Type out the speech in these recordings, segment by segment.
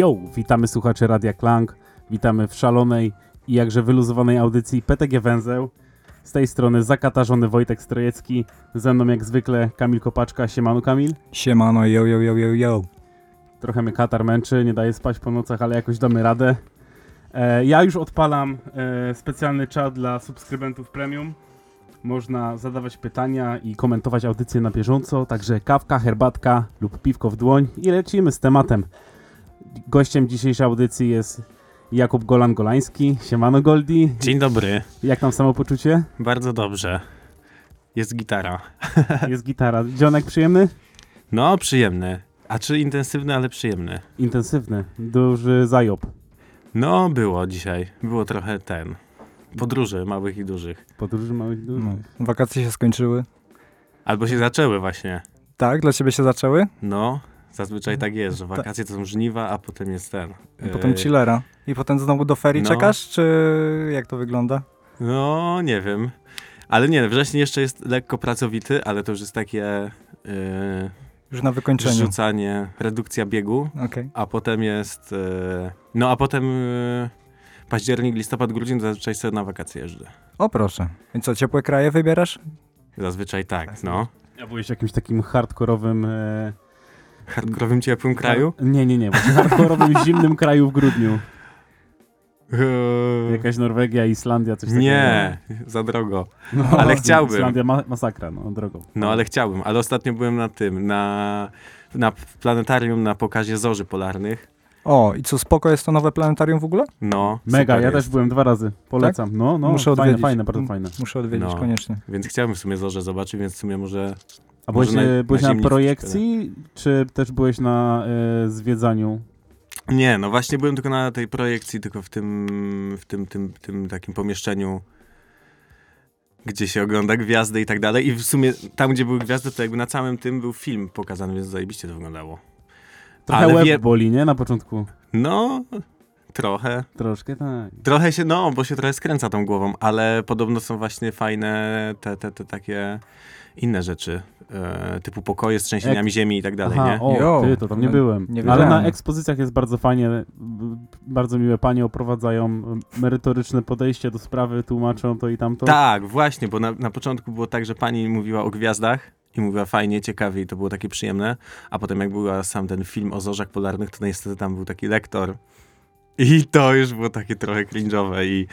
Yo, witamy słuchaczy Radia Klang, witamy w szalonej i jakże wyluzowanej audycji PTG Węzeł. Z tej strony zakatarzony Wojtek Strojecki, ze mną jak zwykle Kamil Kopaczka, siemano Kamil. Siemano, yo, yo, yo, yo, yo. Trochę mnie katar męczy, nie daje spać po nocach, ale jakoś damy radę. E, ja już odpalam e, specjalny czat dla subskrybentów premium. Można zadawać pytania i komentować audycję na bieżąco, także kawka, herbatka lub piwko w dłoń i lecimy z tematem. Gościem dzisiejszej audycji jest Jakub Golan-Golański. Siemano Goldi. Dzień dobry, Jak tam samopoczucie? bardzo dobrze. Jest gitara. Jest gitara. Dzionek przyjemny? No, przyjemny. A czy intensywny, ale przyjemny. Intensywny. Duży zajob. No, było dzisiaj. Było trochę ten. Podróży małych i dużych. Podróży małych dużych. No, wakacje się skończyły. Albo się zaczęły właśnie. Tak, dla ciebie się zaczęły? No, zazwyczaj tak jest, że wakacje to są żniwa, a potem jest ten. I potem e, chillera. I potem znowu do ferii no. czekasz, czy jak to wygląda? No, nie wiem. Ale nie, wrześniej jeszcze jest lekko pracowity, ale to już jest takie e, Już na wykończeniu. rzucanie, redukcja biegu. Okej. A potem jest. E, no a potem październik, listopad, grudzień to zazwyczaj sobie na wakacje jeżdżę. O proszę. I co, ciepłe kraje wybierasz? Zazwyczaj tak, no. Ja byłeś jakimś takim hardkorowym... E... Hardkorowym ciepłym kraju? Nie, nie, nie. Właśnie hardkorowym zimnym kraju w grudniu. Eee, Jakaś Norwegia, Islandia, coś takiego. nie, za drogo. No, ale chciałbym. Islandia ma masakra, no drogą. No ale chciałbym, ale ostatnio byłem na tym, na, na planetarium na pokazie zorzy polarnych. O, i co, spoko jest to nowe planetarium w ogóle? No, Mega, ja jest. też byłem dwa razy. Polecam. No, no, Muszę fajne, odwiedzić. fajne, bardzo fajne. Muszę odwiedzić No. koniecznie. Więc chciałbym w sumie zorze zobaczyć, więc w sumie może... A byłeś, Może na- e, byłeś na na, projekcji, czy też byłeś na e, zwiedzaniu? Nie, no właśnie byłem tylko na tej projekcji, tylko w tym, w tym, tym, tym takim pomieszczeniu, gdzie się ogląda gwiazdy i tak dalej. I w sumie tam, gdzie były gwiazdy, to jakby na całym tym był film pokazany, więc zajebiście to wyglądało. Trochę Ale łeb wie- boli, nie? Na początku. No, trochę. Troszkę tak. Trochę się, no, bo się trochę skręca tą głową, ale podobno są właśnie fajne te, te, te takie inne rzeczy, e, typu pokoje z trzęsieniami ziemi i tak dalej, Aha, nie? o, ty, to tam nie no, byłem. nie Ale na ekspozycjach jest bardzo fajnie, bardzo miłe panie oprowadzają, merytoryczne podejście do sprawy, tłumaczą to i tamto. Tak, właśnie, bo na, na początku było tak, że pani mówiła o gwiazdach i mówiła fajnie, ciekawie i to było takie przyjemne, a potem jak była sam ten film o zorzach polarnych, to niestety tam był taki lektor i to już było takie trochę cringe'owe i,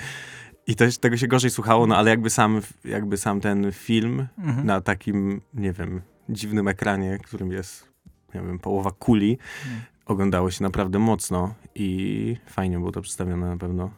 i to, tego się gorzej słuchało, no ale jakby sam, jakby sam ten film Mhm. na takim, nie wiem, dziwnym ekranie, którym jest, nie wiem, połowa kuli, Mm. oglądało się naprawdę mocno i fajnie było to przedstawione na pewno.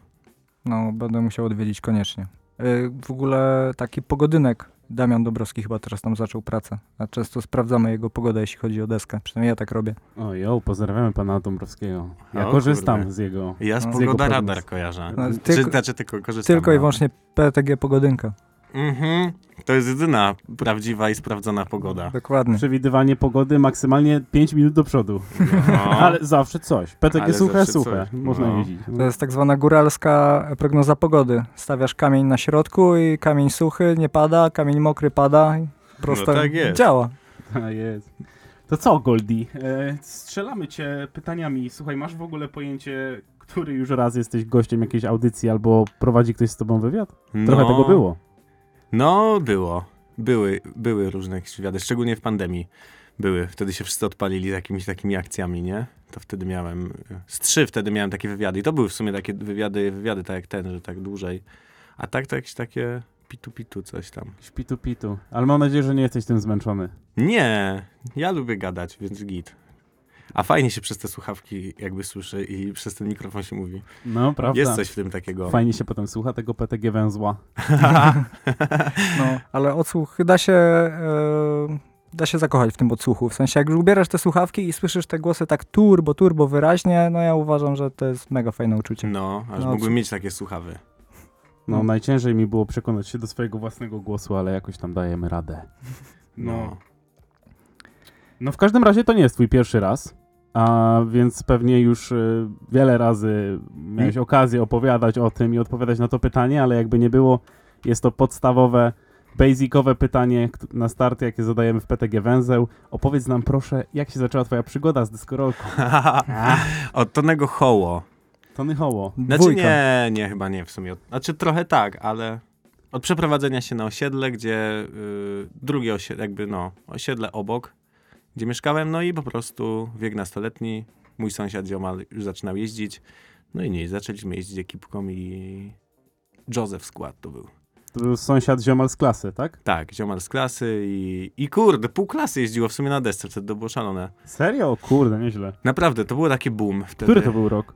No, będę musiał odwiedzić koniecznie. Y, W ogóle taki pogodynek. Damian Dobrowski chyba teraz tam zaczął pracę. A często sprawdzamy jego pogodę, jeśli chodzi o deskę. Przynajmniej ja tak robię. O, jo, pozdrawiamy pana Dąbrowskiego. Ja O, korzystam kurde. z jego. Ja z No. Z Pogoda. Radar kojarzę. No, Czy, tylko- znaczy tylko korzystam. Tylko i no. wyłącznie PTG Pogodynka. Mhm. To jest jedyna prawdziwa i sprawdzona pogoda. Dokładnie. Przewidywanie pogody maksymalnie 5 minut do przodu. No. Ale zawsze coś. PTG Ale suche, zawsze suche. coś. Można No. jeździć. To jest tak zwana góralska prognoza pogody. Stawiasz kamień na środku i kamień suchy, nie pada, kamień mokry pada. Prosto tak jest. działa. A jest. To co, Goldi? E, strzelamy cię pytaniami. Słuchaj, masz w ogóle pojęcie, który już raz jesteś gościem jakiejś audycji albo prowadzi ktoś z tobą wywiad? Trochę No. tego było. No, było. Były, były różne jakieś wywiady, szczególnie w pandemii. Były. Wtedy się wszyscy odpalili z jakimiś takimi akcjami, nie? To wtedy miałem, z trzy wtedy miałem takie wywiady. I to były w sumie takie wywiady, wywiady tak jak ten, że tak dłużej. A tak to jakieś takie pitu-pitu coś tam. Pitu pitu. Ale mam nadzieję, że nie jesteś tym zmęczony. Nie, ja lubię gadać, więc git. A fajnie się przez te słuchawki jakby słyszy i przez ten mikrofon się mówi. No, prawda. Jest coś w tym takiego. Fajnie się potem słucha tego PTG węzła. No, ale odsłuch da się, e, da się zakochać w tym odsłuchu. W sensie, jak już ubierasz te słuchawki i słyszysz te głosy tak turbo, turbo wyraźnie, no ja uważam, że to jest mega fajne uczucie. No, aż No, mógłbym mieć takie słuchawy. No, No. najciężej mi było przekonać się do swojego własnego głosu, ale jakoś tam dajemy radę. No. No. No w każdym razie to nie jest twój pierwszy raz, a więc pewnie już y, wiele razy miałeś okazję opowiadać o tym i odpowiadać na to pytanie, ale jakby nie było, jest to podstawowe basicowe pytanie na start, jakie zadajemy w PTG Węzeł. Opowiedz nam proszę, jak się zaczęła twoja przygoda z dyskorolką? Od Tonego Hoło. Tony Hoło. Znaczy Dwójka. nie, nie, chyba nie w sumie. Znaczy trochę tak, ale od przeprowadzenia się na osiedle, gdzie y, drugie osiedle, jakby no, osiedle obok, gdzie mieszkałem, no i po prostu wiek nastoletni, mój sąsiad ziomal już zaczynał jeździć, no i nie, zaczęliśmy jeździć ekipką i Joseph skład to był. To był sąsiad ziomal z klasy, tak? Tak, ziomal z klasy i, i kurde, pół klasy jeździło w sumie na desce, wtedy to było szalone. Serio? Kurde, nieźle. Naprawdę, to było takie boom wtedy. Który to był rok?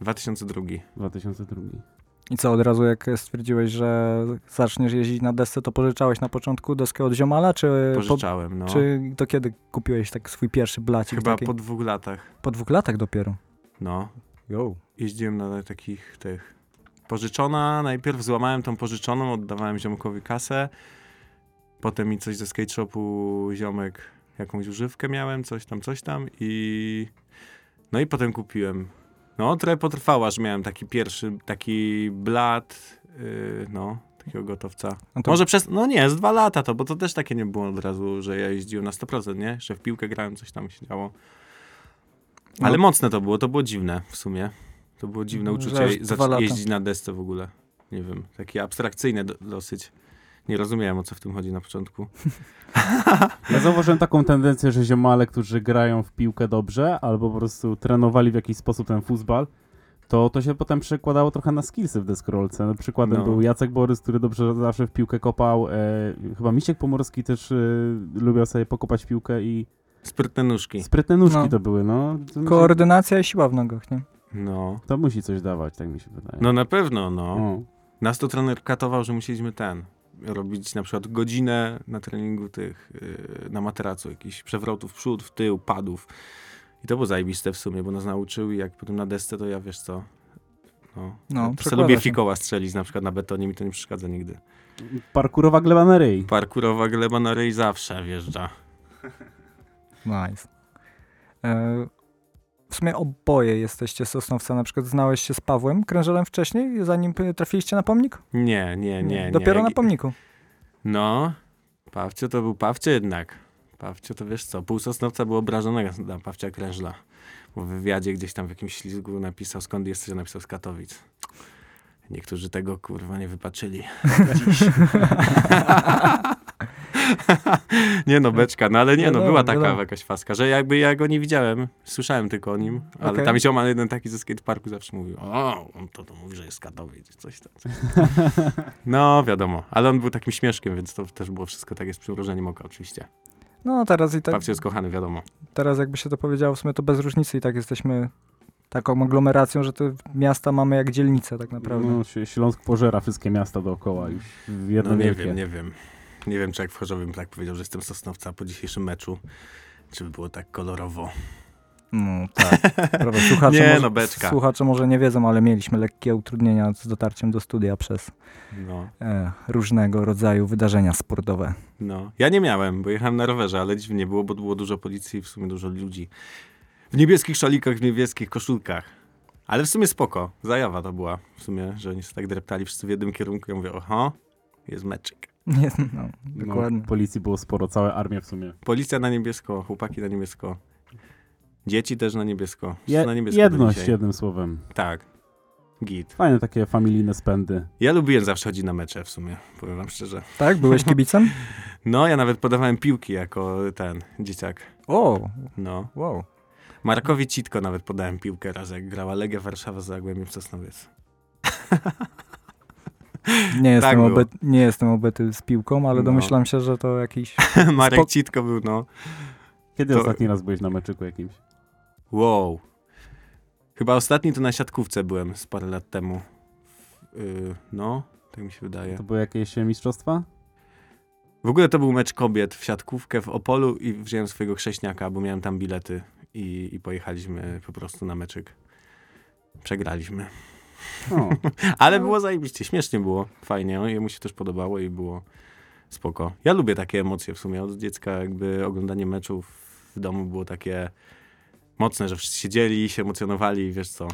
2002. 2002. I co, od razu jak stwierdziłeś, że zaczniesz jeździć na desce, to pożyczałeś na początku deskę od ziomala, czy, po, Pożyczałem, no. czy to kiedy kupiłeś tak swój pierwszy blacik? Chyba taki? po dwóch latach. po dwóch latach dopiero. No. Yo. jeździłem na takich tych. Pożyczona, najpierw złamałem tą pożyczoną, oddawałem ziomkowi kasę. Potem mi coś ze skate shopu ziomek, jakąś używkę miałem, coś tam, coś tam i. No i potem kupiłem. No, trochę potrwało, aż miałem taki pierwszy, taki blat, yy, no, takiego gotowca. No to Może przez, no nie, z dwa lata to, bo to też takie nie było od razu, że ja jeździłem na 100%, nie? Że w piłkę grałem, coś tam się działo. Ale No. mocne to było, to było dziwne w sumie. To było dziwne Że uczucie aż zac- dwa lata. jeździć na desce w ogóle. Nie wiem, takie abstrakcyjne do, dosyć. Nie rozumiałem o co w tym chodzi na początku. Ja zauważyłem taką tendencję, że ziomale, którzy grają w piłkę dobrze, albo po prostu trenowali w jakiś sposób ten futbal, to to się potem przekładało trochę na skillsy w deskorolce. No, przykładem No. był Jacek Borys, który dobrze zawsze w piłkę kopał. E, chyba Misiek Pomorski też e, lubiał sobie pokopać piłkę i Sprytne nóżki. sprytne nóżki No. to były, no. To, musi, Koordynacja i siła w nogach, nie? No. to musi coś dawać, tak mi się wydaje. No na pewno, no. O. Nas to trener katował, że musieliśmy ten, robić na przykład godzinę na treningu tych, yy, na materacu, jakichś przewrotów w przód, w tył, padów. I to było zajebiste w sumie, bo nas nauczył i jak potem na desce, to ja wiesz co, no, No, ja lubię się. fikoła strzelić na przykład na betonie, mi to nie przeszkadza nigdy. Parkurowa gleba na ryj. Parkurowa gleba na ryj zawsze wjeżdża. Nice. E, w sumie oboje jesteście Sosnowca. Na przykład znałeś się z Pawłem Krężelem wcześniej, zanim trafiliście na pomnik? Nie, nie, nie. nie. Dopiero Jak- na pomniku. No, Pawcio to był Pawcio jednak. Pawcio to wiesz co, pół Sosnowca było obrażonego na Pawcia Krężla. Bo w wywiadzie gdzieś tam w jakimś ślizgu napisał, skąd jesteś, napisał z Katowic. Niektórzy tego kurwa nie wypaczyli. Nie no, beczka, no ale nie no, Wiadomo, była taka wiadomo. jakaś faska, że jakby ja go nie widziałem, słyszałem tylko o nim, ale Okej. tam ziomal jeden taki ze skateparku zawsze mówił, o, on to, to mówi, że jest Katowic, coś tam. Coś. tam. No, wiadomo, ale on był takim śmieszkiem, więc to też było wszystko takie z przymrużeniem oka oczywiście. No teraz i tak, Pawcio jest kochany, wiadomo. teraz jakby się to powiedziało, w sumie to bez różnicy i tak jesteśmy taką aglomeracją, że te miasta mamy jak dzielnice tak naprawdę. No, Śląsk pożera wszystkie miasta dookoła już w jedno No nie wielkie. wiem, nie wiem. Nie wiem, czy jak w Chorzowym tak powiedział, że jestem Sosnowca po dzisiejszym meczu, czy by było tak kolorowo. No tak. Prawda, słuchacze, Nie, może, no, beczka. słuchacze może nie wiedzą, ale mieliśmy lekkie utrudnienia z dotarciem do studia przez No, e, różnego rodzaju wydarzenia sportowe. no. Ja nie miałem, bo jechałem na rowerze, ale dziwnie było, bo było dużo policji i w sumie dużo ludzi. W niebieskich szalikach, w niebieskich koszulkach. Ale w sumie spoko. Zajawa to była w sumie, że oni się tak dreptali wszyscy w jednym kierunku. Ja mówię, oho, jest meczyk. Nie, no, No, dokładnie. policji było sporo, całe armie w sumie. Policja na niebiesko, chłopaki na niebiesko. Dzieci też na niebiesko. Je, na niebiesko jedność, jednym słowem. Tak. Git. Fajne takie familijne spędy. Ja lubiłem zawsze chodzić na mecze w sumie, powiem wam szczerze. Tak? Byłeś kibicem? No, ja nawet podawałem piłki jako ten dzieciak. O, No. wow. Markowi Citko nawet podałem piłkę raz, jak grała Legia Warszawa z Zagłębiem Sosnowiec. Nie jestem, było. obyt, nie jestem obyty z piłką, ale No. domyślam się, że to jakiś... Marek Spok- Citko był, no. Kiedy To- ostatni raz byłeś na meczyku jakimś? Wow. Chyba ostatni to na siatkówce byłem z parę lat temu. Yy, no, tak mi się wydaje. To były jakieś e, mistrzostwa? W ogóle to był mecz kobiet w siatkówkę w Opolu i wziąłem swojego chrześniaka, bo miałem tam bilety i, i pojechaliśmy po prostu na meczyk. Przegraliśmy. Ale było zajebiście, śmiesznie było, fajnie, jemu się też podobało i było spoko. Ja lubię takie emocje w sumie, od dziecka jakby oglądanie meczów w domu było takie mocne, że wszyscy siedzieli, się emocjonowali, wiesz co.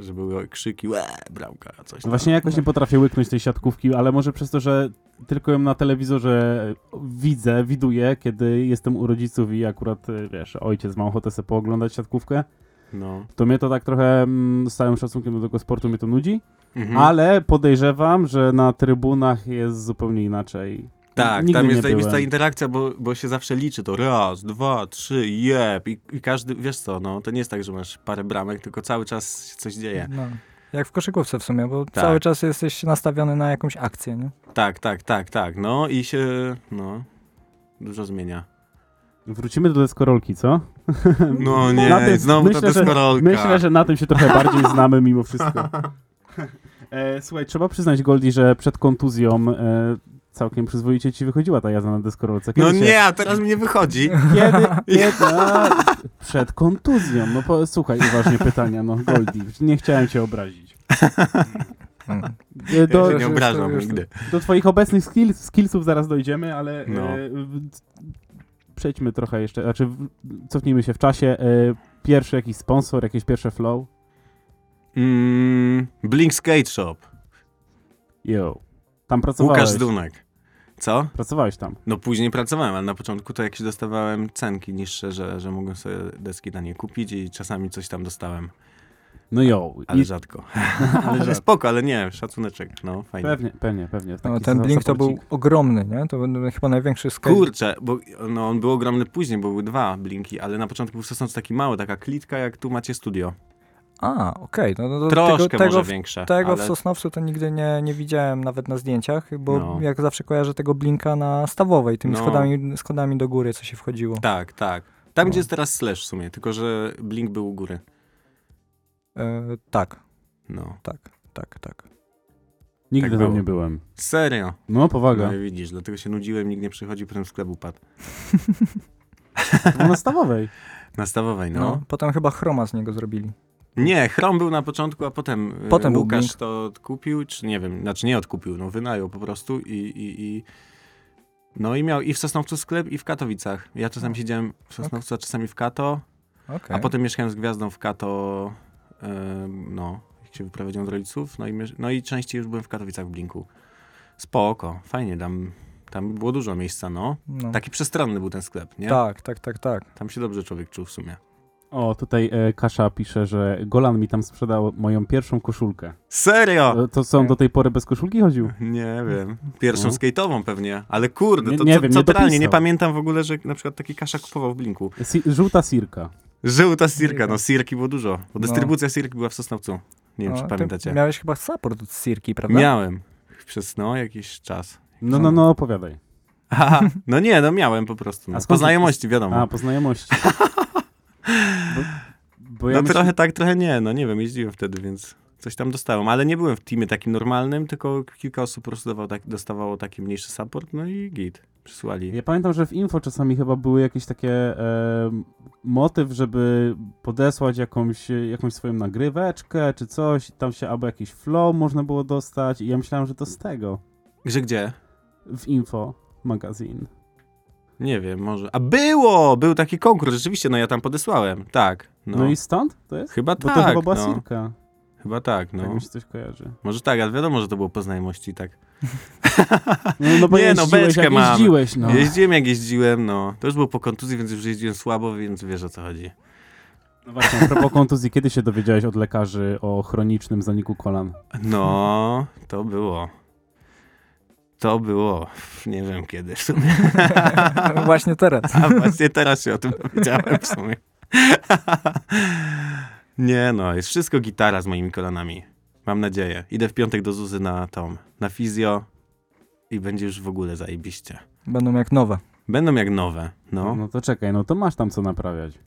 że były krzyki, łe, bramka, coś tam. Właśnie jakoś nie potrafię łyknąć tej siatkówki, ale może przez to, że tylko ją na telewizorze widzę, widuję, kiedy jestem u rodziców i akurat, wiesz, ojciec ma ochotę sobie pooglądać siatkówkę, No. to mnie to tak trochę mm, z całym szacunkiem do tego sportu mnie to nudzi, Mhm. ale podejrzewam, że na trybunach jest zupełnie inaczej. Tak, Nigdy tam jest zajebista interakcja, bo, bo się zawsze liczy to raz, dwa, trzy, jeb I, i każdy, wiesz co, no to nie jest tak, że masz parę bramek, tylko cały czas się coś dzieje. No. Jak w koszykówce w sumie, bo Tak. cały czas jesteś nastawiony na jakąś akcję, nie? Tak, tak, tak, tak, no i się, no, dużo zmienia. Wrócimy do deskorolki, co? No nie, Na tym- znowu myślę, ta że- deskorolka. Myślę, że na tym się trochę bardziej znamy mimo wszystko. E, słuchaj, trzeba przyznać Goldie, że przed kontuzją e, całkiem przyzwoicie ci wychodziła ta jazda na deskorolce. Kiedy No się- nie, a teraz mi nie wychodzi. Kiedy, kiedy a, przed kontuzją. No po, słuchaj, uważnie pytania, no Goldie, nie chciałem cię obrazić. Ja Do, się już- nie obrażam już- nigdy. do twoich obecnych skill, skillsów zaraz dojdziemy, ale No. e, przejdźmy trochę jeszcze, znaczy cofnijmy się w czasie. E, pierwszy jakiś sponsor, jakieś pierwsze flow. Mm, Blink Skate Shop, Yo. Tam pracowałeś. Łukasz Dunek. Co? Pracowałeś tam. No później pracowałem, ale na początku to jakieś dostawałem cenki niższe, że, że mogłem sobie deski na nie kupić i czasami coś tam dostałem, No yo. ale rzadko. ale że, spoko, ale nie, szacuneczek, no fajnie. pewnie, pewnie, pewnie. No, ten Blink to był ogromny, nie? To był chyba największy skate. Kurczę, bo no, on był ogromny później, bo były dwa blinki, ale na początku był w Sosnowcu taki mały, taka klitka, jak tu macie studio. A, okej. No, no, to Troszkę tego, tego, może w, większe, tego w ale Sosnowcu to nigdy nie, nie widziałem nawet na zdjęciach, bo No. jak zawsze kojarzę tego Blinka na Stawowej, tymi No. schodami, schodami do góry, co się wchodziło. tak, tak. Tam, No. gdzie jest teraz Slash w sumie, tylko że blink był u góry. E, tak, No. tak, tak, tak. Nigdy tak tam było. nie byłem. Serio? No, powaga. No i widzisz, dlatego się nudziłem, nikt nie przychodził, potem sklep upadł. No, na stawowej. Na Stawowej, no. No. Potem chyba chroma z niego zrobili. Nie, Chrom był na początku, a potem, e, Potem był Łukasz Blink. to odkupił, czy nie wiem, znaczy nie odkupił, no wynajął po prostu i, i, i no i miał i w Sosnowcu sklep i w Katowicach. Ja czasami siedziałem w Sosnowcu, a czasami w Kato, Okej. a potem mieszkałem z gwiazdą w Kato, no, jak się wyprowadziłem od rodziców, no i, no i częściej już byłem w Katowicach w Blinku. Spoko, fajnie, tam, tam było dużo miejsca, no. No. Taki przestronny był ten sklep, nie? Tak, tak, tak, tak. Tam się dobrze człowiek czuł w sumie. O, tutaj e, Kasza pisze, że Golan mi tam sprzedał moją pierwszą koszulkę. Serio? E, To co, on do tej pory bez koszulki chodził? Nie wiem. Pierwszą No. skate'ową pewnie, ale kurde, Nie- to nie co, wiem, co nie totalnie, nie pamiętam w ogóle, że na przykład taki kasza kupował w Blinku. Si żółta sirka. Żółta Sirka, no Sirki było dużo, bo No. dystrybucja Sirki była w Sosnowcu. Nie wiem, No, czy pamiętacie. Miałeś chyba support od Sirki, prawda? Miałem przez, no, jakiś czas. No, no, no, opowiadaj. Aha, no nie, no miałem po prostu. No. A Po znajomości, wiadomo. A, po znajomości. Bo, bo ja no myśl- trochę tak, trochę nie, no nie wiem, jeździłem wtedy, więc coś tam dostałem, ale nie byłem w teamie takim normalnym, tylko kilka osób po prostu tak, dostawało taki mniejszy support, no i git, przysłali. Ja pamiętam, że w info czasami chyba były jakieś takie e, motyw, żeby podesłać jakąś, jakąś swoją nagryweczkę czy coś, tam się albo jakiś flow można było dostać i ja myślałem, że to z tego. Że gdzie? W info magazine. Nie wiem, może. A było! Był taki konkurs, rzeczywiście, no ja tam podesłałem. Tak. No, No, i stąd to jest? chyba Bo tak. to chyba była no. Sirka. Chyba tak, No. Tak no. mi się coś kojarzy. Może tak, ale wiadomo, że to było po znajomości, tak. No, no bo Nie, no, beczkę jak mam. jeździłeś, no. Jeździłem jak jeździłem, no. To już było po kontuzji, więc już jeździłem słabo, więc wiesz o co chodzi. no właśnie, a propos kontuzji, kiedy się dowiedziałeś od lekarzy o chronicznym zaniku kolan? No, to było. To było. Nie wiem kiedy w sumie. Właśnie teraz. A właśnie teraz się o tym dowiedziałem w sumie. Nie no, jest wszystko gitara z moimi kolanami. Mam nadzieję. Idę w piątek do Zuzy na tą, na fizjo i będzie już w ogóle zajebiście. Będą jak nowe. Będą jak nowe, no. No to czekaj, no to masz tam co naprawiać.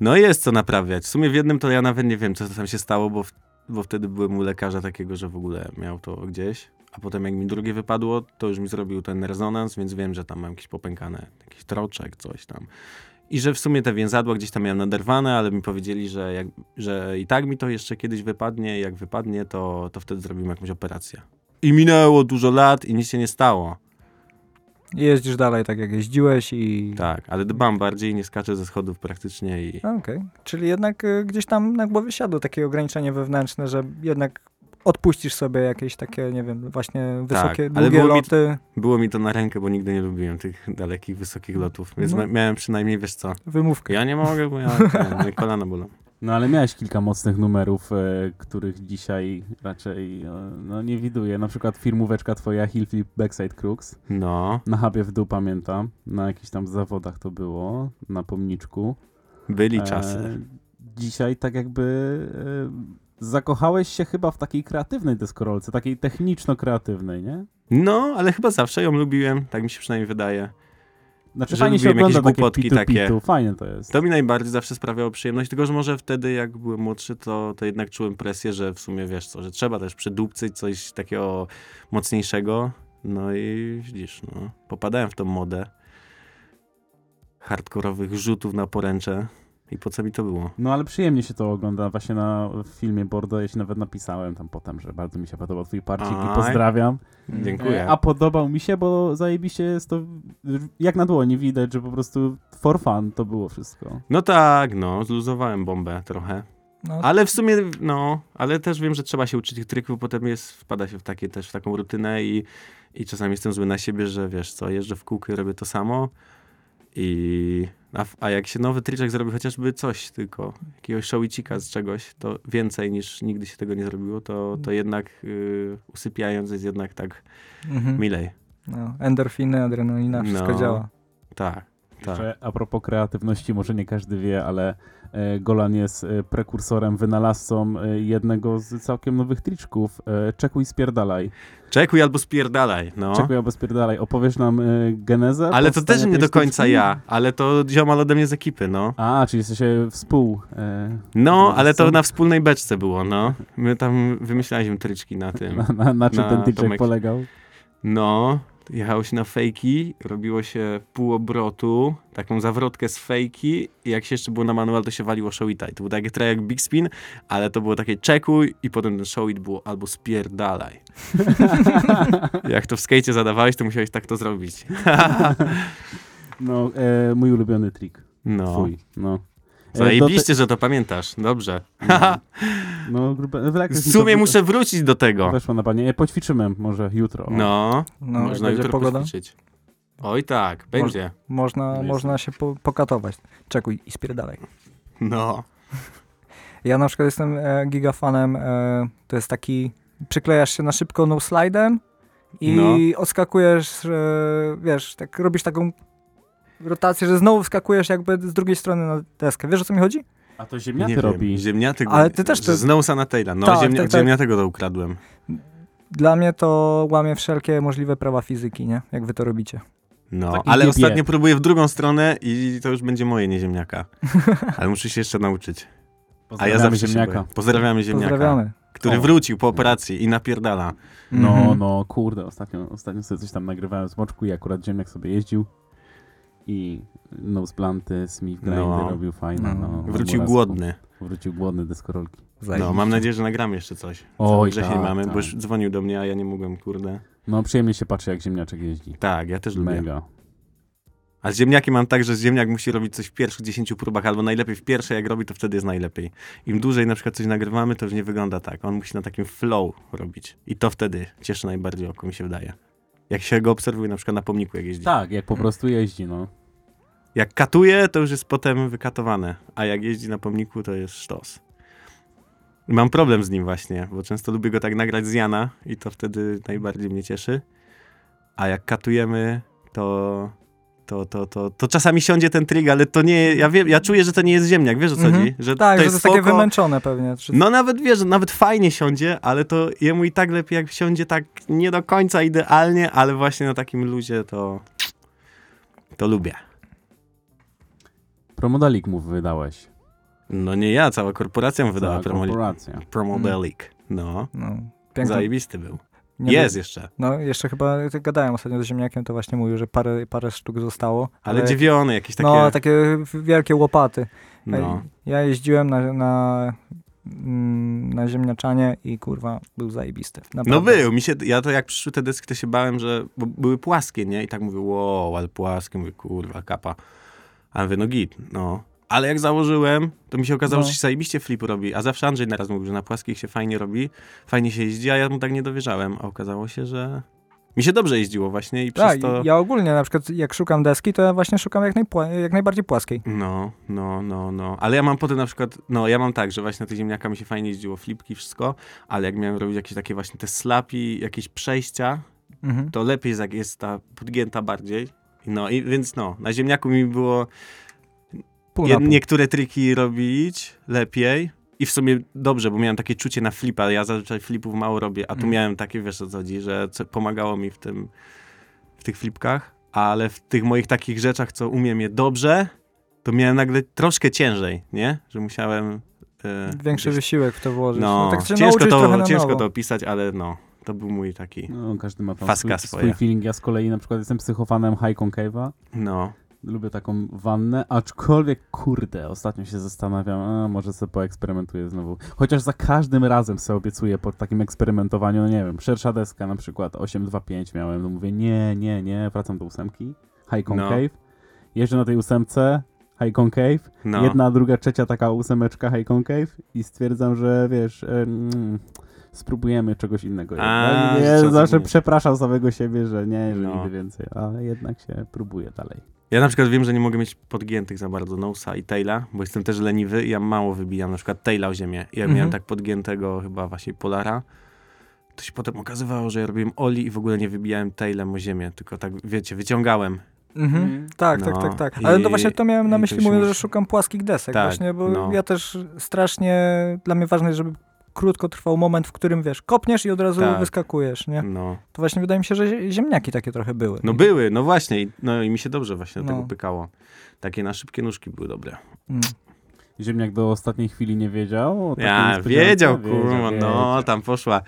No jest co naprawiać. W sumie w jednym to ja nawet nie wiem, co tam się stało, bo, w, bo wtedy byłem u lekarza takiego, że w ogóle miał to gdzieś. A potem jak mi drugie wypadło, to już mi zrobił ten rezonans, więc wiem, że tam mam jakieś popękane, jakiś troczek, coś tam. I że w sumie te więzadła gdzieś tam miałem naderwane, ale mi powiedzieli, że, jak, że i tak mi to jeszcze kiedyś wypadnie, jak wypadnie, to, to wtedy zrobimy jakąś operację. I minęło dużo lat i nic się nie stało. Jeździsz dalej tak jak jeździłeś i... Tak, ale dbam bardziej, nie skaczę ze schodów praktycznie i... Okej, czyli jednak y, gdzieś tam na głowie siadło takie ograniczenie wewnętrzne, że jednak odpuścisz sobie jakieś takie, nie wiem, właśnie wysokie, ale długie było mi- loty, Było mi to na rękę, bo nigdy nie lubiłem tych dalekich, wysokich lotów, więc No. miałem przynajmniej, wiesz co, wymówkę. ja nie mogę, bo ja, kolana bolą. No ale miałeś kilka mocnych numerów, e, których dzisiaj raczej e, no, nie widuję. Na przykład firmóweczka twoja Hill Flip Backside Crooks. No, Na hubie w dół pamiętam. Na jakichś tam zawodach to było, na pomniczku. byli E, czasy. dzisiaj tak jakby e, zakochałeś się chyba w takiej kreatywnej deskorolce, takiej techniczno-kreatywnej, nie? No, ale chyba zawsze ją lubiłem, tak mi się przynajmniej wydaje. Znaczy Że fajnie się jakieś ogląda takie głupotki pitu, takie. fajnie to jest. To mi najbardziej zawsze sprawiało przyjemność, tylko że może wtedy, jak byłem młodszy, to, to jednak czułem presję, że w sumie wiesz co, że trzeba też przydupcyć coś takiego mocniejszego. No i widzisz, no, popadałem w tą modę hardkorowych rzutów na poręcze. I po co mi to było? No ale przyjemnie się to ogląda właśnie na w filmie Bordo. Ja się nawet napisałem tam potem, że bardzo mi się podobał twój parcik i pozdrawiam. Dziękuję. E, A podobał mi się, bo zajebiście jest to, jak na dłoni widać, że po prostu for fun to było wszystko. No tak, no, zluzowałem bombę trochę. No, Ale w sumie, no, ale też wiem, że trzeba się uczyć tych trików, potem jest, wpada się w takie też w taką rutynę i, i czasami jestem zły na siebie, że wiesz co, jeżdżę w kółko i robię to samo i a, a jak się nowy triczek zrobi chociażby coś tylko, jakiegoś showicika z czegoś, to więcej niż nigdy się tego nie zrobiło, to, to jednak y, usypiając jest jednak tak mhm. milej. no, endorfiny, adrenalina, wszystko No. działa. Tak, tak. Jeszcze a propos kreatywności, może nie każdy wie, ale e, Golan jest e, prekursorem, wynalazcą e, jednego z całkiem nowych triczków. Czekuj, spierdalaj. Czekuj albo spierdalaj, no. Czekuj albo spierdalaj. Opowiesz nam genezę? Ale to też nie do końca ja, ale to ziomal ode mnie z ekipy, no. A, czyli jesteście współ. E, No, ale to na wspólnej beczce było, no. My tam wymyślaliśmy tryczki na tym. na, na, na czym Na ten triczek polegał? No, jechało się na fejki, robiło się pół obrotu, taką zawrotkę z fejki i jak się jeszcze było na manual, to się waliło showita. I to był takie trochę jak big spin, ale to było takie czekuj i potem ten showit było albo spierdalaj. jak to w skejcie zadawałeś, to musiałeś tak to zrobić. No, e, mój ulubiony trik. No, Twój. No. E, zajebiście, że to pamiętasz. Dobrze. do te- No, grube, w, W sumie muszę wrócić do tego. Weszło na panie. E, poćwiczymy może jutro. No, No, można jutro pogoda, poćwiczyć. Oj tak, będzie. można, Jest. można się po, pokatować. Czekuj i spierdalaj. No. Ja na przykład jestem e, gigafanem, e, to jest taki, przyklejasz się na szybko no slidem i No. odskakujesz, e, wiesz, tak robisz taką rotację, że znowu wskakujesz jakby z drugiej strony na deskę. Wiesz o co mi chodzi? A to ziemniaty nie robi. Wiem, ziemniaty Ale ty też to- Z Snowsa na Taila. No, Tak, ziemnia, tak, tak. ziemniatego to ukradłem. Dla mnie to łamie wszelkie możliwe prawa fizyki, nie? Jak wy to robicie. No, Taki ale ostatnio próbuję w drugą stronę i to już będzie moje, nie ziemniaka. ale muszę się jeszcze nauczyć. A ja Pozdrawiamy zawsze ziemniaka. Się. Pozdrawiamy ziemniaka. Pozdrawiamy. Który O. wrócił po operacji i napierdala. No, Mhm. no, kurde, ostatnio, ostatnio sobie coś tam nagrywałem z moczku i akurat ziemniak sobie jeździł i nose planty, smith grindy No. robił fajne. No. No, Wrócił raz- głodny. Wrócił głodny deskorolki. No, Zajebiście. mam nadzieję, że nagramy jeszcze coś. Oj, wrzesień tak, mamy, tak. bo już dzwonił do mnie, a ja nie mogłem, kurde. No, przyjemnie się patrzy, jak ziemniaczek jeździ. Tak, ja też lubię. Mega. A z ziemniakiem mam tak, że ziemniak musi robić coś w pierwszych 10 próbach, albo najlepiej w pierwszej, jak robi, to wtedy jest najlepiej. Im dłużej na przykład coś nagrywamy, to już nie wygląda tak. On musi na takim flow robić. I to wtedy cieszy najbardziej oko, mi się wydaje. Jak się go obserwuje na przykład na pomniku, jak jeździ. Tak, jak po prostu jeździ, no. Jak katuje, to już jest potem wykatowane, a jak jeździ na pomniku, to jest sztos. I Mam problem z nim właśnie, bo często lubię go tak nagrać z Jana i to wtedy najbardziej mnie cieszy. A jak katujemy, to, to, to, to, to czasami siądzie ten trig, ale to nie, ja wiem, ja czuję, że to nie jest ziemniak, wiesz o co Mhm. chodzi? Że Tak, to że jest to jest takie wymęczone pewnie. Czy... No nawet wiesz, nawet fajnie siądzie, ale to jemu i tak lepiej jak siądzie tak nie do końca idealnie, ale właśnie na takim luzie to to lubię. Promodalik mu wydałeś. No nie ja, cała korporacja mu wydała Cała promo, korporacja. Promodelic. No, No, piękne. zajebisty był. Nie Jest wiem. jeszcze, No, jeszcze chyba gadałem ostatnio z ziemniakiem, to właśnie mówił, że parę, parę sztuk zostało. ale dziewiony, jakieś takie... No, takie wielkie łopaty. no. Ja jeździłem na, na, mm, na ziemniaczanie i kurwa był zajebisty. No Naprawdę. był, mi się, ja to jak przyszły te deski, to się bałem, że, bo były płaskie, nie? I tak mówię, wow, ale płaskie, mówię, kurwa, kapa. A mówię, no git, no. Ale jak założyłem, to mi się okazało, No. że się zajebiście flip robi. A zawsze Andrzej naraz mówił, że na płaskich się fajnie robi, fajnie się jeździ, a ja mu tak nie dowierzałem. A okazało się, że mi się dobrze jeździło właśnie i Tak, przez to... ja ogólnie na przykład jak szukam deski, to ja właśnie szukam jak, najpła- jak najbardziej płaskiej. No, no, no, no. Ale ja mam potem na przykład, no ja mam tak, że właśnie na tych ziemniakach mi się fajnie jeździło, flipki, wszystko, ale jak miałem robić jakieś takie właśnie te slapi, jakieś przejścia, Mhm. to lepiej jak jest ta podgięta bardziej. No i więc no, na ziemniaku mi było Pół pół. niektóre triki robić lepiej. I w sumie dobrze, bo miałem takie czucie na flipa, ja zazwyczaj flipów mało robię, a tu Mhm. miałem takie, wiesz o co chodzi, że co pomagało mi w tym, w tych flipkach, ale w tych moich takich rzeczach, co umiem je dobrze, to miałem nagle troszkę ciężej, nie? Że musiałem... e, Większy gdzieś- wysiłek w to włożyć. No, tak się ciężko, to, ciężko to opisać, ale no, to był mój taki, No, każdy ma tam Faska swój, swój feeling. Ja z kolei na przykład jestem psychofanem High Concave'a. no. Lubię taką wannę, aczkolwiek kurde, ostatnio się zastanawiam, a może sobie poeksperymentuję znowu. Chociaż za każdym razem sobie obiecuję po takim eksperymentowaniu, no nie wiem, szersza deska na przykład 825 miałem, no mówię nie, nie, nie, wracam do ósemki, High No. Concave, jeżdżę na tej ósemce, High Concave, no. jedna, druga, trzecia taka ósemeczka High Concave i stwierdzam, że wiesz, em, spróbujemy czegoś innego. A, nie, zawsze zmienić. przepraszam samego siebie, że nie, że No. nigdy więcej, ale jednak się próbuję dalej. Ja na przykład wiem, że nie mogę mieć podgiętych za bardzo nosa i taila, bo jestem też leniwy i ja mało wybijam na przykład taila o ziemię. I jak Mhm. miałem tak podgiętego chyba właśnie Polara, to się potem okazywało, że ja robiłem oli i w ogóle nie wybijałem tailem o ziemię, tylko tak, wiecie, wyciągałem. Mhm. Tak, No, tak, tak, tak. i- Ale to właśnie to miałem na i myśli, mówiąc, że szukam płaskich desek Tak, właśnie, bo no. ja też strasznie, dla mnie ważne jest, żeby krótko trwał moment, w którym, wiesz, kopniesz i od razu Tak. wyskakujesz, nie? No, To właśnie wydaje mi się, że zie- ziemniaki takie trochę były. no były, no właśnie, no i mi się dobrze właśnie do No. tego pykało. Takie na szybkie nóżki były dobre. Mm. Ziemniak do ostatniej chwili nie wiedział. Ja wiedział, kurwa, no tam poszła.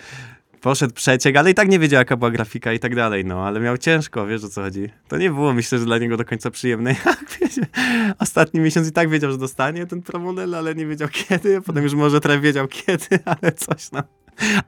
Poszedł przeciek, ale i tak nie wiedział, jaka była grafika i tak dalej, no, ale miał ciężko, wiesz o co chodzi. To nie było, myślę, że dla niego do końca przyjemne. Ostatni miesiąc i tak wiedział, że dostanie ten promodel, ale nie wiedział kiedy, potem już może trochę wiedział kiedy, ale coś no.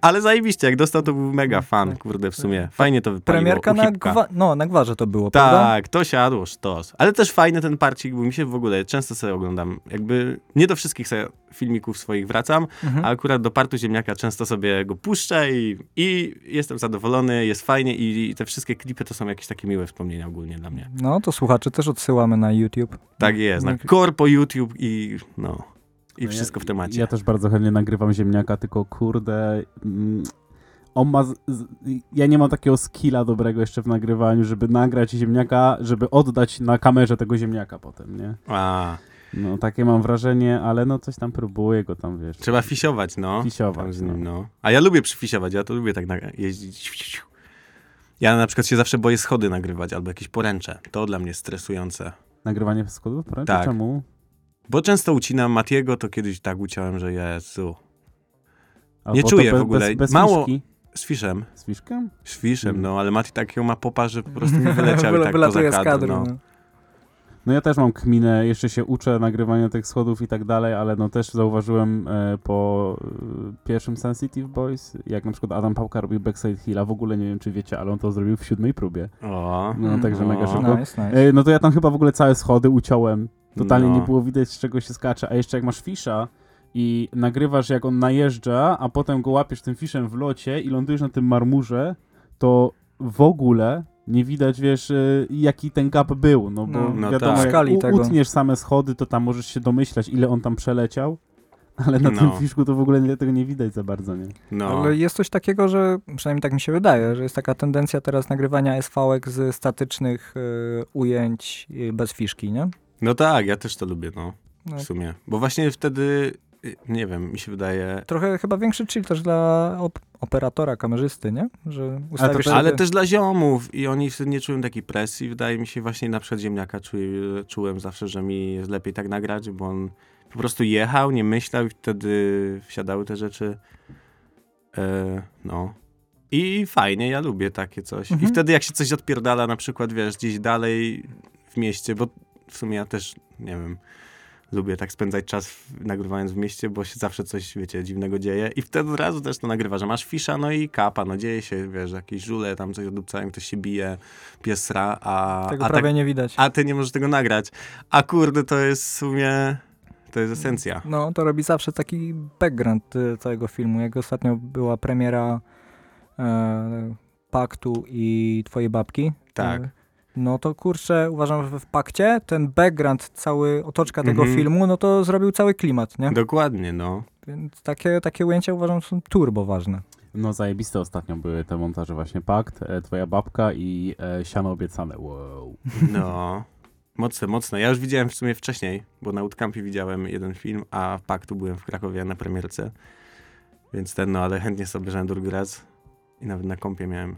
Ale zajebiście, jak dostał, to był mega fan, kurde, w sumie. Fajnie to wypaliło. Premierka na, gwa- no, na gwarze to było, prawda? Tak, to siadło, sztos. Ale też fajny ten parcik, bo mi się w ogóle często sobie oglądam. Jakby nie do wszystkich filmików swoich wracam, Mhm. a akurat do partu ziemniaka często sobie go puszczę i, i jestem zadowolony, jest fajnie i, i te wszystkie klipy to są jakieś takie miłe wspomnienia ogólnie dla mnie. No, to słuchaczy też odsyłamy na YouTube. Tak jest, na korpo YouTube i no, i No wszystko ja, w temacie. Ja też bardzo chętnie nagrywam ziemniaka, tylko kurde. Mm, on ma. Z, z, ja nie mam takiego skilla dobrego jeszcze w nagrywaniu, żeby nagrać ziemniaka, żeby oddać na kamerze tego ziemniaka potem, nie? A, No takie mam wrażenie, ale no coś tam próbuję go tam, wiesz. trzeba fisiować, no. Fisiować, nim, no. no. A ja lubię przyfisiować, ja to lubię tak na, jeździć. Ja na przykład się zawsze boję schody nagrywać albo jakieś poręcze. To dla mnie stresujące. Nagrywanie schodów? Poręczy? Tak. Czemu? Bo często ucinam Matiego, to kiedyś tak uciąłem, że Jezu. Albo Nie czuję be- w ogóle. Bez, bez Mało- fiszki? Z fiszem. Z fiszkiem? Z fiszem, Mm. no, ale Mati takiego ma popa, że po prostu mi wyleciał i tak poza kadr, kadru. no. no. No ja też mam kminę, jeszcze się uczę nagrywania tych schodów i tak dalej, ale no też zauważyłem e, po e, pierwszym Sensitive Boys, jak na przykład Adam Pałka robił Backside Hilla, w ogóle nie wiem czy wiecie, ale on to zrobił w siódmej próbie. O, No także O. mega szybko. Nice, nice. E, no to ja tam chyba w ogóle całe schody uciąłem. Totalnie No. nie było widać z czego się skacze, a jeszcze jak masz fisza i nagrywasz jak on najeżdża, a potem go łapiesz tym fiszem w locie i lądujesz na tym marmurze, to w ogóle nie widać, wiesz, e, jaki ten gap był, no bo No. No wiadomo, tak. jak Skali u- tego. utniesz same schody, to tam możesz się domyślać, ile on tam przeleciał, ale na No. tym fiszku to w ogóle nie- tego nie widać za bardzo, nie? no. Ale jest coś takiego, że przynajmniej tak mi się wydaje, że jest taka tendencja teraz nagrywania SV-ek z statycznych y, ujęć y, bez fiszki, nie? No tak, ja też to lubię, no, w sumie. Bo właśnie wtedy, y, nie wiem, mi się wydaje... trochę chyba większy chill też dla op- operatora, kamerzysty, nie? Że ustawisz to- sobie... Ale też dla ziomów i oni wtedy nie czują takiej presji. Wydaje mi się właśnie na przykład ziemniaka czuję, czułem zawsze, że mi jest lepiej tak nagrać, bo on po prostu jechał, nie myślał i wtedy wsiadały te rzeczy. E, no. I fajnie, ja lubię takie coś. I Mhm. wtedy jak się coś odpierdala na przykład, wiesz, gdzieś dalej w mieście, bo w sumie ja też, nie wiem, lubię tak spędzać czas w, nagrywając w mieście, bo się zawsze coś, wiecie, dziwnego dzieje i wtedy od razu też to nagrywa, że masz fisza, no i kapa, no dzieje się, wiesz, jakieś żule, tam coś odupcają, ktoś się bije, pies sra, a, Tego a, prawie tak, nie widać. a ty nie możesz tego nagrać. A kurde, to jest w sumie, to jest esencja. No, to robi zawsze taki background y, całego filmu. Jak ostatnio była premiera e, Paktu i Twojej babki. Tak. No to kurczę, uważam, że w Pakcie ten background, cały otoczka tego Mhm. filmu, no to zrobił cały klimat, nie? Dokładnie, no. Więc takie, takie ujęcia uważam są turbo ważne. No zajebiste ostatnio były te montaże właśnie Pakt, e, Twoja babka i e, Siano obiecane. Wow. No. Mocne, mocne. Ja już widziałem w sumie wcześniej, bo na Outcampie widziałem jeden film, a w Paktu byłem w Krakowie na premierce. Więc ten, no, ale chętnie sobie obejrzałem drugi raz i nawet na kompie miałem.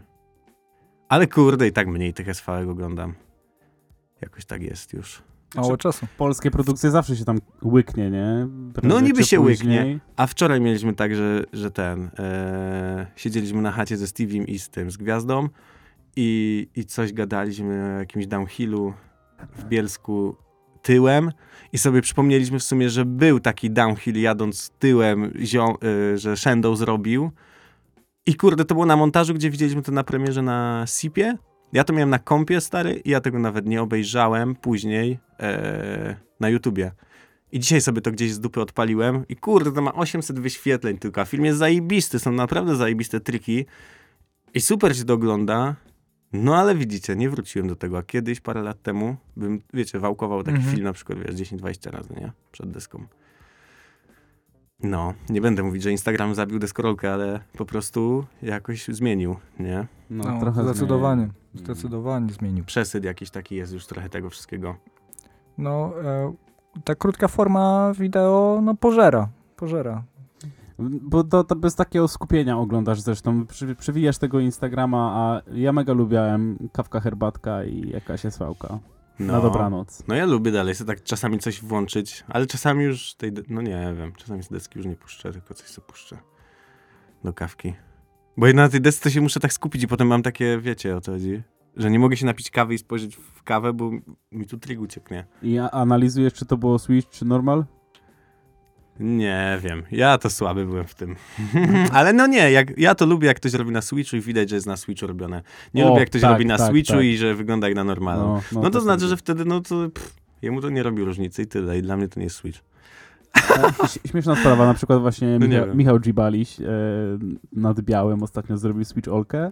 Ale kurde, i tak mniej tych SV oglądam. Jakoś tak jest już. Mało czasu. Polskie produkcje zawsze się tam łyknie, nie? Prędzej No niby się później. łyknie. A wczoraj mieliśmy tak, że, że ten, e, siedzieliśmy na chacie ze Steviem i z tym, z Gwiazdą i, i coś gadaliśmy o jakimś downhillu w Bielsku tyłem i sobie przypomnieliśmy w sumie, że był taki downhill jadąc tyłem, e, że Shendow zrobił i kurde, to było na montażu, gdzie widzieliśmy to na premierze na Sipie. Ja to miałem na kompie, stary, i ja tego nawet nie obejrzałem później e, na YouTubie. I dzisiaj sobie to gdzieś z dupy odpaliłem i kurde, to ma 800 wyświetleń tylko, film jest zajebisty, są naprawdę zajebiste triki i super się to ogląda. No ale widzicie, nie wróciłem do tego, a kiedyś, parę lat temu, bym, wiecie, wałkował taki Mhm. film na przykład, wiesz, 10-20 razy, nie? Przed deską. No, nie będę mówić, że Instagram zabił deskorolkę, ale po prostu jakoś zmienił, nie? No, No, trochę zdecydowanie. zmienił. Zdecydowanie zmienił. Przesyt jakiś taki jest już trochę tego wszystkiego. No, e, ta krótka forma wideo, no pożera. Pożera. Bo to, to bez takiego skupienia oglądasz zresztą. Przy, przywijasz tego Instagrama, a ja mega lubiałem kawka, herbatka i jakaś eswałka. No. Na dobranoc. No ja lubię dalej sobie tak czasami coś włączyć, ale czasami już tej, no nie wiem, czasami z deski już nie puszczę, tylko coś sobie puszczę do kawki. Bo jednak na tej desce się muszę tak skupić i potem mam takie, wiecie o co chodzi, że nie mogę się napić kawy i spojrzeć w kawę, bo mi tu trik ucieknie. I analizujesz, czy to było Switch, czy normal? Nie wiem, ja to słaby byłem w tym. ale no nie, jak, ja to lubię jak ktoś robi na Switchu i widać, że jest na Switchu robione. Nie O, lubię jak ktoś tak, robi na tak, Switchu tak. i że wygląda jak na normalnym. No, no, to, to znaczy, sądzę. że wtedy no to pff, jemu to nie robi różnicy i tyle i dla mnie to nie jest Switch. E, Śmieszna sprawa, na przykład właśnie No Michał. Michał Gibaliś e, nad Białym ostatnio zrobił Switch Olkę.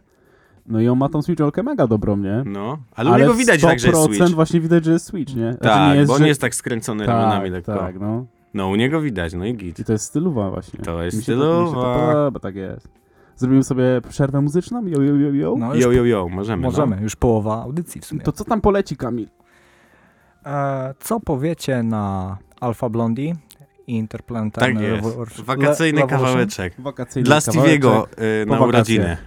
No i on ma tą Switch Olkę mega dobrą, nie? No, ale, u niego widać tak, że jest 100% Switch. właśnie widać, że jest Switch, nie? Znaczy, Tak, nie jest, bo on że... nie jest tak skręcony ramionami tak, lekko. tak, no. No, u niego widać, no i git. I to jest stylowa właśnie. To jest Mi się To, mi się to stylowa. podoba, tak jest. Zrobimy sobie przerwę muzyczną? Jo, jo, jo, jo. No, Jo, jo, jo, możemy. możemy. Już połowa audycji w sumie. To co tam poleci, Kamil? E, co powiecie na Alpha Blondie i No. Interplanetary Tak jest. Wakacyjny Le- kawałeczek. Wakacyjny Dla kawałeczek. Stevie'ego y, na wakacje. urodziny.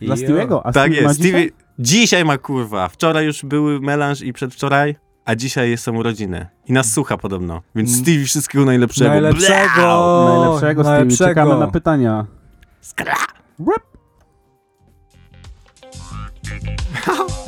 Dla. Stevie'ego? A Tak Stevie ma jest. dzisiaj? Stevie dzisiaj ma kurwa. Wczoraj już były melanż i przedwczoraj, a dzisiaj są urodziny. I nas słucha podobno. Więc Mm. Stevie wszystkiego najlepszego. Najlepszego! Blau! Najlepszego, Stevie. najlepszego. Czekamy na pytania. Skra! Rap.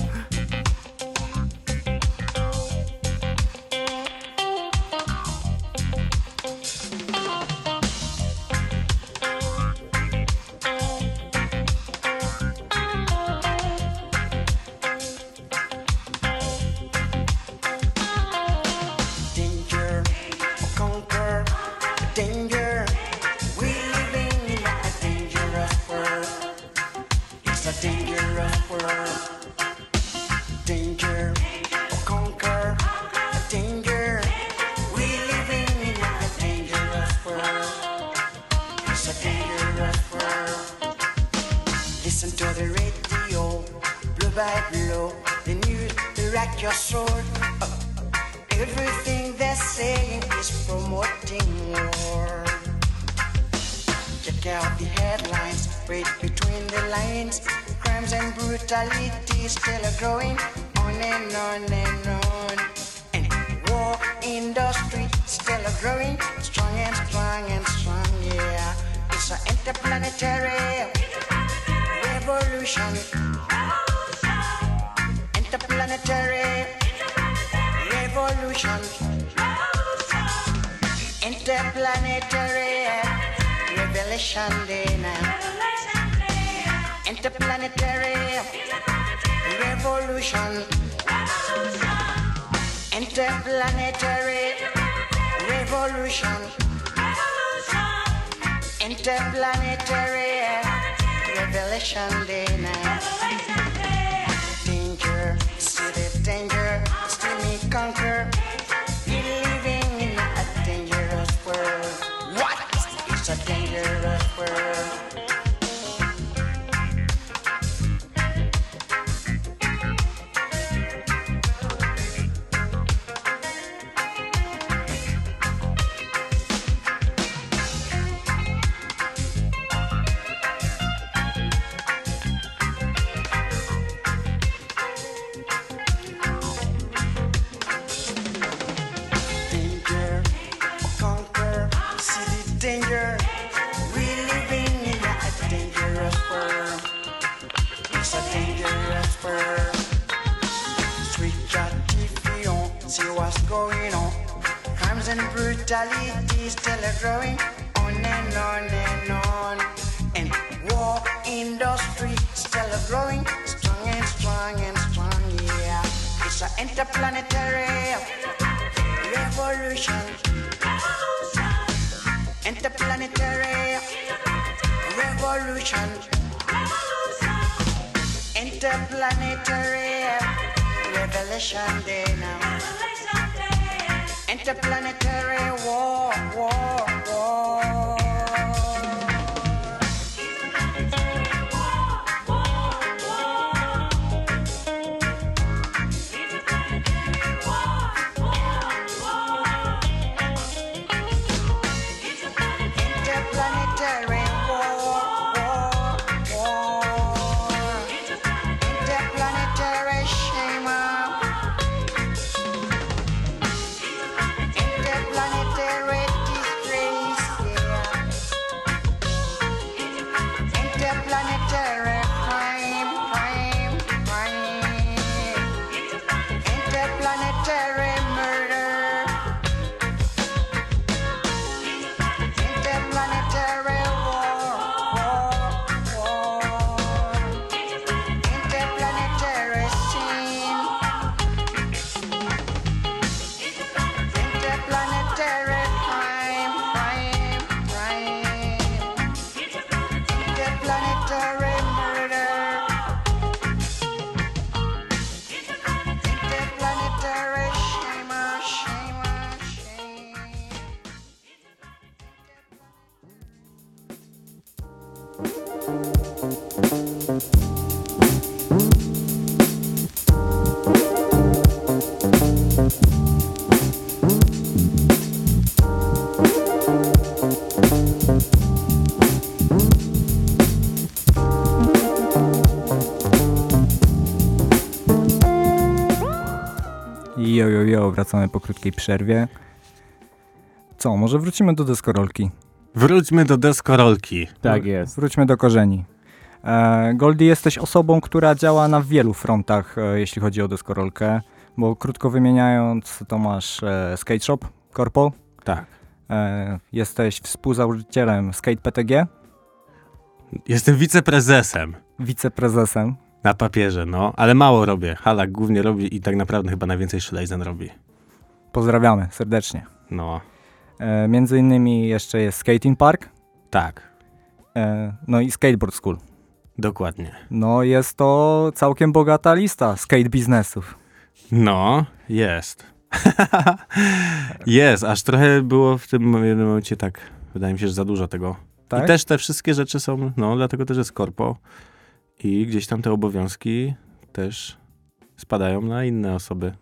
your. Uh, Everything they're saying is promoting war. Check out the headlines, read between the lines. Crimes and brutality still are growing on and on and on. And war industry still are growing strong and strong and strong, yeah. It's an interplanetary revolution. Interplanetary revolution. Interplanetary Revelation Day now. Interplanetary Revolution. Interplanetary Revolution. Interplanetary Revelation Day now. Growing strong and strong and strong. Yeah, it's an interplanetary revolution. Interplanetary revolution. Interplanetary revelation day now. Interplanetary war, war. Wracamy po krótkiej przerwie. Co, może wrócimy do deskorolki? Wróćmy do deskorolki. Tak jest. Wróćmy do korzeni. E, Goldie, jesteś osobą, która działa na wielu frontach, e, jeśli chodzi o deskorolkę, bo krótko wymieniając, to masz e, Skate Shop Corpo, Tak. e, jesteś współzałożycielem Skate PTG, Jestem wiceprezesem wiceprezesem. Na papierze, no, ale mało robię. Halak głównie robi i tak naprawdę chyba najwięcej Schleizen robi. Pozdrawiamy serdecznie. No, E, między innymi jeszcze jest Skating Park, tak, e, no i Skateboard School. dokładnie. No jest to całkiem bogata lista skate biznesów. No, jest. jest, aż trochę było w tym jednym momencie tak, wydaje mi się, że za dużo tego. Tak? I też te wszystkie rzeczy są, no, dlatego też jest korpo i gdzieś tam te obowiązki też spadają na inne osoby.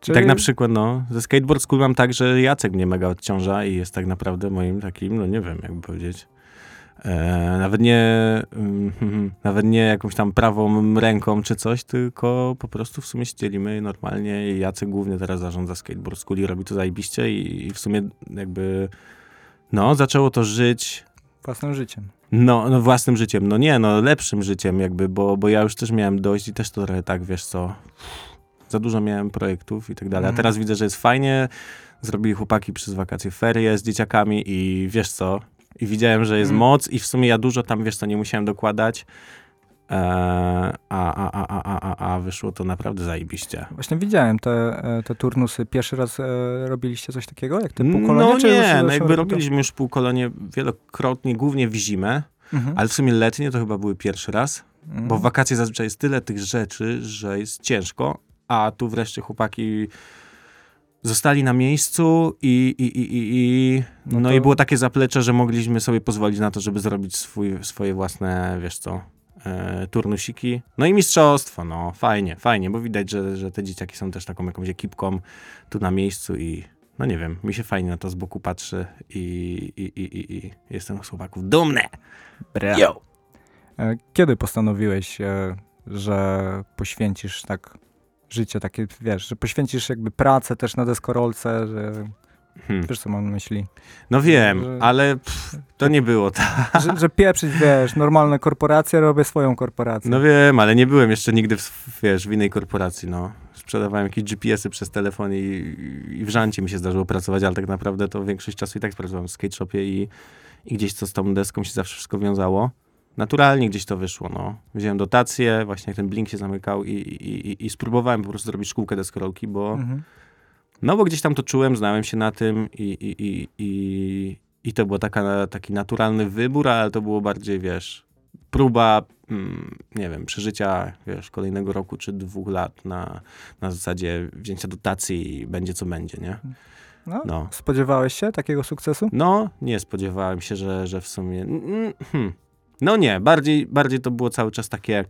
Czyli- Tak na przykład, no, ze skateboard school mam tak, że Jacek mnie mega odciąża i jest tak naprawdę moim takim, no nie wiem, jakby powiedzieć, e, nawet nie, mm, nawet nie jakąś tam prawą ręką czy coś, tylko po prostu w sumie się dzielimy normalnie i Jacek głównie teraz zarządza skateboard school i robi to zajebiście i, i w sumie jakby, no, zaczęło to żyć Własnym życiem. no, no własnym życiem. No nie, no lepszym życiem jakby, bo, bo ja już też miałem dość i też to trochę tak, wiesz co, za dużo miałem projektów i tak dalej. A Mhm. teraz widzę, że jest fajnie. Zrobili chłopaki przez wakacje ferie z dzieciakami i wiesz co? I widziałem, że jest Mhm. moc i w sumie ja dużo tam, wiesz co, nie musiałem dokładać. Eee, a, a, a, a, a, a, a wyszło to naprawdę zajebiście. Właśnie widziałem te, e, te turnusy. Pierwszy raz e, robiliście coś takiego, jak te półkolonie? No nie, już no jakby robiliśmy już półkolonie wielokrotnie, głównie w zimę, Mhm. ale w sumie letnie to chyba były pierwszy raz. Mhm. Bo w wakacje zazwyczaj jest tyle tych rzeczy, że jest ciężko, a tu wreszcie chłopaki zostali na miejscu i, i, i, i, i no, No to- i było takie zaplecze, że mogliśmy sobie pozwolić na to, żeby zrobić swój, swoje własne, wiesz co, e, turnusiki. No i mistrzostwo, no fajnie, fajnie, bo widać, że, że te dzieciaki są też taką jakąś ekipką tu na miejscu i no nie wiem, mi się fajnie na to z boku patrzy i, i, i, i, jestem z chłopaków dumny. Yo! E, Kiedy postanowiłeś, e, że poświęcisz tak życie takie, wiesz, że poświęcisz jakby pracę też na deskorolce, że Hmm. wiesz co mam na myśli? No wiem, Że- ale pff, to nie było tak. Że, że pieprzyć, wiesz, normalne korporacje, robię swoją korporację. No wiem, ale nie byłem jeszcze nigdy w, wiesz, w innej korporacji, no. Sprzedawałem jakieś GPS-y przez telefon i, i w żancie mi się zdarzyło pracować, ale tak naprawdę to większość czasu i tak pracowałem w skate shopie i, i gdzieś co z tą deską się zawsze wszystko wiązało. Naturalnie gdzieś to wyszło, no. Wziąłem dotację, właśnie jak ten blink się zamykał i, i, i, i spróbowałem po prostu zrobić szkółkę deskorolki, bo Mhm. No bo gdzieś tam to czułem, znałem się na tym i, i, i, i, i to był taki naturalny wybór, ale to było bardziej, wiesz, próba, mm, nie wiem, przeżycia, wiesz, kolejnego roku czy dwóch lat na, na zasadzie wzięcia dotacji i będzie co będzie, nie? No, No. Spodziewałeś się takiego sukcesu? No, nie spodziewałem się, że, że w sumie... mm, Hmm. No nie, bardziej, bardziej to było cały czas takie,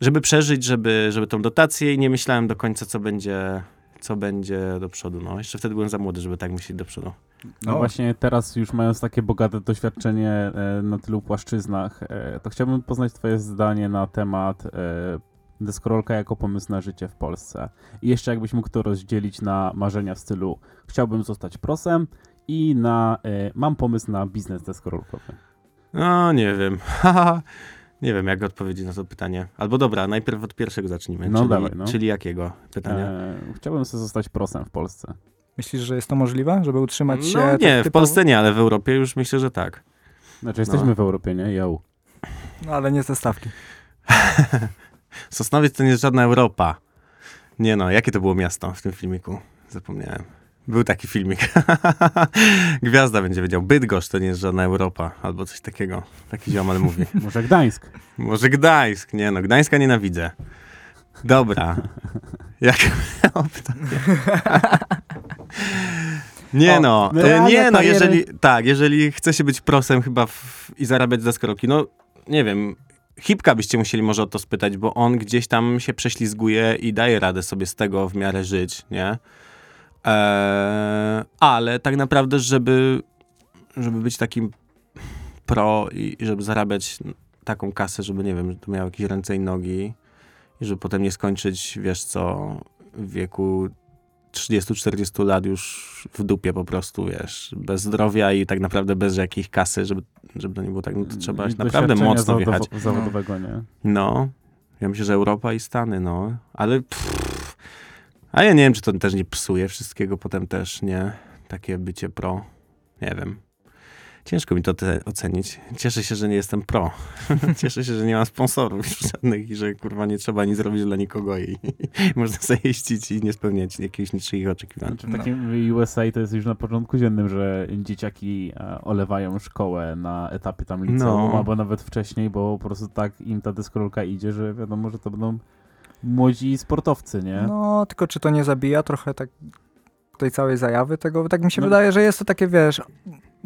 żeby przeżyć, żeby, żeby tą dotację i nie myślałem do końca, co będzie, co będzie do przodu. No, jeszcze wtedy byłem za młody, żeby tak myśleć do przodu. No O. właśnie teraz już mając takie bogate doświadczenie e, na tylu płaszczyznach, e, to chciałbym poznać twoje zdanie na temat e, deskorolka jako pomysł na życie w Polsce. I jeszcze jakbyś mógł to rozdzielić na marzenia w stylu chciałbym zostać prosem i na e, mam pomysł na biznes deskorolkowy. No, nie wiem. nie wiem, jak odpowiedzieć na to pytanie. Albo dobra, najpierw od pierwszego zacznijmy. No czyli, dawaj, no. czyli jakiego pytania? E, chciałbym sobie zostać prosem w Polsce. Myślisz, że jest to możliwe, żeby utrzymać się no tak nie, w typowo? Polsce nie, ale w Europie już myślę, że tak. Znaczy jesteśmy No. w Europie, nie? Yo. No ale nie ze stawki. Sosnowiec to nie jest żadna Europa. Nie no, jakie to było miasto w tym filmiku? Zapomniałem. Był taki filmik. Gwiazda będzie wiedział. Bydgoszcz to nie jest żadna Europa. Albo coś takiego. Taki ziomal mówi. Może Gdańsk. Może Gdańsk. Nie no, Gdańska nienawidzę. Dobra. Jak miało pytanie? Nie O, no, e, nie no, jeżeli, tak, jeżeli chce się być prosem chyba w, i zarabiać za skoroki, no nie wiem, Hipka byście musieli może o to spytać, bo on gdzieś tam się prześlizguje i daje radę sobie z tego w miarę żyć, nie? Eee, ale tak naprawdę, żeby, żeby być takim pro i, i żeby zarabiać taką kasę, żeby, nie wiem, żeby to miało jakieś ręce i nogi i żeby potem nie skończyć, wiesz co, w wieku 30-40 lat już w dupie po prostu, wiesz, bez zdrowia i tak naprawdę bez jakiejś kasy, żeby, żeby to nie było tak, no to trzeba I naprawdę mocno zawodowo- wjechać. Zawodowego, nie? No, ja myślę, że Europa i Stany, no, ale pff, a ja nie wiem, czy to też nie psuje wszystkiego potem też, nie? Takie bycie pro, nie wiem. Ciężko mi to te ocenić. Cieszę się, że nie jestem pro. Cieszę się, że nie mam sponsorów żadnych i że kurwa nie trzeba nic zrobić dla nikogo i, można sobie jeździć i nie spełniać jakichś niczyich oczekiwań. Znaczy, w No. takim USA to jest już na porządku dziennym, że dzieciaki e, olewają szkołę na etapie tam liceum No. albo nawet wcześniej, bo po prostu tak im ta deskorolka idzie, że wiadomo, że to będą młodzi sportowcy, nie? No, tylko czy to nie zabija trochę tak tej całej zajawy tego? Tak mi się No. wydaje, że jest to takie, wiesz,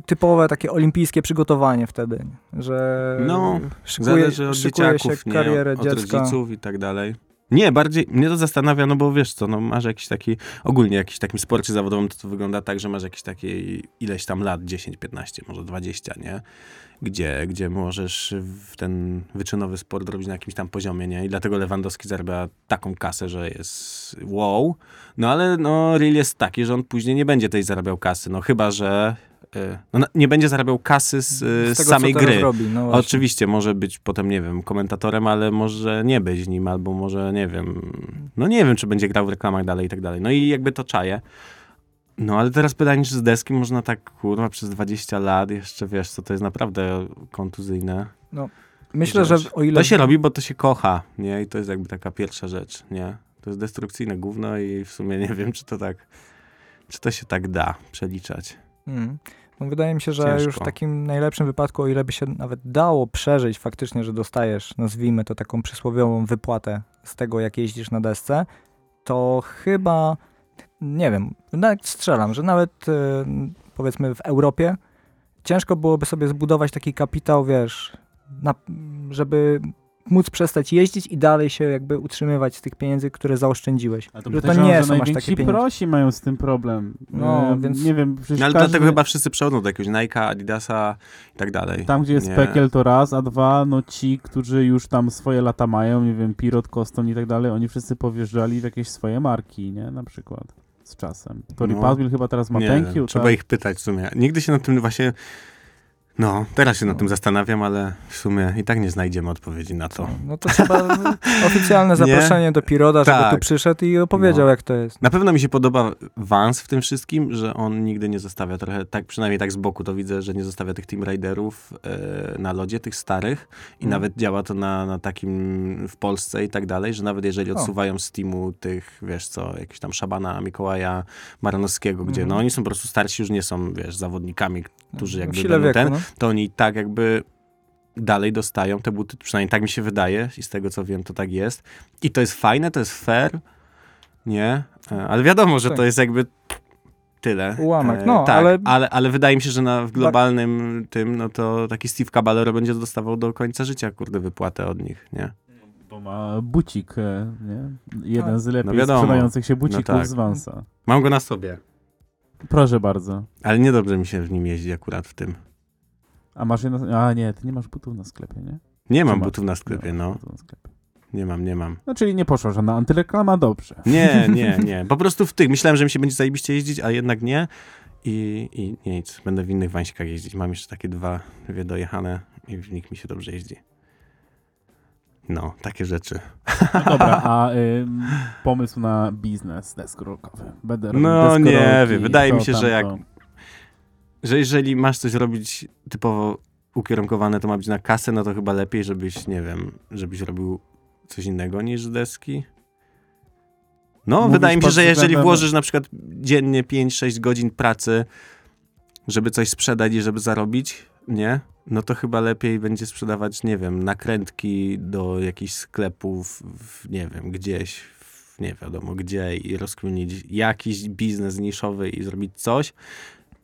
typowe takie olimpijskie przygotowanie wtedy, że No, szykuje, Zależy od szykuje dzieciaków, się nie? karierę od dziecka. rodziców i tak dalej. Nie, bardziej mnie to zastanawia, no bo wiesz co, no masz jakiś taki, ogólnie jakiś takim sporcie zawodowym to, to wygląda tak, że masz jakieś takie ileś tam lat, 10, 15, może 20, nie? Gdzie, gdzie możesz w ten wyczynowy sport robić na jakimś tam poziomie, nie? I dlatego Lewandowski zarabia taką kasę, że jest wow. No ale no real jest taki, że on później nie będzie tej zarabiał kasy, no chyba, że no, na- nie będzie zarabiał kasy z, y, z tego, samej gry. Robi, no. Oczywiście może być potem, nie wiem, komentatorem, ale może nie być nim, albo może, nie wiem, no nie wiem, czy będzie grał w reklamach dalej i tak dalej. No i jakby to czaje. No ale teraz pytanie, czy z deski można tak, kurwa, przez 20 lat jeszcze, wiesz, co to jest naprawdę kontuzyjne. Myślę, że rzecz. o ile... To się robi, bo to się kocha, nie? I to jest jakby taka pierwsza rzecz, nie? To jest destrukcyjne gówno i w sumie nie wiem, czy to tak, czy to się tak da przeliczać. Mm. No, wydaje mi się, że Ciężko. już w takim najlepszym wypadku, o ile by się nawet dało przeżyć faktycznie, że dostajesz, nazwijmy to taką przysłowiową wypłatę z tego, jak jeździsz na desce, to chyba, nie wiem, nawet strzelam, że nawet e, powiedzmy w Europie ciężko byłoby sobie zbudować taki kapitał, wiesz, na, żeby móc przestać jeździć i dalej się jakby utrzymywać z tych pieniędzy, które zaoszczędziłeś. Ale to, że to nie są aż takie pieniądze. prosi mają z tym problem. No, E, więc- Nie wiem, No, ale każdy, dlatego chyba wszyscy przechodzą do jakiegoś Nike'a, Adidasa i tak dalej. Tam, gdzie jest Nie. pekiel, to raz, a dwa, no ci, którzy już tam swoje lata mają, nie wiem, Pirot, Koston i tak dalej, oni wszyscy powjeżdżali w jakieś swoje marki, nie? Na przykład. Z czasem. Tori No. Padwil chyba teraz ma Nie thank wiem, you, trzeba tak? ich pytać w sumie. Nigdy się nad tym właśnie... No, teraz się nad No. tym zastanawiam, ale w sumie i tak nie znajdziemy odpowiedzi na to. No to trzeba oficjalne Nie? zaproszenie do Piroda, żeby Tak. tu przyszedł i opowiedział, No. jak to jest. Na pewno mi się podoba Vance w tym wszystkim, że on nigdy nie zostawia trochę, tak przynajmniej tak z boku to widzę, że nie zostawia tych Team Raiderów e, na lodzie, tych starych i Mm. nawet działa to na, na takim w Polsce i tak dalej, że nawet jeżeli O. odsuwają z teamu tych, wiesz co, jakiś tam Szabana, Mikołaja, Maranowskiego, gdzie Mhm. no oni są po prostu starsi, już nie są, wiesz, zawodnikami, którzy jakby sile wieku, ten, no. To oni tak jakby dalej dostają te buty, przynajmniej tak mi się wydaje i z tego co wiem to tak jest. I to jest fajne, to jest fair, nie? E, Ale wiadomo, że Tak. to jest jakby tyle. Ułamek, E, no, tak, ale- ale... ale... wydaje mi się, że na, w globalnym tym, no to taki Steve Caballero będzie dostawał do końca życia, kurde, wypłatę od nich, nie? Bo ma bucik, e, nie? Jeden z lepiej No sprzedających się bucików tak. z Vansa. Mam go na sobie. Proszę bardzo. Ale niedobrze mi się w nim jeździ akurat w tym. A masz jedno... A nie, ty nie masz butów na sklepie, nie? Nie mam butów na sklepie, no. butów na sklepie. Nie mam, nie mam. No czyli nie poszła żadna antyreklama, dobrze. Nie, nie, nie. Po prostu w tych. Myślałem, że mi się będzie zajebiście jeździć, a jednak nie. I, i nic. Będę w innych wańsikach jeździć. Mam jeszcze takie dwa, dwie dojechane i w nich mi się dobrze jeździ. No, takie rzeczy. No dobra, a ym, pomysł na biznes deskorolkowy. Będę robił No, nie wiem. Wydaje to, mi się, że jak- tamto. Że jeżeli masz coś robić typowo ukierunkowane, to ma być na kasę, no to chyba lepiej, żebyś, nie wiem, żebyś robił coś innego niż deski. No, Mówisz wydaje mi się, że jeżeli włożysz na przykład dziennie 5-6 godzin pracy, żeby coś sprzedać i żeby zarobić, nie? No to chyba lepiej będzie sprzedawać, nie wiem, nakrętki do jakichś sklepów, w, nie wiem, gdzieś, w, nie wiadomo gdzie i rozkminić jakiś biznes niszowy i zrobić coś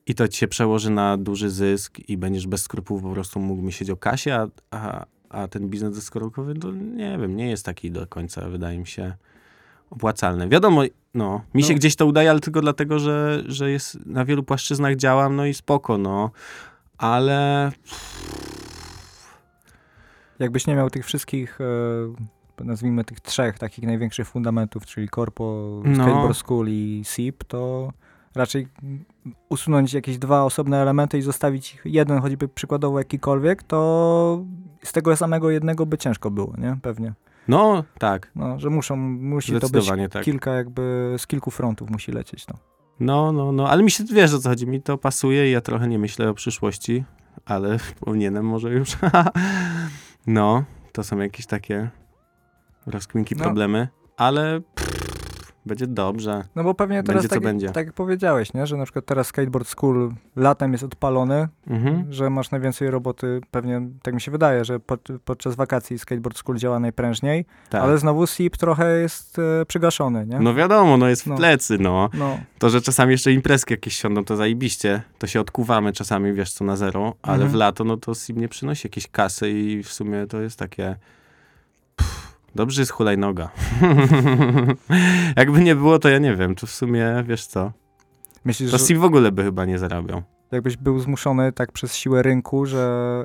i to ci się przełoży na duży zysk i będziesz bez skrupułów po prostu mógł myśleć o kasie, a, a, a ten biznes deskorolkowy, to nie wiem, nie jest taki do końca, wydaje mi się, opłacalny. Wiadomo, no, mi No. się gdzieś to udaje, ale tylko dlatego, że, że jest na wielu płaszczyznach działam, no i spoko, no, ale Jakbyś nie miał tych wszystkich, e, nazwijmy tych trzech takich największych fundamentów, czyli Corpo, No. Skateboard School i SIP, to raczej usunąć jakieś dwa osobne elementy i zostawić ich jeden, choćby przykładowo jakikolwiek, to z tego samego jednego by ciężko było, nie? Pewnie. no, tak, No, że muszą, musi to być tak. kilka jakby, z kilku frontów musi lecieć, no. No, no, no, ale mi się, wiesz o co chodzi, mi to pasuje i ja trochę nie myślę o przyszłości, ale powinienem może już. no, to są jakieś takie rozkminki, No. problemy, ale pff, będzie dobrze. No bo pewnie teraz Będzie, co tak, będzie. tak jak powiedziałeś, nie? że na przykład teraz Skateboard School latem jest odpalony, Mhm. że masz najwięcej roboty, pewnie tak mi się wydaje, że pod, podczas wakacji Skateboard School działa najprężniej, Tak. ale znowu SIP trochę jest e, przygaszony, nie? No wiadomo, no jest w No. plecy, no. No, To, że czasami jeszcze imprezki jakieś siądą, to zajebiście. To się odkuwamy czasami, wiesz co, na zero, ale Mhm. w lato, no to SIM nie przynosi jakiejś kasy i w sumie to jest takie... Pff, dobrze jest hulajnoga. Jakby nie było, to ja nie wiem, to w sumie, wiesz co, myślisz, to że w ogóle by chyba nie zarabiał. jakbyś był zmuszony tak przez siłę rynku, że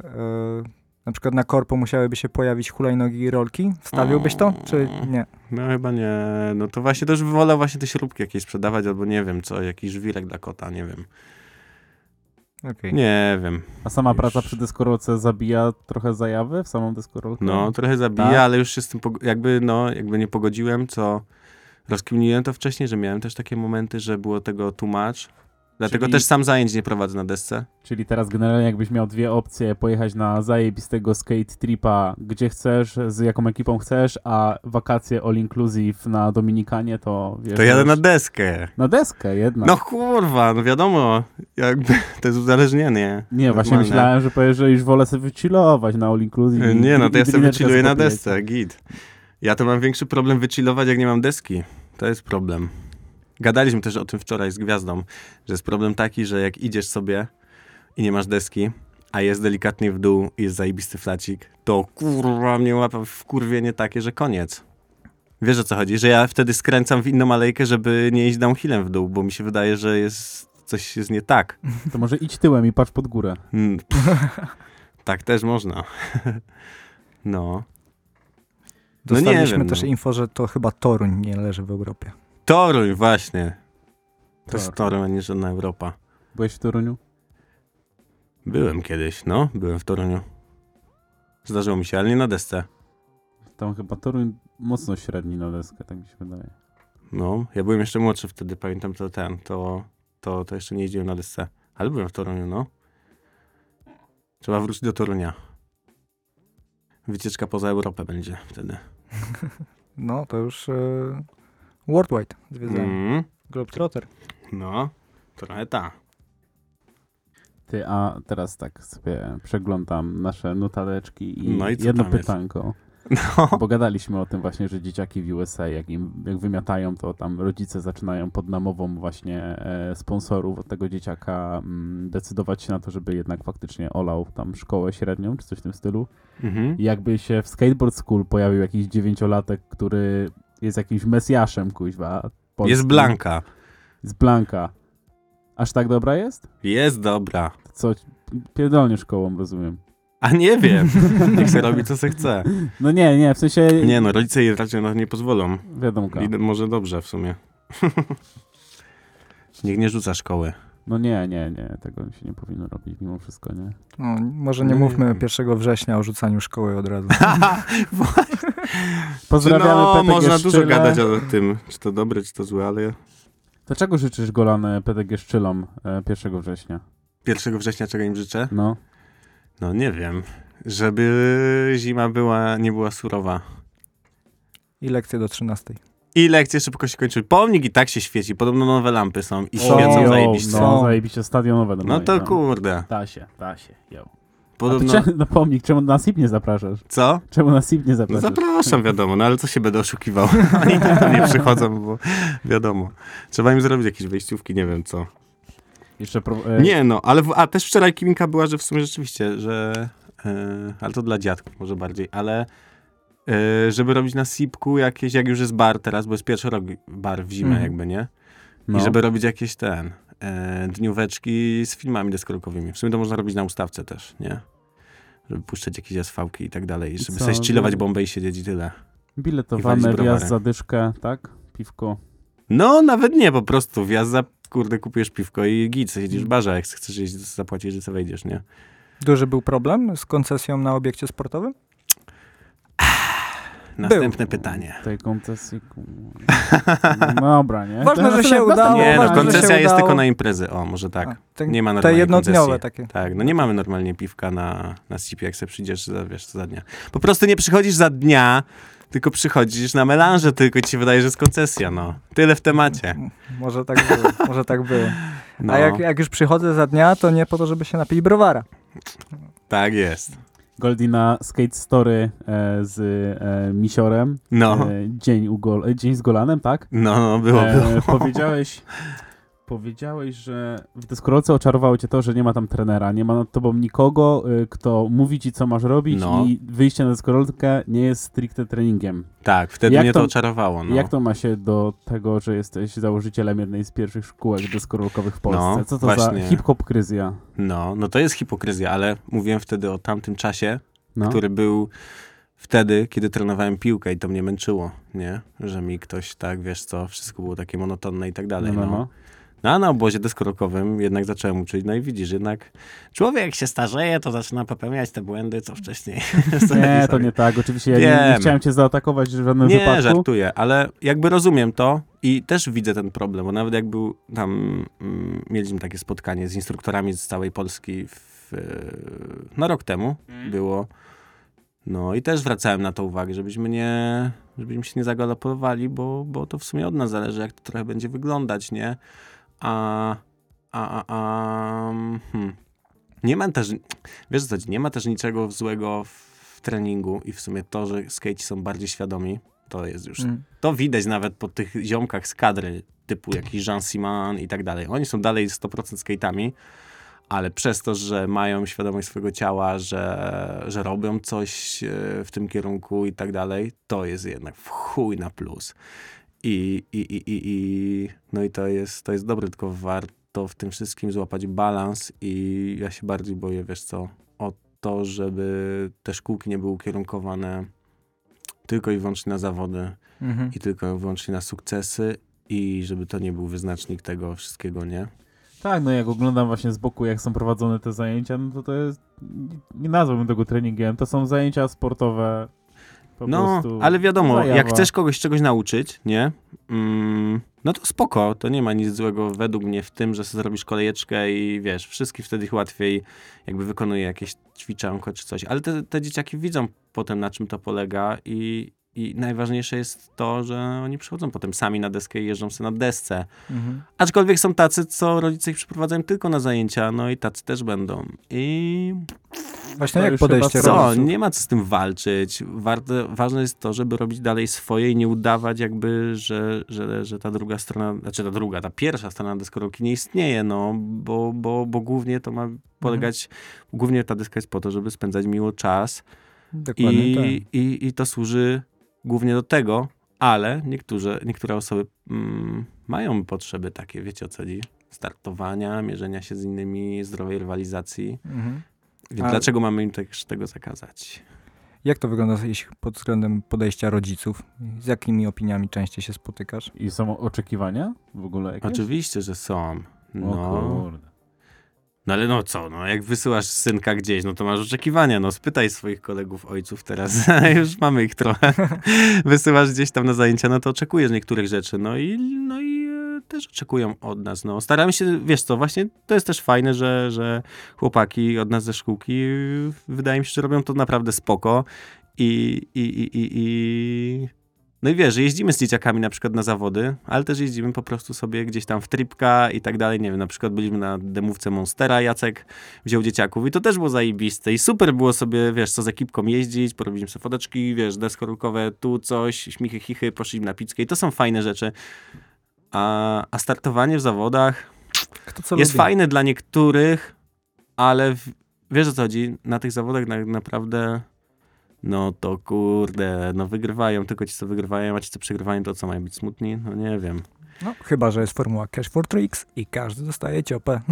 e, na przykład na korpo musiałyby się pojawić hulajnogi i rolki, wstawiłbyś to, czy nie? No chyba nie, no to właśnie też wolę właśnie te śrubki jakieś sprzedawać, albo nie wiem co, jakiś żwirek dla kota, nie wiem. Okej. Nie wiem. A sama Już. praca przy deskorolce zabija trochę zajawy w samą deskorolkę? No, trochę zabija, Tak? ale już się z tym jakby, no, jakby nie pogodziłem, co rozkminiłem to wcześniej, że miałem też takie momenty, że było tego too much. Dlatego Czyli- też sam zajęć nie prowadzę na desce. Czyli teraz generalnie jakbyś miał dwie opcje, pojechać na zajebistego skate tripa, gdzie chcesz, z jaką ekipą chcesz, a wakacje all inclusive na Dominikanie, to wiesz... To jadę na deskę. Na deskę jednak. No kurwa, no wiadomo, jakby to jest uzależnienie. nie, właśnie normalne. myślałem, że powiesz, że już wolę sobie wychillować na all inclusive. i- Nie, no to ja sobie wychilluję na desce, git. Ja to mam większy problem wychillować, jak nie mam deski. To jest problem. Gadaliśmy też o tym wczoraj z Gwiazdą, że jest problem taki, że jak idziesz sobie i nie masz deski, a jest delikatnie w dół i jest zajebisty flacik, to kurwa mnie łapa w kurwienie takie, że koniec. Wiesz o co chodzi? Że ja wtedy skręcam w inną alejkę, żeby nie iść downhillem w dół, bo mi się wydaje, że jest coś jest nie tak. To może idź tyłem i patrz pod górę. Mm, tak też można. no. No nie Dostaliśmy wiem, też no. info, że to chyba Toruń nie leży w Europie. Toruń, właśnie. To jest Toruń. Toruń, a nie żadna Europa. Byłeś w Toruniu? Byłem kiedyś, no. Byłem w Toruniu. Zdarzyło mi się, ale nie na desce. Tam chyba Toruń mocno średni na deskę, tak mi się wydaje. No, ja byłem jeszcze młodszy wtedy, pamiętam to ten, to, to, to jeszcze nie jeździłem na desce. Ale byłem w Toruniu, no. Trzeba wrócić do Torunia. Wycieczka poza Europę będzie wtedy. No, to już e, Worldwide zwiedzamy. Mm, Globetrotter. no, trochę ta. Ty, a teraz tak sobie przeglądam nasze notateczki i, No i co jedno pytanko. No. Bo gadaliśmy o tym właśnie, że dzieciaki w USA, jak im jak wymiatają, to tam rodzice zaczynają pod namową właśnie e, sponsorów od tego dzieciaka mm, decydować się na to, żeby jednak faktycznie olał tam szkołę średnią, czy coś w tym stylu. Mhm. I jakby się w skateboard school pojawił jakiś dziewięciolatek, który jest jakimś mesjaszem, kuźwa. polskim. Jest Blanka. Z Blanka. Aż tak dobra jest? Jest dobra. Co, pierdolnie szkołą, rozumiem. A nie wiem. Niech se robi, co se chce. No nie, nie, w sensie... Nie no, rodzice jej raczej na to nie pozwolą. Wiadomka. I może dobrze w sumie. Niech nie rzuca szkoły. No nie, nie, nie, tego się nie powinno robić mimo wszystko, nie? No, może nie No, mówmy nie wiem. 1 września o rzucaniu szkoły od razu. Pozdrawiamy no, PTG można dużo Szczyle. gadać o tym, czy to dobre, czy to złe, ale To czego życzysz Golan PTG Szczylom e, 1 września? 1 września czego im życzę? No, No nie wiem. Żeby zima była, nie była surowa. I lekcje do 13. I lekcje szybko się kończyły. Pomnik i tak się świeci. Podobno nowe lampy są i świecą yo, zajebiście. No, Są. zajebiście stadionowe. No to tam. kurde. Da się, da się, yo. Podobno... A czemu, no pomnik, czemu na SIP nie zapraszasz? Co? Czemu na SIP nie No zapraszasz? zapraszam, wiadomo, no ale co się będę oszukiwał? Oni tak tam nie przychodzą, bo wiadomo. Trzeba im zrobić jakieś wejściówki, nie wiem co. Jeszcze pro, e, Nie no, ale w, a też wczoraj kiminka była, że w sumie rzeczywiście, że e, ale to dla dziadków może bardziej, ale żeby robić na sipku jakieś, jak już jest bar teraz, bo jest pierwszy rok bar w zimę Mhm. jakby, nie? no. I żeby robić jakieś ten, e, dnióweczki z filmami deskorolkowymi. W sumie to można robić na ustawce też, nie? Żeby puszczać jakieś asfałki i tak dalej, i żeby co, sobie chillować bombę i siedzieć i tyle. i Biletowane, walić wjazd za dyszkę, tak? Piwko. No, nawet nie, po prostu wjazd za, kurde, kupujesz piwko i git, siedzisz w barze, jak chcesz iść, zapłacić, że co wejdziesz, nie? Duży był problem z koncesją na obiekcie sportowym? Następne pytanie. Tej koncesji. No dobra, nie? Ważne, że się udało, Nie, no, koncesja jest udało. tylko na imprezy, o, może tak. A, te, Nie ma te normalnej jednodniowe koncesji. takie. Tak, no nie mamy normalnie piwka na, na SCP, jak sobie przyjdziesz, za, wiesz, co za dnia. Po prostu nie przychodzisz za dnia, tylko przychodzisz na melanże, tylko ci się wydaje, że jest koncesja, no. Tyle w temacie. Może tak było, może tak było. No, A jak, jak już przychodzę za dnia, to nie po to, żeby się napić browara. tak jest. Goldie na Skate Story e, z e, Misiorem. No, E, dzień, u Gol, e, dzień z Golanem, tak? no, no, było, było. E, powiedziałeś, powiedziałeś, że w deskorolce oczarowało cię to, że nie ma tam trenera, nie ma nad tobą nikogo, y, kto mówi ci, co masz robić No. i wyjście na deskorolkę nie jest stricte treningiem. Tak, wtedy Jak mnie to- to oczarowało, no. Jak to ma się do tego, że jesteś założycielem jednej z pierwszych szkółek deskorolkowych w Polsce? No, co to właśnie. za hip-hop-kryzja? No, no to jest hipokryzja, ale mówiłem wtedy o tamtym czasie, No. który był wtedy, kiedy trenowałem piłkę i to mnie męczyło, nie? Że mi ktoś tak, wiesz co, wszystko było takie monotonne i tak dalej, no, no. No, a na obozie deskorokowym jednak zacząłem uczyć, no i widzisz, jednak człowiek jak się starzeje, to zaczyna popełniać te błędy, co wcześniej. Nie, to nie tak. Oczywiście ja nie, nie chciałem cię zaatakować w żadnym Nie, wypadku. żartuję, ale jakby rozumiem to i też widzę ten problem, bo nawet jak był tam, mm, mieliśmy takie spotkanie z instruktorami z całej Polski w, no rok temu było, no i też zwracałem na to uwagę, żebyśmy nie, żebyśmy się nie zagalopowali, bo, bo to w sumie od nas zależy, jak to trochę będzie wyglądać, nie? A, a, a, a hmm. nie ma też, wiesz co, nie ma też niczego złego w treningu i w sumie to, że skate są bardziej świadomi, to jest już Mm. to widać nawet po tych ziomkach z kadry, typu jakiś Jean Simon i tak dalej. Oni są dalej 100% skate'ami, ale przez to, że mają świadomość swojego ciała, że, że robią coś e, w tym kierunku i tak dalej, to jest jednak w chuj na plus. I, i, i, i, i no i to jest, to jest dobre, tylko warto w tym wszystkim złapać balans i ja się bardziej boję, wiesz co, o to, żeby te szkółki nie były ukierunkowane tylko i wyłącznie na zawody, Mhm. i tylko i wyłącznie na sukcesy i żeby to nie był wyznacznik tego wszystkiego, nie? Tak, no jak oglądam właśnie z boku, jak są prowadzone te zajęcia, no to to jest, nie nazwałbym tego treningiem, to są zajęcia sportowe po no, ale wiadomo, jak chcesz kogoś czegoś nauczyć, nie? Mm, no to spoko, to nie ma nic złego według mnie w tym, że sobie zrobisz kolejeczkę i wiesz, wszystkich wtedy łatwiej jakby wykonuje jakieś ćwiczanko czy coś, ale te, te dzieciaki widzą potem na czym to polega i, i najważniejsze jest to, że oni przychodzą potem sami na deskę i jeżdżą sobie na desce. Mhm. Aczkolwiek są tacy, co rodzice ich przyprowadzają tylko na zajęcia, no i tacy też będą. I Właśnie To jak podejście co, nie ma co z tym walczyć. Warte, ważne jest to, żeby robić dalej swoje i nie udawać jakby, że, że, że ta druga strona, znaczy ta druga, ta pierwsza strona deskorolki nie istnieje, no, bo, bo, bo głównie to ma polegać, głównie ta deska jest po to, żeby spędzać miło czas Dokładnie i, tak. i, i to służy głównie do tego, ale niektóre, niektóre osoby mm, mają potrzeby takie, wiecie o co chodzi? Startowania, mierzenia się z innymi, zdrowej rywalizacji. Mhm. Więc A- dlaczego mamy im też tego zakazać? Jak to wygląda jeśli pod względem podejścia rodziców? Z jakimi opiniami częściej się spotykasz? I są oczekiwania w ogóle jakieś? Oczywiście, że są. O No, kurde. No ale no co, no jak wysyłasz synka gdzieś, no to masz oczekiwania, no spytaj swoich kolegów, ojców teraz, już mamy ich trochę. Wysyłasz gdzieś tam na zajęcia, no to oczekujesz niektórych rzeczy, no i, no i e, też oczekują od nas, no. Staramy się, wiesz co, właśnie to jest też fajne, że, że chłopaki od nas ze szkółki, wydaje mi się, że robią to naprawdę spoko i, i, i, i, i no i wiesz, że jeździmy z dzieciakami na przykład na zawody, ale też jeździmy po prostu sobie gdzieś tam w tripka i tak dalej. Nie wiem, na przykład byliśmy na demówce Monstera, Jacek wziął dzieciaków i to też było zajebiste i super było sobie, wiesz, co z ekipką jeździć, porobiliśmy sobie foteczki, wiesz, deskorolkowe, tu coś, śmichy, chichy, poszliśmy na pizzkę i to są fajne rzeczy. A, a startowanie w zawodach jest lubi? fajne dla niektórych, ale w, wiesz o co chodzi, na tych zawodach na, naprawdę no to kurde, no wygrywają tylko ci, co wygrywają, a ci, co przegrywają, to co mają być smutni? No nie wiem. No, chyba, że jest formuła Cash for Tricks i każdy dostaje ciopę.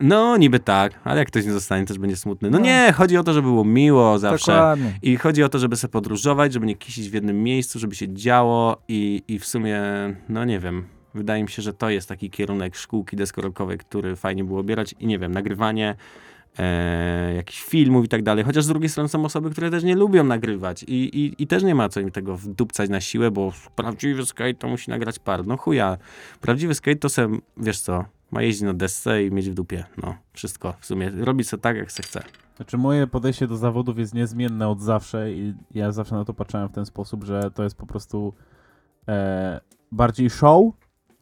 No niby tak, ale jak ktoś nie zostanie, też będzie smutny. No No. nie, chodzi o to, żeby było miło zawsze. Dokładnie. I chodzi o to, żeby sobie podróżować, żeby nie kisić w jednym miejscu, żeby się działo i, i w sumie, no nie wiem, wydaje mi się, że to jest taki kierunek szkółki deskorolkowej, który fajnie było obierać i nie wiem, nagrywanie e, jakichś filmów i tak dalej, chociaż z drugiej strony są osoby, które też nie lubią nagrywać i, i, i też nie ma co im tego wdupcać na siłę, bo prawdziwy skate to musi nagrać par. No chuja, prawdziwy skate to se, wiesz co, ma jeździć na desce i mieć w dupie, no, wszystko w sumie, robić sobie tak, jak se chce. Znaczy moje podejście do zawodów jest niezmienne od zawsze i ja zawsze na to patrzyłem w ten sposób, że to jest po prostu e, bardziej show,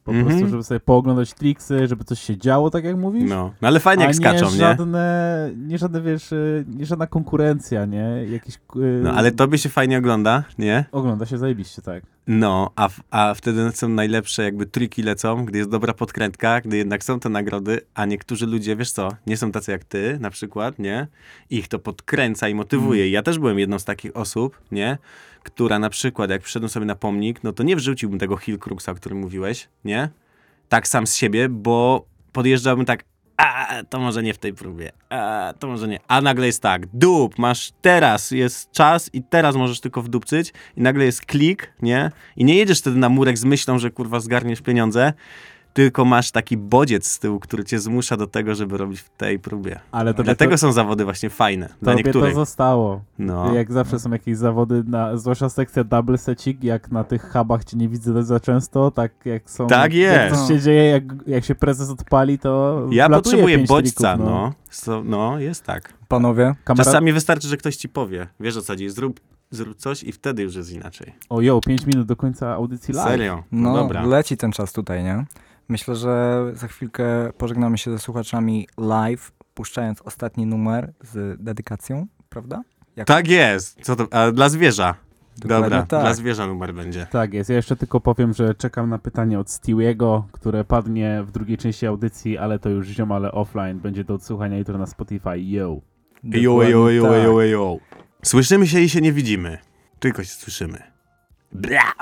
po Mhm. prostu, żeby sobie pooglądać triksy, żeby coś się działo, tak jak mówisz. No, no ale fajnie jak skaczą, nie nie? żadne, nie żadne, wiesz, e, nie żadna konkurencja, nie? Jakiś, e, No, ale tobie się fajnie ogląda, nie? Ogląda się zajebiście, tak. No, a, w- a wtedy są najlepsze jakby triki lecą, gdy jest dobra podkrętka, gdy jednak są te nagrody, a niektórzy ludzie, wiesz co, nie są tacy jak ty na przykład, nie? Ich to podkręca i motywuje. Mm. Ja też byłem jedną z takich osób, nie? Która na przykład, jak przyszedłem sobie na pomnik, no to nie wrzuciłbym tego Hill Cruxa, o którym mówiłeś, nie? Tak sam z siebie, bo podjeżdżałbym tak, a to może nie w tej próbie, a to może nie. A nagle jest tak, dup, masz teraz, jest czas i teraz możesz tylko wdupcyć i nagle jest klik, nie? I nie jedziesz wtedy na murek z myślą, że kurwa zgarniesz pieniądze, tylko masz taki bodziec z tyłu, który cię zmusza do tego, żeby robić w tej próbie. Ale to Dlatego są zawody właśnie fajne dla tobie to niektórych. zostało. No. Jak zawsze są jakieś zawody, na, zwłaszcza sekcja double secik, jak na tych hubach cię nie widzę za często, tak jak są... Tak Jak jest. coś się dzieje, jak, jak się prezes odpali, to Ja potrzebuję bodźca, trików, no. So, no, jest tak. Panowie, Kamera... Czasami wystarczy, że ktoś ci powie, wiesz o co chodzi, zrób, zrób coś i wtedy już jest inaczej. O, jo, 5 minut do końca audycji live. Serio? No, no dobra. leci ten czas tutaj, nie? Myślę, że za chwilkę pożegnamy się ze słuchaczami live, puszczając ostatni numer z dedykacją, prawda? Jak Tak jest. Co to? A dla zwierza. Dokładnie Dobra, tak. dla zwierza numer będzie. Tak jest. Ja jeszcze tylko powiem, że czekam na pytanie od Stewiego, które padnie w drugiej części audycji, ale to już ziomale offline. Będzie do odsłuchania jutro na Spotify. Yo. Ejo, ejo, ejo, tak. ejo, ejo. Słyszymy się i się nie widzimy. Tylko się słyszymy. Bra!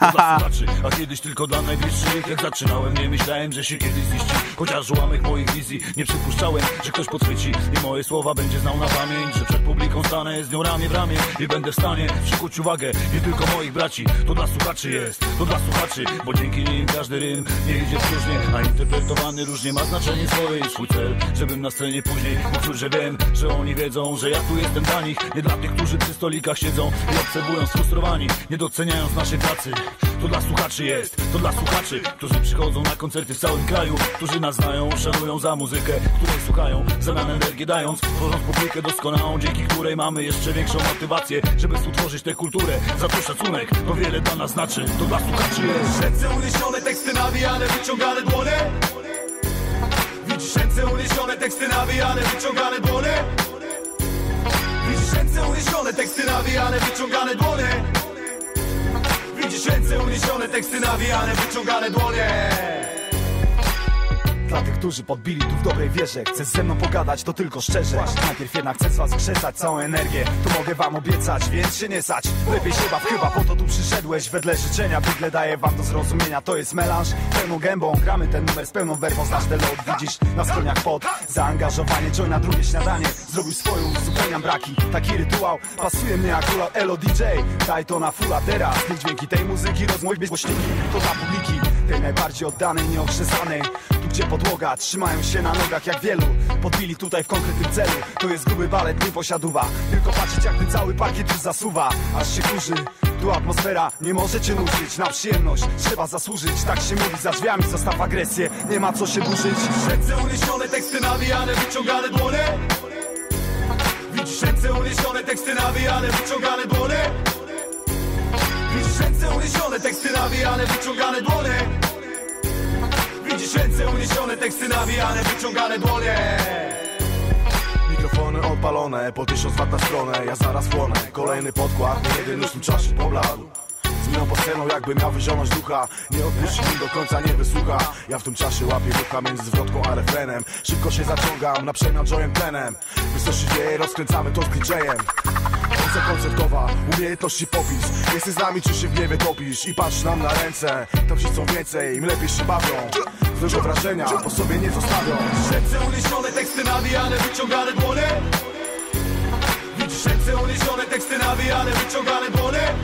dla słuchaczy, a kiedyś tylko dla najbliższych Jak zaczynałem, nie myślałem, że się kiedyś ziści Chociaż ułamek moich wizji Nie przypuszczałem, że ktoś podchwyci I moje słowa będzie znał na pamięć Że przed publiką stanę z nią ramię w ramię I będę w stanie przykuć uwagę Nie tylko moich braci. To dla słuchaczy jest, to dla słuchaczy Bo dzięki nim każdy rym nie idzie próżnie A interpretowany różnie ma znaczenie swoje. I swój cel Żebym na scenie później czuć, że wiem Że oni wiedzą, że ja tu jestem dla nich Nie dla tych, którzy przy stolikach siedzą I obserwują sfrustrowani Nie doceniając naszej pracy. To dla słuchaczy jest, to dla słuchaczy Którzy przychodzą na koncerty w całym kraju Którzy nas znają, szanują za muzykę Której słuchają, zamian energię dając Tworząc publikę doskonałą, dzięki której mamy jeszcze większą motywację Żeby współtworzyć tę kulturę. Za to szacunek, to wiele dla nas znaczy To dla słuchaczy. Jest Ręce uniesione, teksty nawijane, wyciągane dłonie. Widzisz ręce uniesione, teksty nawijane, wyciągane dłonie. Widzisz ręce uniesione, teksty nawijane, wyciągane dłonie. Widzisz ręce uniesione, teksty nawijane, wyciągane dłonie Dla tych, którzy podbili tu w dobrej wierze. Chcesz ze mną pogadać, to tylko szczerze. Najpierw jednak chcę z was krzesać całą energię. To mogę wam obiecać, więc się nie sać. Lepiej się baw, chyba po to tu przyszedłeś. Wedle życzenia, bydle daję wam do zrozumienia. To jest melanż, pełną gębą. Gramy ten numer z pełną werwą. Znasz ten lot, widzisz? Na skroniach pod Zaangażowanie, join na drugie śniadanie. Zrobił swoją, uzupełniam braki. Taki rytuał, pasuje mnie jak kula. Elo DJ, daj to na fulla teraz Niech dźwięki tej muzyki rozmój głośniki. To dla publiki, tej najbardziej oddanej, nieokrzesanej. Tu gdzie podłoga, trzymają się na nogach jak wielu. Podbili tutaj w konkretnym celu To jest gruby balet, nie posiaduwa. Tylko patrzeć jak ten cały parkiet już zasuwa. Aż się kurzy, tu atmosfera nie może cię nużyć. Na przyjemność trzeba zasłużyć Tak się mówi za drzwiami, zostaw agresję Nie ma co się burzyć. Ręce uniesione, teksty nawijane, wyciągane dłonie Widzisz ręce uniesione, teksty nawijane, wyciągane dłonie Widzisz ręce uniesione, teksty nawijane, wyciągane dłonie Widzisz ręce uniesione, teksty nawijane, wyciągane dłonie. Mikrofony odpalone, po tysiąc wat na stronę. Ja zaraz chłonę, kolejny podkład Nie jeden już w tym czasie pobladł. Zmienią po sceną jakby miał wyzionąć ducha. Nie odpuści nim do końca, nie wysłucha. Ja w tym czasie łapię ducha między zwrotką a refrenem. Szybko się zaciągam na przemian joyem tlenem Wysoki się dzieje, rozkręcamy to z DJ-em Muzyka koncertowa, umiejętności popis Jesteś z nami, czy się w gniewie topisz? I patrz nam na ręce, tam ci chcą więcej Im lepiej się bawią, złego wrażenia po sobie nie zostawią. Ręce uniesione, teksty nawijane, wyciągane dłonie. Widzisz ręce uniesione, teksty nawijane, wyciągane dłonie.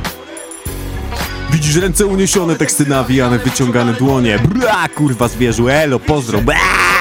Widzisz ręce uniesione, teksty nawijane, wyciągane dłonie. Bra, kurwa zwierzu, elo, pozdro. Bra!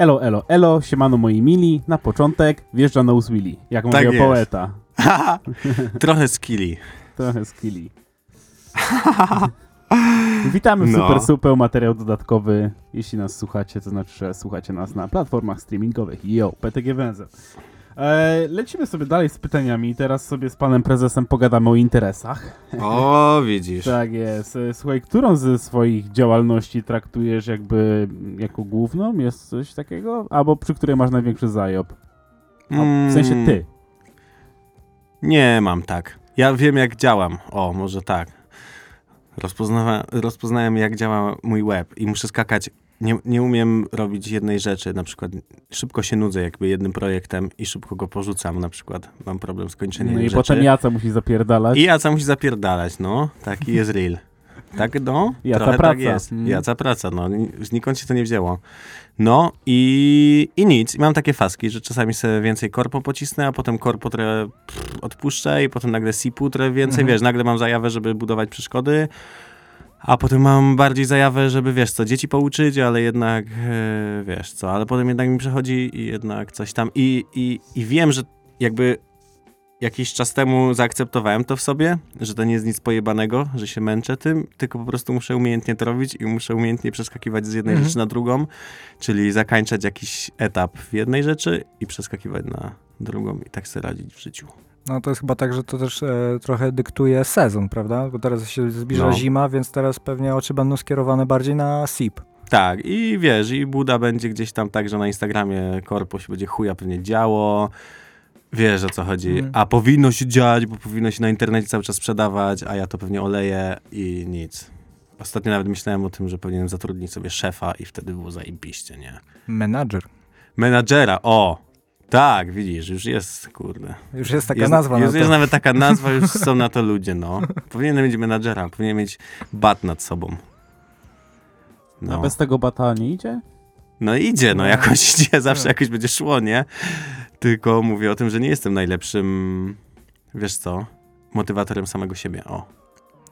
Elo, elo, elo, siemano moi mili, na początek wjeżdża Nose Willy, jak Tak mówił poeta. Trochę skilli. Trochę skilli. Witamy w No. Super Super, materiał dodatkowy. Jeśli nas słuchacie, to znaczy, że słuchacie nas na platformach streamingowych. Yo, PTG Węzeł. E, lecimy sobie dalej z pytaniami. Teraz sobie z panem prezesem pogadamy o interesach. O, widzisz. Tak jest. E, Słuchaj, którą ze swoich działalności traktujesz jakby jako główną? Jest coś takiego? Albo przy której masz największy zajob? No, w sensie Mm, ty. Nie mam tak. Ja wiem, jak działam. O, może tak. Rozpoznawa- rozpoznałem, jak działa mój web i muszę skakać. Nie, nie umiem robić jednej rzeczy, na przykład szybko się nudzę jakby jednym projektem i szybko go porzucam, na przykład mam problem z kończeniem No i rzeczy. potem Jaca musi zapierdalać. I Jaca musi zapierdalać, no. Taki jest real. Tak, no. Jaca trochę praca. tak jest. Mm. Jaca praca, no. Ni- Znikąd się to nie wzięło. No i, i nic. I mam takie faski, że czasami sobie więcej korpo pocisnę, a potem korpo trochę pff, odpuszczę i potem nagle sipu trochę więcej, Mhm. wiesz, nagle mam zajawę, żeby budować przeszkody, a potem mam bardziej zajawę, żeby, wiesz co, dzieci pouczyć, ale jednak, e, wiesz co, ale potem jednak mi przechodzi i jednak coś tam i, i, i wiem, że jakby jakiś czas temu zaakceptowałem to w sobie, że to nie jest nic pojebanego, że się męczę tym, tylko po prostu muszę umiejętnie to robić i muszę umiejętnie przeskakiwać z jednej Mhm. rzeczy na drugą, czyli zakańczać jakiś etap w jednej rzeczy i przeskakiwać na drugą i tak sobie radzić w życiu. No to jest chyba tak, że to też e, trochę dyktuje sezon, prawda? Bo teraz się zbliża No. zima, więc teraz pewnie oczy będą skierowane bardziej na SIP. Tak, i wiesz, i Buda będzie gdzieś tam tak, że na Instagramie korpo się będzie chuja pewnie działo. Wiesz o co chodzi. Mhm. A powinno się dziać, bo powinno się na internecie cały czas sprzedawać, a ja to pewnie oleję i nic. Ostatnio nawet myślałem o tym, że powinienem zatrudnić sobie szefa i wtedy było zajebiście, nie? Menadżer. Menadżera, o! Tak, widzisz, już jest, kurde. Już jest taka jest, nazwa jest, na to. jest nawet taka nazwa, już są na to ludzie, no. Powinienem mieć menadżera, powinien mieć bat nad sobą. A No. bez tego bata nie idzie? No idzie, no jakoś idzie, zawsze jakoś będzie szło, nie? Tylko mówię o tym, że nie jestem najlepszym, wiesz co, motywatorem samego siebie, o.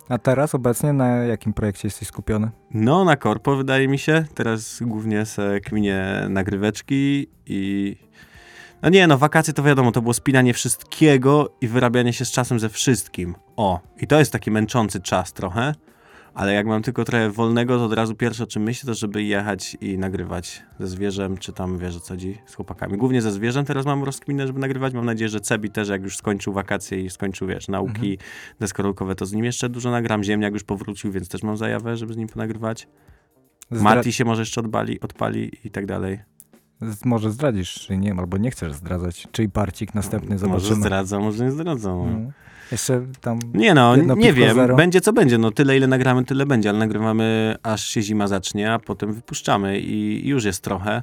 A teraz obecnie na jakim projekcie jesteś skupiony? No, na korpo wydaje mi się, teraz głównie se kminie nagryweczki i... No nie, no wakacje to wiadomo, to było spinanie wszystkiego i wyrabianie się z czasem ze wszystkim. O, i to jest taki męczący czas trochę, ale jak mam tylko trochę wolnego, to od razu pierwsze o czym myślę, to żeby jechać i nagrywać ze zwierzem, czy tam wiesz o co chodzi, z chłopakami. Głównie ze zwierzem teraz mam rozkminę, żeby nagrywać. Mam nadzieję, że Cebi też jak już skończył wakacje i skończył, wiesz, nauki deskorolkowe, to z nim jeszcze dużo nagram. Ziemniak już powrócił, więc też mam zajawę, żeby z nim ponagrywać. Zdra- Mati się może jeszcze odbali, odpali i tak dalej. Może zdradzisz, czy nie, albo nie chcesz zdradzać, czyj parcik następny Może zobaczymy. zdradza, może nie zdradza. No. No. Jeszcze tam Nie no, nie wiem. zero. Będzie co będzie. No tyle ile nagramy, tyle będzie, ale nagrywamy aż się zima zacznie, a potem wypuszczamy i już jest trochę.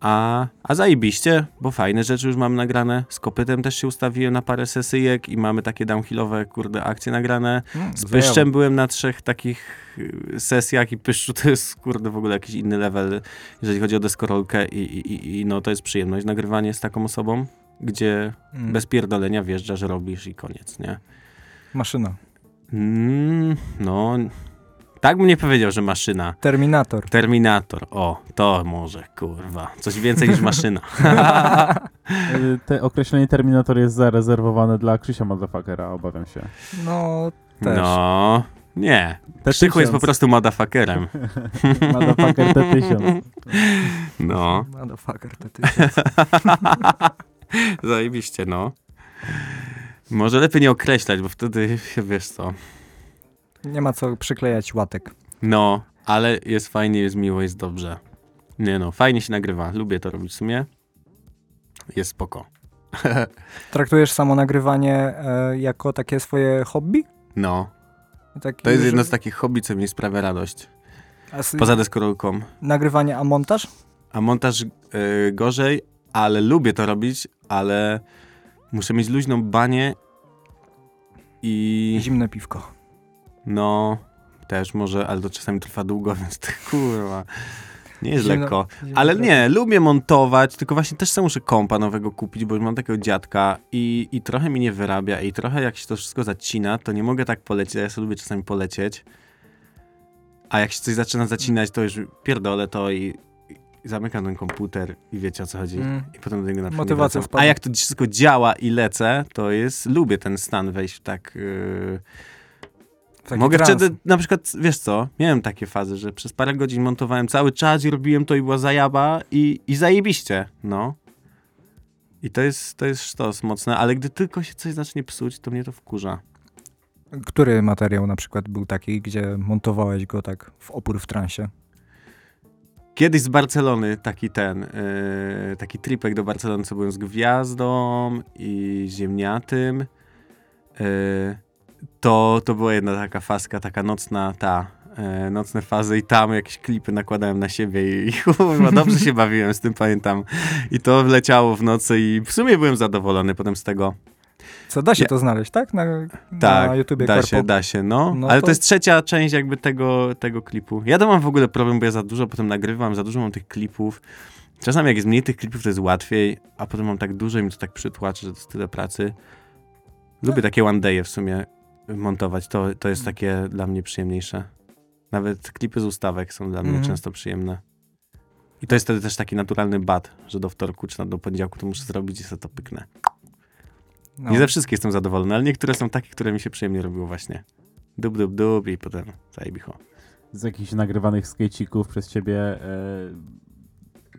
A, a zajebiście, bo fajne rzeczy już mamy nagrane. Z kopytem też się ustawiłem na parę sesyjek i mamy takie downhillowe, kurde, akcje nagrane. mm, Z. Pyszczem byłem na trzech takich y, sesjach i Pyszczu to jest, kurde, w ogóle jakiś inny level, jeżeli chodzi o deskorolkę i, i, i- i no to jest przyjemność nagrywanie z taką osobą, gdzie Mm, bez pierdolenia wjeżdżasz, robisz i koniec, nie? Maszyna. Mm, no, tak bym nie powiedział, że maszyna. Terminator. Terminator, o, to może, kurwa, coś więcej niż maszyna. Te określenie Terminator jest zarezerwowane dla Krzysia Motherfuckera, obawiam się. No, też. No, nie. T1000. Krzychu jest po prostu motherfuckerem. Motherfucker T1000. No, Motherfucker, to ty. zajebiście, no. Może lepiej nie określać, bo wtedy, wiesz co, Nie ma co przyklejać łatek. no, ale jest fajnie, jest miło, jest dobrze. Nie no, fajnie się nagrywa, lubię to robić w sumie. Jest spoko. Traktujesz samo nagrywanie e, jako takie swoje hobby? No, Tak, to jest jedno z takich hobby, co mi sprawia radość. Poza deskorolką. Nagrywanie, a montaż? A montaż y, gorzej, ale lubię to robić, ale muszę mieć luźną banię i Zimne piwko. No też może, ale to czasami trwa długo, więc to kurwa nie jest Zimno- lekko. Ale nie, lubię montować, tylko właśnie też sobie muszę kompa nowego kupić, bo już mam takiego dziadka i, i trochę mi nie wyrabia i trochę jak się to wszystko zacina, to nie mogę tak polecieć, ja sobie lubię czasami polecieć. A jak się coś zaczyna zacinać, to już pierdolę to i i zamykam ten komputer i wiecie o co chodzi. Mm. I potem do niego na Motywacja. A jak to wszystko działa i lecę, to jest, lubię ten stan wejść w tak... Yy, Mogę trans. wtedy, na przykład, wiesz co, miałem takie fazy, że przez parę godzin montowałem cały czas i robiłem to i była zajaba i, i zajebiście, no. I to jest, to jest sztos mocne, ale gdy tylko się coś zacznie psuć, to mnie to wkurza. Który materiał na przykład był taki, gdzie montowałeś go tak w opór w transie? Kiedyś z Barcelony taki ten, yy, taki tripek do Barcelony, co byłem z Gwiazdą i Ziemniatym. Yy, to, to była jedna taka faska, taka nocna ta, yy, nocne fazy i tam jakieś klipy nakładałem na siebie i kurwa, dobrze się bawiłem z tym, pamiętam. I to wleciało w nocy i w sumie byłem zadowolony potem z tego. Co, da się Ja- to znaleźć, tak? Na, Tak, na YouTubie da Korpo? się, da się, no. No Ale to- to... jest trzecia część jakby tego, tego klipu. Ja to mam w ogóle problem, bo ja za dużo potem nagrywam, za dużo mam tych klipów. Czasami jak jest mniej tych klipów, to jest łatwiej, a potem mam tak dużo i mi to tak przytłaczy, że to jest tyle pracy. Lubię takie one day'e w sumie montować, to, to jest takie dla mnie przyjemniejsze. Nawet klipy z ustawek są dla mnie Mhm. często przyjemne. I to jest wtedy też taki naturalny bad, że do wtorku czy do poniedziałku to muszę zrobić i sobie to pyknę. No. Nie ze wszystkich jestem zadowolony, ale niektóre są takie, które mi się przyjemnie robiło właśnie. Dub, dub, dub i potem zajebicho. Z jakichś nagrywanych skejcików przez ciebie e,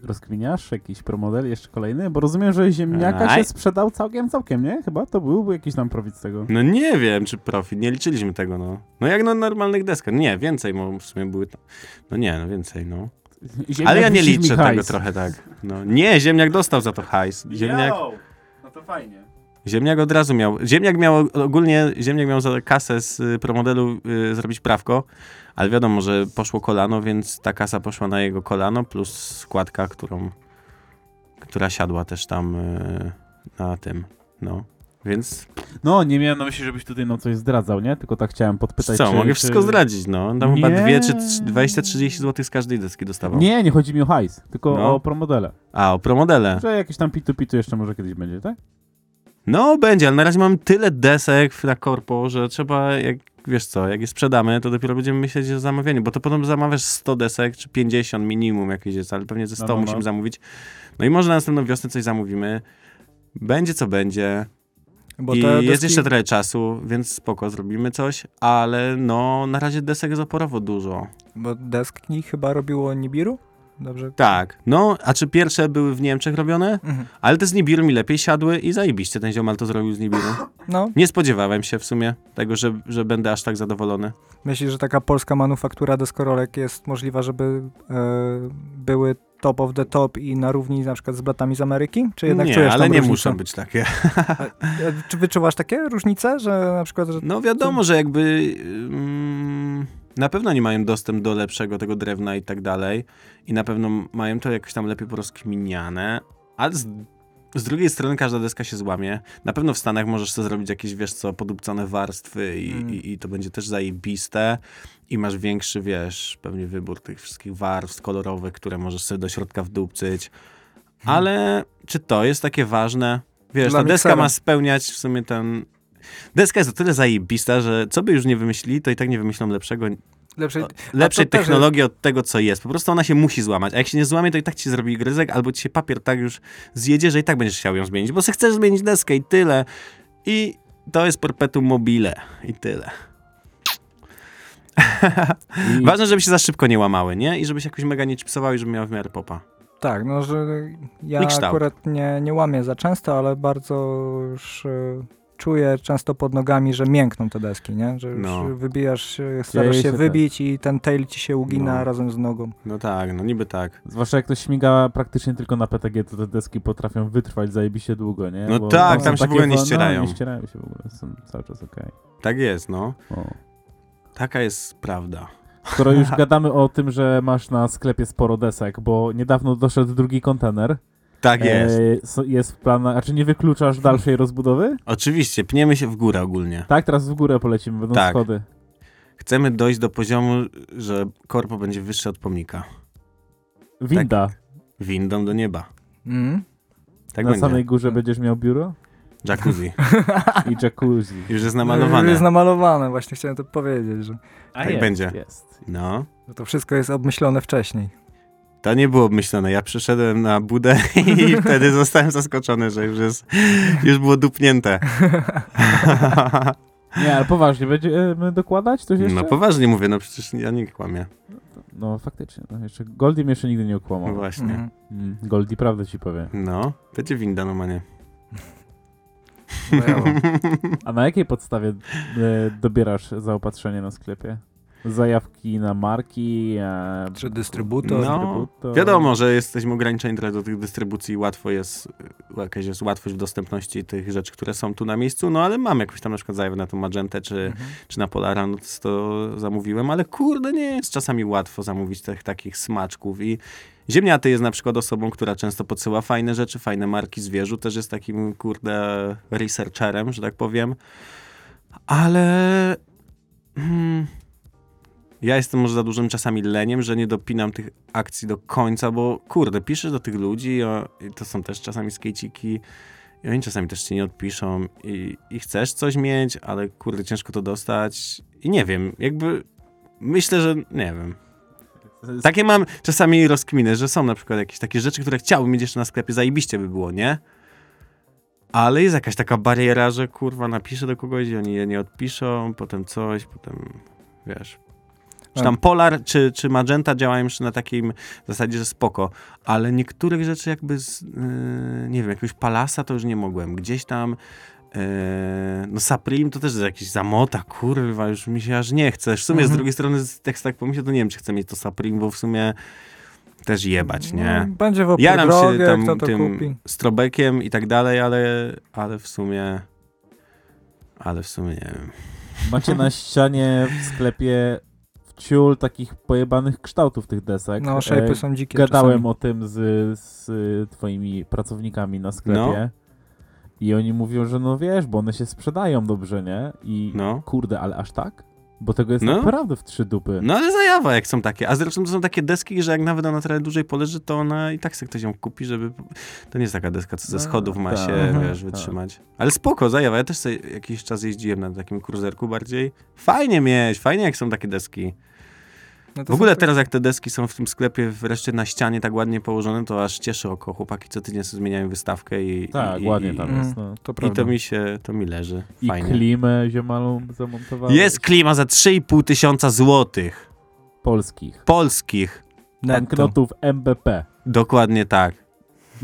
rozkminiasz jakiś promodel jeszcze kolejny? Bo rozumiem, że ziemniaka Aj. się sprzedał całkiem, całkiem, nie? Chyba to był jakiś tam profit z tego. No nie wiem, czy profit, nie liczyliśmy tego, no. No jak na normalnych deskach, nie, więcej, bo w sumie były tam. No nie, no więcej, no. Ziemniak Ale ja nie liczę tego hajs. trochę tak. No nie, ziemniak dostał za to hajs. Ziemniak, Yo! No to fajnie. Ziemniak od razu miał. Ziemniak miał ogólnie, ziemniak miał za kasę z y, promodelu y, zrobić prawko, ale wiadomo, że poszło kolano, więc ta kasa poszła na jego kolano, plus składka, którą, która siadła też tam y, na tym, no. Więc No, nie miałem na myśli, żebyś tutaj nam coś zdradzał, nie? Tylko tak chciałem podpytać, co, czy, mogę czy... wszystko zdradzić, no. Tam chyba Nie. 2 czy 20-30 zł z każdej deski dostawał. Nie, nie chodzi mi o hajs, tylko No. o promodele. A, o promodele. Że jakieś tam pitu-pitu jeszcze może kiedyś będzie, tak? No, będzie, ale na razie mam tyle desek na korpo, że trzeba, jak wiesz co, jak je sprzedamy, to dopiero będziemy myśleć o zamawianiu, bo to potem zamawiasz 100 desek, czy 50 minimum jakieś jest, ale pewnie ze 100 No, no, no. musimy zamówić. No i może na następną wiosnę coś zamówimy. Będzie co będzie. Bo I te jest deski- jeszcze trochę czasu, więc spoko, zrobimy coś, ale no, na razie desek jest oporowo dużo. Bo deski chyba robiło Nibiru? Dobrze? Tak, no, a czy pierwsze były w Niemczech robione? Mhm. Ale te z Nibiru mi lepiej siadły i zajebiście ten ziomal to zrobił z Nibiru. No, Nie spodziewałem się w sumie tego, że, że będę aż tak zadowolony. myślisz, że taka polska manufaktura deskorolek jest możliwa, żeby e, były top of the top i na równi na przykład z blatami z Ameryki? Czy jednak nie, czujesz ale nie różnicę? muszą być takie. E, Czy wyczuwasz takie różnice, że na przykład... Że... No wiadomo, że jakby mm, na pewno nie mają dostęp do lepszego tego drewna i tak dalej i na pewno mają to jakoś tam lepiej porozkminiane, ale z, z drugiej strony każda deska się złamie. Na pewno w Stanach możesz sobie zrobić jakieś, wiesz co, podupcane warstwy i, Mm. i, i to będzie też zajebiste i masz większy, wiesz, pewnie wybór tych wszystkich warstw kolorowych, które możesz sobie do środka wdupcyć. Ale czy to jest takie ważne? Wiesz, Dla ta deska ma spełniać w sumie ten... Deska jest o tyle zajebista, że co by już nie wymyślili, to i tak nie wymyślą lepszego, Lepszej... lepszej też technologii od tego, co jest. Po prostu ona się musi złamać. A jak się nie złamie, to i tak ci zrobi gryzek, albo ci się papier tak już zjedzie, że i tak będziesz chciał ją zmienić, bo se chcesz zmienić deskę i tyle. I to jest perpetuum mobile i tyle. I Ważne, żeby się za szybko nie łamały, nie? I żeby się jakoś mega nie chipsowały, i żeby miały w miarę popa. Tak, no że ja akurat nie, nie łamię za często, ale bardzo już e, czuję często pod nogami, że miękną te deski, nie? Że już No. wybijasz się, starasz się się tak. wybić i ten tail ci się ugina No. razem z nogą. No tak, no niby tak. Zwłaszcza jak to śmiga praktycznie tylko na PTG, to te deski potrafią wytrwać zajebiście długo, nie? No Bo tak, tam się w ogóle nie wo- ścierają. No, nie ścierają się w ogóle, są cały czas okej. Tak jest, no. O. Taka jest prawda. Skoro już gadamy o tym, że masz na sklepie sporo desek, bo niedawno doszedł drugi kontener. Tak jest. E, jest w planach, a czy nie wykluczasz dalszej rozbudowy? Oczywiście, pniemy się w górę ogólnie. Tak, teraz w górę polecimy, będą Tak. schody. Chcemy dojść do poziomu, że korpo będzie wyższe od pomnika. Winda. Windą do nieba. Mm. Tak na będzie. samej górze będziesz miał biuro Jacuzzi. i jacuzzi. Już jest namalowane. Jest namalowane, właśnie chciałem to powiedzieć, że, A Tak będzie. Jest. No. że to wszystko jest obmyślone wcześniej. To nie było obmyślone. Ja przyszedłem na budę i wtedy zostałem zaskoczony, że już jest, już było dupnięte. Nie, ale poważnie, będziemy dokładać coś jeszcze? No poważnie mówię, no przecież ja nie kłamię. No faktycznie, no jeszcze Goldie mnie jeszcze nigdy nie okłamał. No właśnie. Mhm. Mm, Goldie prawdę ci powie. No, będzie winda, no manie. Brawo. A na jakiej podstawie e, dobierasz zaopatrzenie na sklepie? Zajawki na marki? E, Czy dystrybutor? No, dystrybutor? Wiadomo, że jesteśmy ograniczeni trochę do tych dystrybucji, łatwo jest, y, jakaś jest łatwość w dostępności tych rzeczy, które są tu na miejscu, no ale mam jakąś tam na przykład zajawę na tą Magentę, czy, Mhm. czy na Polara, no to, to zamówiłem, ale kurde, nie jest czasami łatwo zamówić tych takich smaczków i Ziemniaty jest na przykład osobą, która często podsyła fajne rzeczy, fajne marki zwierzu, też jest takim, kurde, researcherem, że tak powiem, ale... Hmm, ja jestem może za dużym czasami leniem, że nie dopinam tych akcji do końca, bo kurde, piszesz do tych ludzi, to są też czasami skejciki i oni czasami też ci nie odpiszą i, i chcesz coś mieć, ale kurde, ciężko to dostać i nie wiem, jakby myślę, że nie wiem. Takie mam czasami rozkminy, że są na przykład jakieś takie rzeczy, które chciałbym mieć jeszcze na sklepie, zajebiście by było, nie? Ale jest jakaś taka bariera, że kurwa napiszę do kogoś i oni je nie odpiszą, potem coś, potem wiesz. Czy tam Polar czy, czy Magenta działają jeszcze na takim zasadzie, że spoko, ale niektórych rzeczy jakby z, yy, nie wiem, jakiegoś Palasa to już nie mogłem. Gdzieś tam yy, no Supreme to też jest jakiś zamota, kurwa, już mi się aż nie chce. W sumie z Mhm. drugiej strony, jak tak pomyślę, to nie wiem, czy chcę mieć to Supreme, bo w sumie też jebać, nie? No, będzie w opór Jaram drogie, się tam tym kupi. strobekiem i tak dalej, ale, ale w sumie ale w sumie nie wiem. Macie na ścianie w sklepie wciul takich pojebanych kształtów tych desek. No, szejpy E, są dzikie Gadałem czasami. o tym z, z twoimi pracownikami na sklepie. No. I oni mówią, że no wiesz, bo one się sprzedają dobrze, nie? I No. kurde, ale aż tak? Bo tego jest No. naprawdę w trzy dupy. No ale zajawa, jak są takie. A zresztą to są takie deski, że jak nawet ona trochę dłużej poleży, to ona i tak sobie ktoś ją kupi, żeby... To nie jest taka deska, co ze No, schodów ma tak. się, Mhm. wiesz, wytrzymać. Ale spoko, zajawa. Ja też sobie jakiś czas jeździłem na takim kruzerku bardziej. Fajnie mieć, fajnie jak są takie deski. No W ogóle takie- teraz jak te deski są w tym sklepie wreszcie na ścianie tak ładnie położone, to aż cieszy oko. Chłopaki co tydzień sobie zmieniają wystawkę i... Tak, i, ładnie i, tam Mm. jest. No. To I to mi się, to mi leży. I Fajnie. klimę ziomalą zamontowałeś. Jest klima za 3,5 tysiąca złotych. Polskich. Polskich. Banknotów MBP. Dokładnie tak.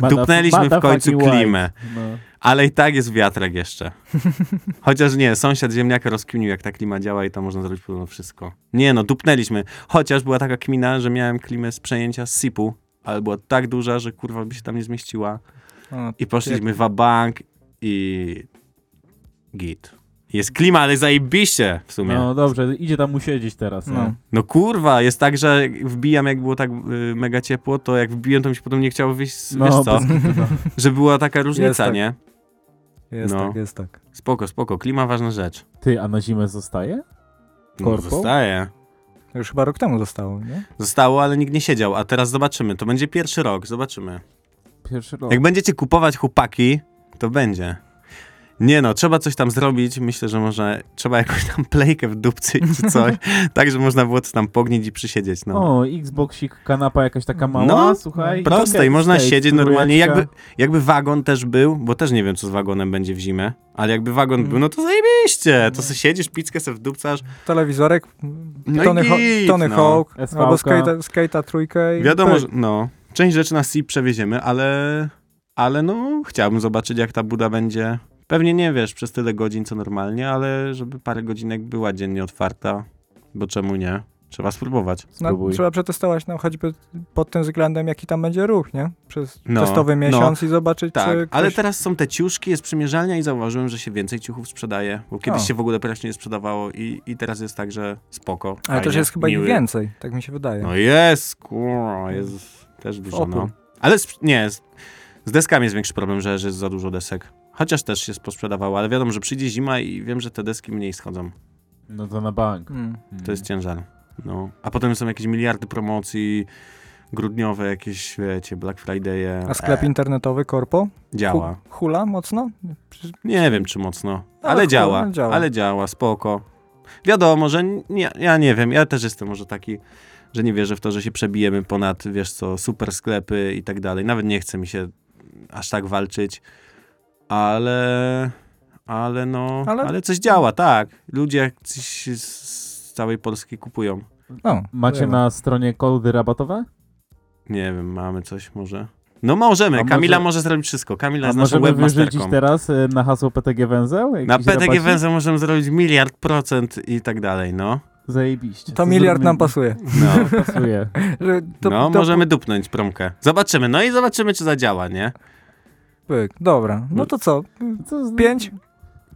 Dupnęliśmy w końcu klimę. No. Ale i tak jest wiatrak jeszcze. Chociaż nie, sąsiad ziemniaka rozkminił, jak ta klima działa i tam można zrobić podobno wszystko. Nie no, dupnęliśmy. Chociaż była taka kmina, że miałem klimę z przejęcia z SIP-u, ale była tak duża, że kurwa by się tam nie zmieściła. I poszliśmy w bank i git. Jest klima, ale zajebiście w sumie. no No. dobrze, idzie tam usiedzieć teraz. No. No. kurwa, jest tak, że wbijam, jak było tak y, mega ciepło, to jak wbiłem, to mi się potem nie chciało wyjść, z- No, wiesz co, no. że była taka różnica, tak. nie? Jest No. tak, jest tak. Spoko, spoko, klima ważna rzecz. Ty, a na zimę zostaje? No, Korpo? zostaje. To już chyba rok temu zostało, nie? Zostało, ale nikt nie siedział, a teraz zobaczymy. To będzie pierwszy rok, zobaczymy. Pierwszy rok. Jak będziecie kupować chłopaki, to będzie. Nie no, trzeba coś tam zrobić. Myślę, że może trzeba jakąś tam playkę w dupcy czy coś, tak, że można było to tam pognieć i przysiedzieć, no. O, Xboxik, kanapa jakaś taka mała, No, słuchaj. Proste i można siedzieć normalnie. Jakby, jakby wagon też był, bo też nie wiem, co z wagonem będzie w zimę, ale jakby wagon Mm. był, no to zajebiście. To sobie siedzisz, pizzkę sobie wdupcasz. Telewizorek, No Tony, i Ho- Tony no. Hawk, albo skate'a, skate'a trójkę i Wiadomo, że no, część rzeczy na SIP przewieziemy, ale, ale no, chciałbym zobaczyć, jak ta buda będzie. Pewnie nie wiesz przez tyle godzin, co normalnie, ale żeby parę godzinek była dziennie otwarta, bo czemu nie? Trzeba spróbować. No, trzeba przetestować no, choćby pod tym względem, jaki tam będzie ruch, nie? Przez No, testowy no. miesiąc i zobaczyć, Tak, czy ale ktoś... teraz są te ciuszki, jest przymierzalnia i zauważyłem, że się więcej ciuchów sprzedaje, bo kiedyś O. się w ogóle praktycznie nie sprzedawało i, i teraz jest tak, że spoko. Ale fajnie, też jest chyba ich miły. więcej, tak mi się wydaje. No jest, kurwa, jest też dużo, no. Ale sp- nie, z, z deskami jest większy problem, że, że jest za dużo desek. Chociaż też się posprzedawało, ale wiadomo, że przyjdzie zima i wiem, że te deski mniej schodzą. No to na bank. Mm. To jest ciężar. No. A potem są jakieś miliardy promocji grudniowe, jakieś, wiecie, Black Friday'e. A sklep E, internetowy Korpo? działa. Hu- hula mocno? Przecież- Nie wiem, czy mocno, Ale ale działa, działa. ale działa, spoko. Wiadomo, że nie, ja nie wiem, ja też jestem może taki, że nie wierzę w to, że się przebijemy ponad, wiesz co, super sklepy i tak dalej. Nawet nie chce mi się aż tak walczyć, ale, ale no, ale, Ale- coś działa, tak. Ludzie coś z całej Polski kupują. No, Macie wiemy. na stronie kody rabatowe? Nie wiem, mamy coś może. No możemy, A Kamila może- może zrobić wszystko. Kamila A jest naszą możemy wyrzucić webmasterką. teraz y, na hasło PTG Węzeł? Na PTG? Węzeł możemy zrobić miliard procent i tak dalej, no. Zajebiście. To miliard nam pasuje. No, pasuje. To, no to, możemy dupnąć promkę. Zobaczymy, no i zobaczymy, czy zadziała, nie? Pyk, dobra. No to co? Co z... Pięć?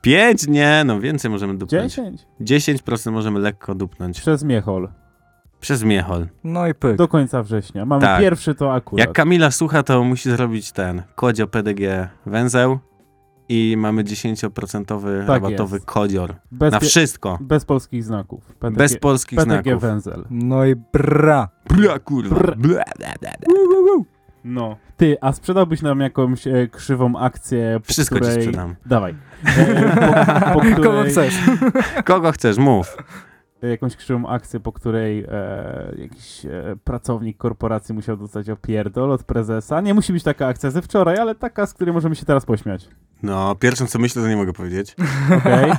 Pięć? Nie, no więcej możemy dupnąć. 10? 10% możemy lekko dupnąć. Przez Miechol. Przez Miechol. No i pyk. Do końca września. Mamy Tak. pierwszy to akurat. Jak Kamila słucha, to musi zrobić ten kodzio PDG węzeł i mamy 10% rabatowy jest. kodzior. bez, Na wszystko. bez polskich znaków. PTG, Bez polskich PTG znaków. Węzel. No i bra. Bla, kurwa. Bla, bla. No. Ty, a sprzedałbyś nam jakąś e, krzywą akcję, po Wszystko ci której... sprzedam. Dawaj. E, po, po Kogo której... chcesz? Kogo chcesz, mów. jakąś krzywą akcję, po której e, jakiś e, pracownik korporacji musiał dostać opierdol od prezesa. Nie musi być taka akcja ze wczoraj, ale taka, z której możemy się teraz pośmiać. No, pierwszą co myślę, to nie mogę powiedzieć. Okej?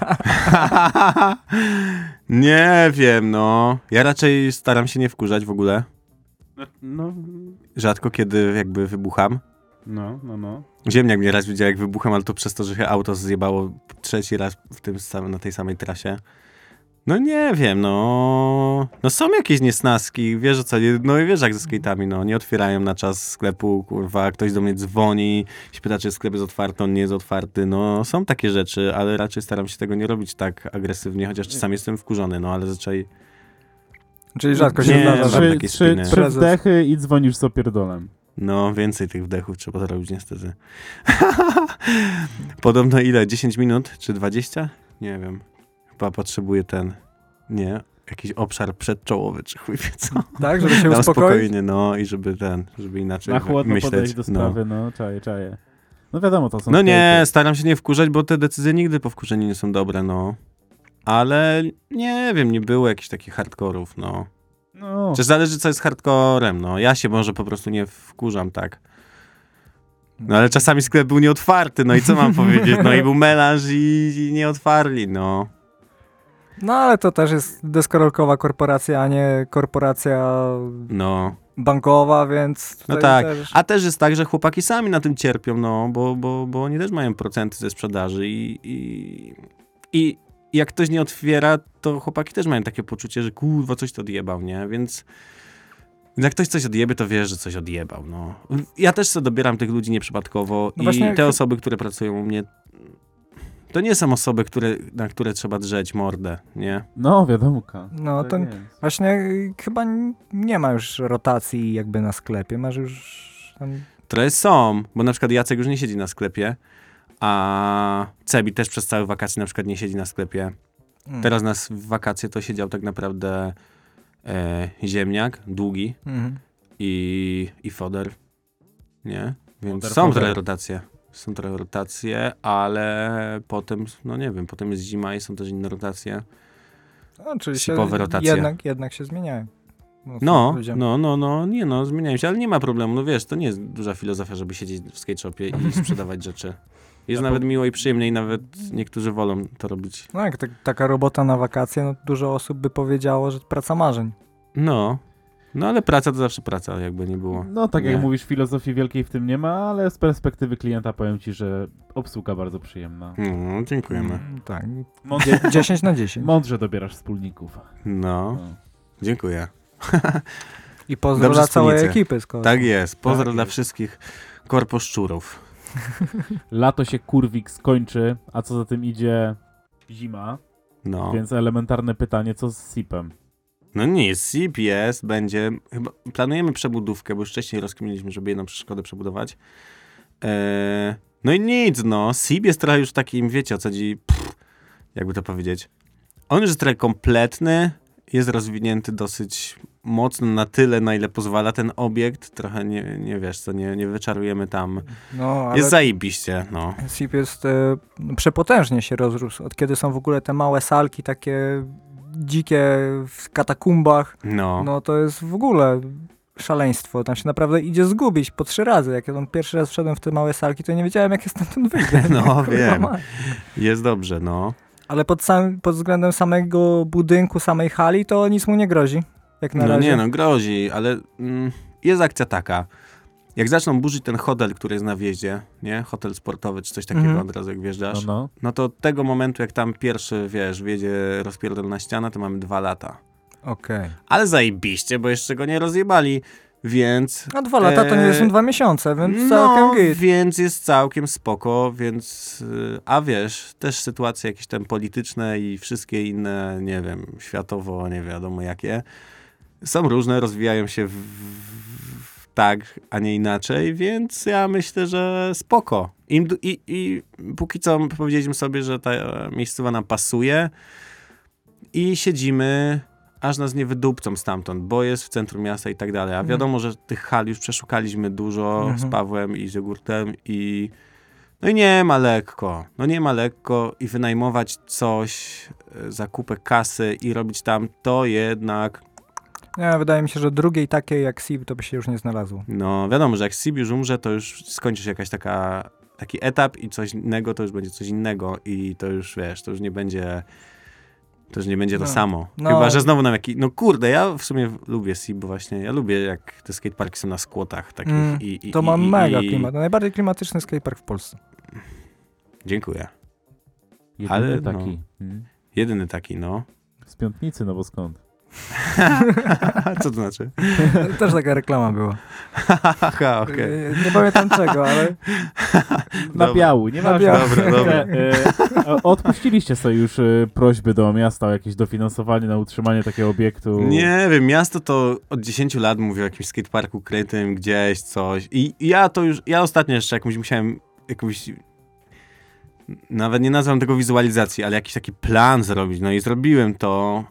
nie wiem, no. Ja raczej staram się nie wkurzać w ogóle. No, Rzadko kiedy jakby wybucham. no, no, no. Ziemniak mnie raz widział jak wybucham, ale to przez to, że się auto zjebało trzeci raz w tym samym, na tej samej trasie. No nie wiem, no. No są jakieś niesnaski, wiesz o co, no i wiesz jak ze skate'ami, no. Nie otwierają na czas sklepu, kurwa, ktoś do mnie dzwoni, pyta, czy sklep jest otwarty, on nie jest otwarty, no. Są takie rzeczy, ale raczej staram się tego nie robić tak agresywnie, chociaż czasami jestem wkurzony, no, ale zazwyczaj... Czyli rzadko się Nie, zdarza. Trzy, takie trzy, wdechy i dzwonisz z opierdolem. No, więcej tych wdechów trzeba zrobić niestety. Podobno ile? 10 minut? Czy 20? Nie wiem. Chyba potrzebuję ten, nie, jakiś obszar przedczołowy, czy chuj wie co. Tak, żeby się uspokoić? spokojnie, no i żeby ten, żeby inaczej Na chłodno myśleć. podejść do no. sprawy, no, czaję, czaję. No wiadomo, to są no nie, staram się nie wkurzać, bo te decyzje nigdy po wkurzeniu nie są dobre, no. Ale nie wiem, nie było jakichś takich hardkorów, no. No, Czy zależy, co jest hardcorem, no. Ja się może po prostu nie wkurzam tak. No ale czasami sklep był nieotwarty, no i co mam powiedzieć? No i był melanż i, i nie otwarli, no. No ale to też jest deskorolkowa korporacja, a nie korporacja No. bankowa, więc No tak. też... A też jest tak, że chłopaki sami na tym cierpią, no, bo, bo, bo oni też mają procenty ze sprzedaży i, i, i jak ktoś nie otwiera, to chłopaki też mają takie poczucie, że kurwa coś to odjebał, nie? Więc jak ktoś coś odjebie, to wiesz, że coś odjebał, no. Ja też sobie dobieram tych ludzi nieprzypadkowo No i właśnie- te osoby, które pracują u mnie, to nie są osoby, które, na które trzeba drzeć mordę, nie? no wiadomo. No to Tak właśnie y, chyba nie ma już rotacji jakby na sklepie, masz już tam... Trochę są, bo na przykład Jacek już nie siedzi na sklepie, a Cebi też przez całe wakacje na przykład nie siedzi na sklepie. Mm. Teraz nas w wakacje to siedział tak naprawdę e, ziemniak, długi Mhm. i, i foder, nie? Więc Foder, są foder. trochę rotacje. Są trochę rotacje, ale potem, no nie wiem, potem jest zima i są też inne rotacje. No, czyli Sipowe rotacje. jednak, jednak się zmieniają. No, no, no, no, nie no, zmieniają się, ale nie ma problemu, no wiesz, to nie jest duża filozofia, żeby siedzieć w skate shopie i sprzedawać rzeczy. Jest nawet miło i przyjemnie i nawet niektórzy wolą to robić. No jak tak, taka robota na wakacje, no dużo osób by powiedziało, że praca marzeń. No, no ale praca to zawsze praca, jakby nie było. No tak jak Nie. mówisz, filozofii wielkiej w tym nie ma, ale z perspektywy klienta powiem ci, że obsługa bardzo przyjemna. No, dziękujemy. Mm, Tak. Mądrze, Dzie- 10 na 10. mądrze dobierasz wspólników. No, No. dziękuję. I pozdro Dobrze dla całej ekipy. Skoro. Tak jest, pozdro Tak dla jest. wszystkich korposzczurów. Lato się kurwik skończy, a co za tym idzie zima, No. więc elementarne pytanie, co z SIP-em? No nic, SIP jest, będzie, chyba planujemy przebudówkę, bo już wcześniej rozkminiliśmy, żeby jedną przeszkodę przebudować. Eee, no i nic, no, SIP jest trochę już takim, wiecie o co chodzi, pff, jakby to powiedzieć. On już jest trochę kompletny, jest rozwinięty dosyć mocno na tyle, na ile pozwala ten obiekt. Trochę nie, nie wiesz co, nie, nie wyczarujemy tam. No, Jest zajebiście, no. SIP jest e, przepotężnie się rozrósł. Od kiedy są w ogóle te małe salki takie dzikie w katakumbach, No. no to jest w ogóle szaleństwo. Tam się naprawdę idzie zgubić po trzy razy. Jak ja tam pierwszy raz wszedłem w te małe salki, to nie wiedziałem, jak ja stamtąd wyjdę. No, wiem. Jest dobrze, no. Ale pod, sam, pod względem samego budynku, samej hali, to nic mu nie grozi. Jak na No razie. nie no, grozi, ale mm, jest akcja taka. Jak zaczną burzyć ten hotel, który jest na wjeździe, nie? Hotel sportowy czy coś takiego Mhm. od razu jak No, wjeżdżasz, no. no to od tego momentu, jak tam pierwszy, wiesz, wjedzie rozpierdolona ściana, to mamy dwa lata. Okej. Ale zajebiście, bo jeszcze go nie rozjebali, więc... A dwa lata to nie Eee, są dwa miesiące, więc no, całkiem git. więc jest całkiem spoko, więc... y, A wiesz, też sytuacje jakieś tam polityczne i wszystkie inne, nie wiem, światowo, nie wiadomo jakie, są różne, rozwijają się w, w, tak, a nie inaczej, więc ja myślę, że spoko. Im, i, I póki co powiedzieliśmy sobie, że ta miejscowa nam pasuje i siedzimy, aż nas nie wydupcą stamtąd, bo jest w centrum miasta i tak dalej. A Mhm. wiadomo, że tych hal już przeszukaliśmy dużo z Mhm. Pawłem i z jogurtem i no i nie ma lekko. No nie ma lekko i wynajmować coś, e, zakupek kasy i robić tam to jednak Nie, wydaje mi się, że drugiej takiej jak SIB to by się już nie znalazło. No, wiadomo, że jak Sib już umrze, to już skończy się jakaś taka, taki etap i coś innego to już będzie coś innego i to już, wiesz, to już nie będzie to już nie będzie to No. samo. No. Chyba, że znowu nam jakiś, no kurde, ja w sumie lubię Sib, bo właśnie, ja lubię jak te skateparki są na skłotach takich Mm, i, i To i, ma i, mega i, klimat. Najbardziej klimatyczny skatepark w Polsce. Dziękuję. Jedyny Ale no. taki. Mm. Jedyny taki, no. Z piątnicy, no bo skąd? Co to znaczy? Też taka reklama była. Haha, okej. Yy, Nie pamiętam czego, ale Na Dobra. biału, nie ma biału. Dobra, dobra. E, odpuściliście sobie już e, prośby do miasta o jakieś dofinansowanie na utrzymanie takiego obiektu. Nie wiem, miasto to od 10 lat mówi o jakimś skateparku krytym, gdzieś coś. I ja to już, ja ostatnio jeszcze jakąś musiałem, jakąś, nawet nie nazwam tego wizualizacji, ale jakiś taki plan zrobić. No i zrobiłem to.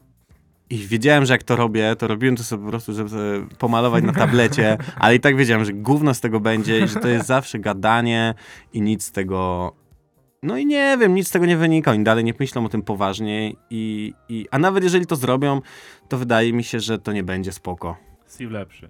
I wiedziałem, że jak to robię, to robiłem to sobie po prostu, żeby pomalować na tablecie, ale i tak wiedziałem, że gówno z tego będzie i że to jest zawsze gadanie i nic z tego... No i nie wiem, nic z tego nie wynika. Oni dalej nie myślą o tym poważnie i, i... A nawet jeżeli to zrobią, to wydaje mi się, że to nie będzie spoko. Sił lepszy.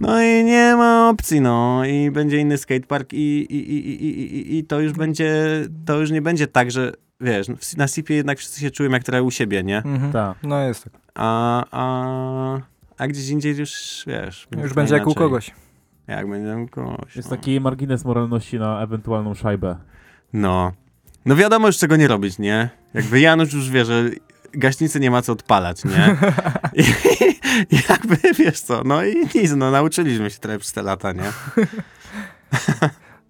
No i nie ma opcji, no. I będzie inny skatepark i, i, i, i, i, i- i to już będzie, to już nie będzie tak, że wiesz, na SIP-ie jednak wszyscy się czują jak trochę u siebie, nie? mhm. Tak. no jest tak. A, a, a gdzieś indziej już, wiesz... Już będzie jak u kogoś. Jak będzie u kogoś, Jest no. taki margines moralności na ewentualną szajbę. No. No wiadomo już czego nie robić, nie? Jakby Janusz już wie, że gaśnicy nie ma co odpalać, nie? I, i jakby, wiesz co, no i nic, no nauczyliśmy się trochę przez te lata, nie?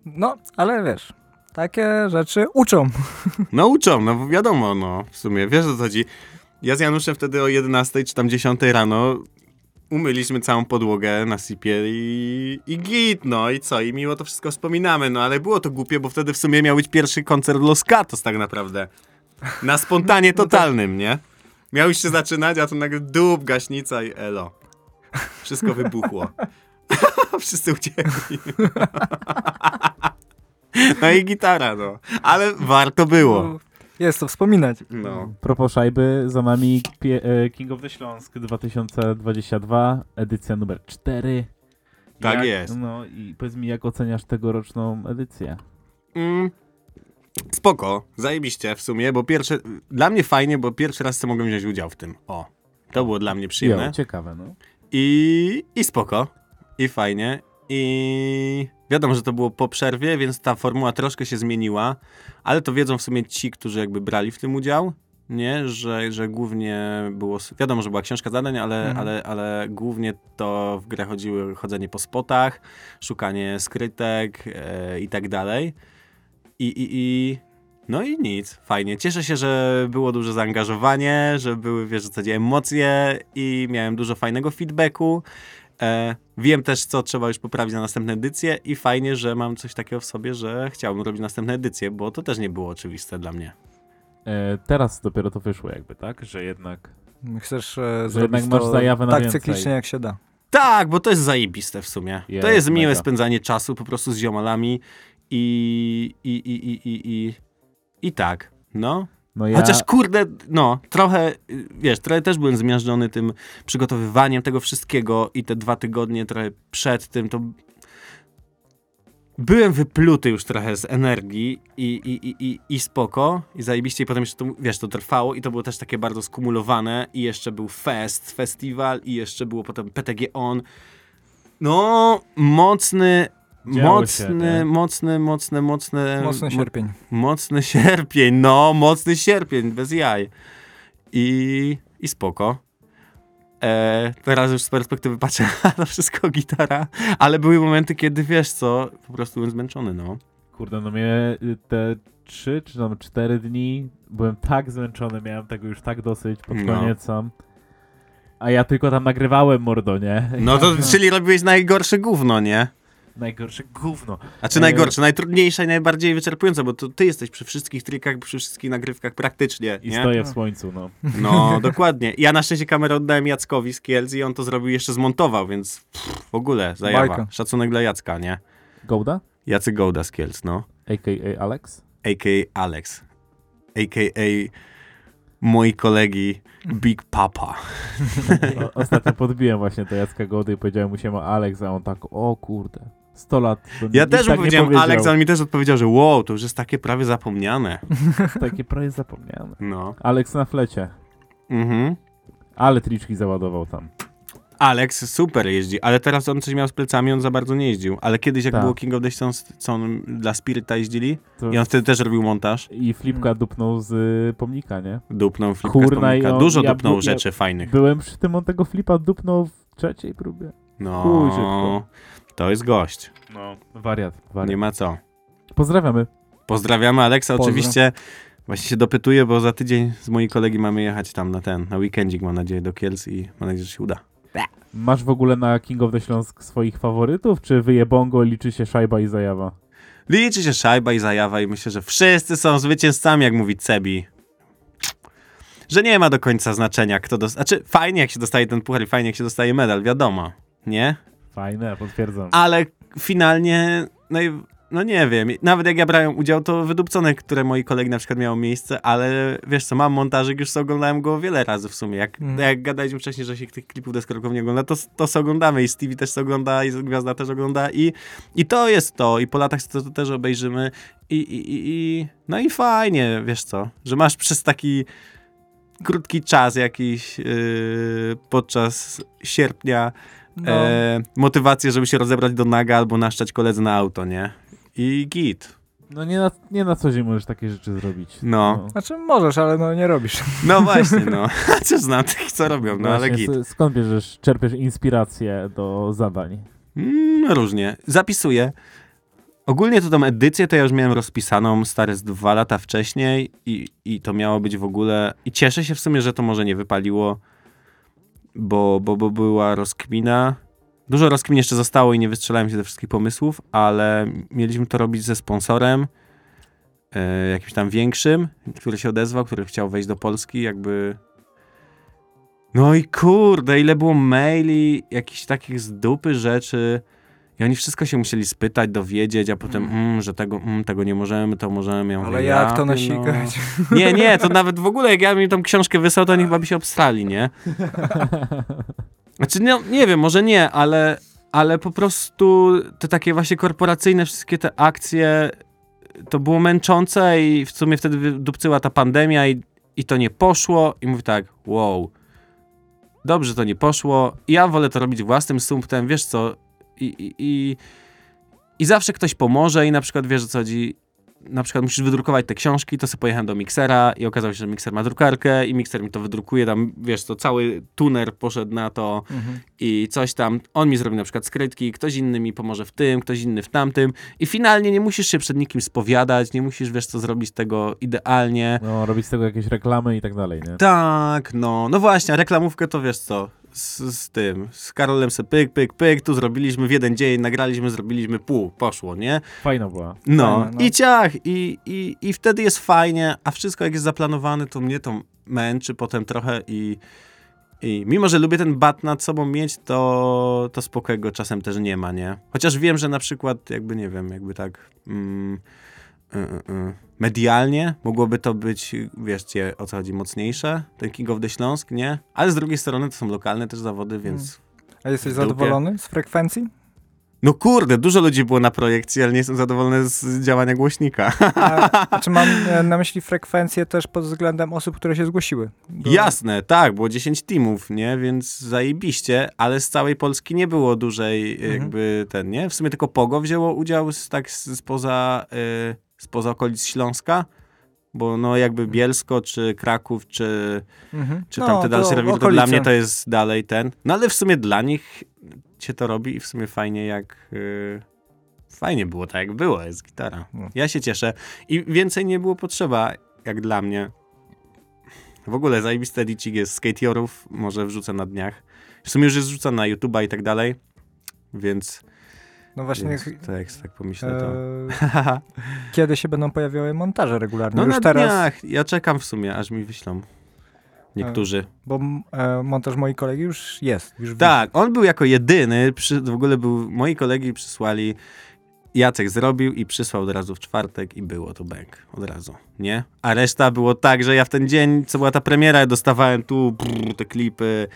No, ale wiesz, takie rzeczy uczą. No uczą, no wiadomo, no w sumie, wiesz o co chodzi. Ja z Januszem wtedy o 11 czy tam 10 rano umyliśmy całą podłogę na sipie i, i git, no i co, i miło to wszystko wspominamy, no ale było to głupie, bo wtedy w sumie miał być pierwszy koncert Los Gatos tak naprawdę. Na spontanie totalnym, nie? Miał już się zaczynać, a to nagle dup, gaśnica i elo. Wszystko wybuchło. Wszyscy uciekli. No i gitara, no. Ale warto było. Jest to wspominać. No. Propos szajby, za nami e, King of the Śląsk 2022, edycja numer 4. Tak jak, jest. No i powiedz mi, jak oceniasz tegoroczną edycję? Mm, spoko, zajebiście w sumie, bo pierwsze, dla mnie fajnie, bo pierwszy raz co mogłem wziąć udział w tym. O, to było dla mnie przyjemne. Jo, ciekawe, no. I, I spoko, i fajnie. I wiadomo, że to było po przerwie, więc ta formuła troszkę się zmieniła, ale to wiedzą w sumie ci, którzy jakby brali w tym udział, nie? Że, że głównie było, wiadomo, że była książka zadań, ale, Mhm. ale, ale głównie to w grę chodziły chodzenie po spotach, szukanie skrytek e, i tak dalej. I, i, i no i nic, fajnie. Cieszę się, że było duże zaangażowanie, że były, wiesz, w zasadzie emocje i miałem dużo fajnego feedbacku. E, wiem też, co trzeba już poprawić na następne edycje i fajnie, że mam coś takiego w sobie, że chciałbym robić następne edycje, bo to też nie było oczywiste dla mnie. E, teraz dopiero to wyszło jakby, tak? Że jednak... Chcesz e, Że zrobić jednak masz zajawę na tak więcej. cyklicznie jak się da. Tak, bo to jest zajebiste w sumie. to Jest, jest miłe mega. spędzanie czasu po prostu z ziomalami i, i, i, i, i, i, i tak, no. No ja, Chociaż kurde, no, trochę, y, wiesz, trochę też byłem zmiażdżony tym przygotowywaniem tego wszystkiego i te dwa tygodnie trochę przed tym, to byłem wypluty już trochę z energii i, i, i, i, i spoko, i zajebiście, i potem jeszcze to, wiesz, to trwało i to było też takie bardzo skumulowane i jeszcze był fest, festiwal i jeszcze było potem PTG On. No, mocny, mocny, mocny, mocny, mocny, Mocny mo- sierpień. Mocny sierpień, no, mocny sierpień, bez jaj. I, i spoko. E, teraz już z perspektywy patrzę na to wszystko gitara, ale były momenty, kiedy wiesz co, po prostu byłem zmęczony, no. kurde, no mnie y, te trzy czy tam cztery dni byłem tak zmęczony, miałem tego już tak dosyć pod No. koniec sam. A ja tylko tam nagrywałem mordo, nie? No to, czyli robiłeś najgorsze gówno, nie? Najgorsze gówno. A czy najgorsze, najtrudniejsze i najbardziej wyczerpujące, bo to ty jesteś przy wszystkich trikach, przy wszystkich nagrywkach praktycznie, I nie? stoję w słońcu, no. No, dokładnie. Ja na szczęście kamerę oddałem Jackowi z Kielc i on to zrobił jeszcze zmontował, więc pff, w ogóle zajawa. Bajka. Szacunek dla Jacka, nie? Gołda? Jacy Gołda z Kielc, no. A.k.a. Alex? a.k.a. Alex, a.k.a. moi kolegi Big Papa. O, ostatnio podbiłem właśnie to Jacka Gołdy i powiedziałem mu się ma Alex, a on tak, o kurde, 100 lat. To Ja też tak powiedziałem powiedział. Alex, on mi też odpowiedział, że wow, to już jest takie prawie zapomniane. Takie prawie zapomniane. No. Alex na flecie. Mhm. Ale triczki załadował tam. Alex super jeździ, ale teraz on coś miał z plecami, on za bardzo nie jeździł. Ale kiedyś jak Tak. było King of the Stones, co on dla Spirita jeździli To i on wtedy też robił montaż. I flipka dupnął z y, pomnika, nie? Dupnął flipkę Kurna, z pomnika. on- Dużo ja dupnął ja- rzeczy fajnych. Byłem przy tym, on tego flipa dupnął w trzeciej próbie. No, szybko. To jest gość. No. Wariat, wariat. Nie ma co. Pozdrawiamy. Pozdrawiamy Aleksa, Pozdro. oczywiście. Właśnie się dopytuję, bo za tydzień z moi kolegi mamy jechać tam na ten, na weekendzik, mam nadzieję, do Kielc i mam nadzieję, że się uda. Masz w ogóle na King of the Śląsk swoich faworytów, czy wyjebongo liczy się szajba i zajawa? Liczy się szajba i zajawa i myślę, że wszyscy są zwycięzcami, jak mówi Cebi. Że nie ma do końca znaczenia, kto dostaje. Znaczy, fajnie jak się dostaje ten puchar i fajnie jak się dostaje medal, wiadomo, nie? Fajne, potwierdzam. Ale finalnie, no, i, no nie wiem, nawet jak ja brałem udział, to wydupcone, które moi kolegi na przykład miało miejsce, ale wiesz co, mam montażyk, już oglądałem go wiele razy w sumie. Jak, Mhm. jak gadaliśmy wcześniej, że się tych klipów deskorolkowych nie ogląda, to, to sobie oglądamy i Stevie też sobie ogląda i Gwiazda też ogląda i, i to jest to i po latach to, to też obejrzymy i, i, i, i no i fajnie, wiesz co, że masz przez taki krótki czas jakiś yy, podczas sierpnia No, e, motywację, żeby się rozebrać do naga albo naszczać koledzy na auto, nie? I git. No nie na, nie na co dzień możesz takie rzeczy zrobić. No. Znaczy możesz, ale no nie robisz. No właśnie, no. Chociaż znam tych, co robią, no ale git. Skąd bierzesz, czerpiesz inspirację do zadań? Mm, różnie. Zapisuję. Ogólnie to tą edycję to ja już miałem rozpisaną stare z dwa lata wcześniej i, i to miało być w ogóle... I cieszę się w sumie, że to może nie wypaliło, bo, bo, bo była rozkmina. Dużo rozkmin jeszcze zostało i nie wystrzelałem się ze wszystkich pomysłów, ale mieliśmy to robić ze sponsorem, e, jakimś tam większym, który się odezwał, który chciał wejść do Polski, jakby... No i kurde, ile było maili, jakichś takich z dupy rzeczy. I oni wszystko się musieli spytać, dowiedzieć, a potem, mm, że tego, mm, tego nie możemy, to możemy. Ja Ale mówię, jak ja to nasikać? No. Nie, nie, to nawet w ogóle, jak ja mi tą książkę wysłał, to oni chyba by się obstrali, nie? Znaczy, no, nie wiem, może nie, ale, ale po prostu te takie właśnie korporacyjne wszystkie te akcje, to było męczące i w sumie wtedy wydupcyła ta pandemia i, i to nie poszło i mówię tak, wow, dobrze to nie poszło, ja wolę to robić własnym sumptem, wiesz co, i, i, i, i zawsze ktoś pomoże i na przykład wiesz o co chodzi, na przykład musisz wydrukować te książki, to sobie pojechałem do miksera i okazało się, że mikser ma drukarkę i mikser mi to wydrukuje, tam wiesz, to cały tuner poszedł na to Mhm. i coś tam, on mi zrobi na przykład skrytki, ktoś inny mi pomoże w tym, ktoś inny w tamtym i finalnie nie musisz się przed nikim spowiadać, nie musisz, wiesz co, zrobić tego idealnie. No, robić z tego jakieś reklamy i tak dalej, nie? Tak, no, no właśnie, reklamówkę to wiesz co, z, z tym, z Karolem se pyk, pyk, pyk, tu zrobiliśmy w jeden dzień, nagraliśmy, zrobiliśmy pół, poszło, nie? Fajna była. No, Fajne, no. i ciach, i, i, i wtedy jest fajnie, a wszystko jak jest zaplanowane, to mnie to męczy potem trochę i, i mimo, że lubię ten bat nad sobą mieć, to, to spokojnego czasem też nie ma, nie? Chociaż wiem, że na przykład jakby, nie wiem, jakby tak mm, medialnie mogłoby to być, wieszcie o co chodzi, mocniejsze, ten King of the Śląsk, nie? Ale z drugiej strony to są lokalne też zawody, więc... A jesteś zadowolony z frekwencji? No kurde, dużo ludzi było na projekcji, ale nie jestem zadowolony z działania głośnika. A, czy mam e, na myśli frekwencję też pod względem osób, które się zgłosiły? Do- Jasne, tak, było 10 teamów, nie? Więc zajebiście, ale z całej Polski nie było dużej Mhm. jakby ten, nie? W sumie tylko Pogo wzięło udział z, tak z- spoza, y, spoza okolic Śląska, bo no jakby Bielsko, czy Kraków, czy, Mhm. czy No, tamte dalsze rewir, to dla mnie to jest dalej ten. No ale w sumie dla nich się to robi i w sumie fajnie jak... y, Fajnie było tak, jak było, jest gitara. No. Ja się cieszę. I więcej nie było potrzeba, jak dla mnie. W ogóle zajebiste licik jest skateorów, może wrzucę na dniach. W sumie już jest wrzucony na YouTube'a i tak dalej, więc, No właśnie, więc tak, tak pomyślę to. e, kiedy się będą pojawiały montaże regularnie? No Już na teraz, dniach, ja czekam w sumie, aż mi wyślą. Niektórzy. bo e, montaż mojej kolegi już jest. Już Tak, on był jako jedyny, przy, w ogóle był, moi kolegi przysłali, Jacek zrobił i przysłał od razu w czwartek i było to bank, od razu, nie? A reszta było tak, że ja w ten dzień, co była ta premiera, dostawałem tu brrr, te klipy,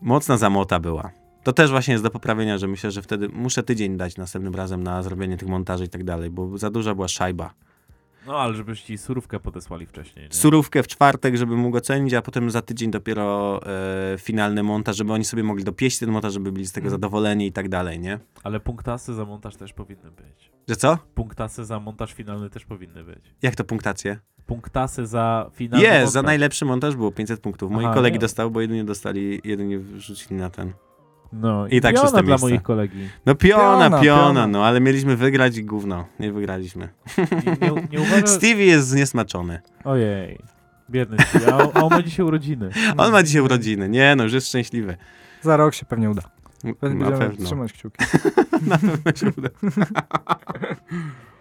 mocna zamota była. To też właśnie jest do poprawienia, że myślę, że wtedy muszę tydzień dać następnym razem na zrobienie tych montaży i tak dalej, bo za duża była szajba. No, ale żebyś ci surówkę podesłali wcześniej. Nie? surówkę w czwartek, żeby mógł ocenić, a potem za tydzień dopiero e, finalny montaż, żeby oni sobie mogli dopieść ten montaż, żeby byli z tego Mhm. zadowoleni i tak dalej, nie? Ale punktasy za montaż też powinny być. Że co? Punktasy za montaż finalny też powinny być. Jak to punktacje? Punktasy za finalny Jest, za najlepszy montaż było 500 punktów. Moi Aha, kolegi nie. dostały, bo jedynie dostali, jedynie wrzucili na ten. No I i tak tak szóste dla miejsce. moich kolegi. No piona, Piona, piona, piona. no, ale mieliśmy wygrać i gówno. Nie wygraliśmy. Nie, nie, nie uważasz... Stevie jest zniesmaczony. Ojej. Biedny Steve. A, on- a on ma dzisiaj urodziny. On ma dzisiaj urodziny. Nie no, już jest szczęśliwy. Za rok się pewnie uda. Na Będziemy pewno. trzymać kciuki. Na pewno się uda.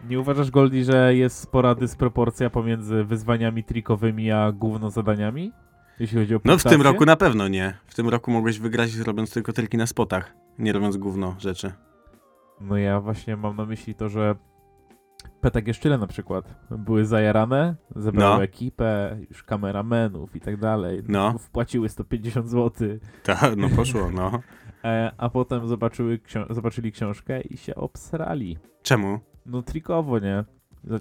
Nie uważasz, Goldie, że jest spora dysproporcja pomiędzy wyzwaniami trikowymi a gówno zadaniami? Jeśli chodzi o No w tym punktację? roku na pewno nie. W tym roku mogłeś wygrać robiąc tylko triki na spotach, nie robiąc gówno rzeczy. No ja właśnie mam na myśli to, że PTG Szczyle na przykład były zajarane, zebrały No. ekipę, już kameramenów i tak dalej. No. Wpłaciły 150 zł, Tak, no poszło, no. e, a potem zobaczyły ksio- zobaczyli książkę i się obsrali. Czemu? No trikowo, nie?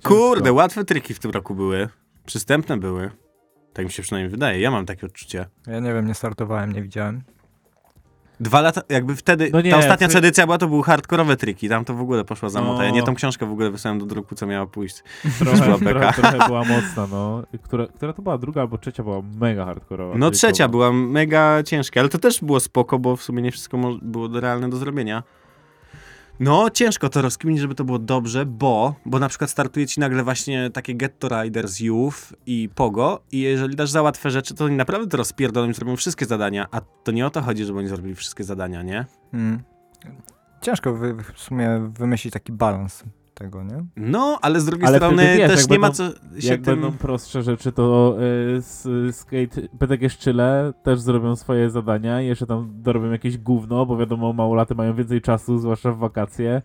Kurde, łatwe triki w tym roku były. Przystępne były. Tak mi się przynajmniej wydaje. Ja mam takie odczucie. Ja nie wiem, nie startowałem, nie widziałem. Dwa lata, jakby wtedy, No nie, ta ostatnia sensie- edycja była, to były hardkorowe triki. Tam to w ogóle poszła zamota. Ja No. nie tą książkę w ogóle wysłałem do druku, co miała pójść. Trochę, była trochę, beka. trochę była mocna, no. Która, która to była druga albo trzecia była mega hardkorowa. No trzecia była mega ciężka, ale to też było spoko, bo w sumie nie wszystko było realne do zrobienia. No, ciężko to rozkminić, żeby to było dobrze, bo, bo na przykład startuje ci nagle właśnie takie Getto Riders Youth i Pogo i jeżeli dasz za łatwe rzeczy, to oni naprawdę to rozpierdolą i zrobią wszystkie zadania, a to nie o to chodzi, żeby oni zrobili wszystkie zadania, nie? Mm. Ciężko w sumie wymyślić taki balans tego, nie? No, ale z drugiej Ale strony wiesz, też nie ma będą- co się Jak tym... będą prostsze rzeczy, to y, z, skate, PTG Szczyle też zrobią swoje zadania i jeszcze tam dorobią jakieś gówno, bo wiadomo, małolaty mają więcej czasu, zwłaszcza w wakacje.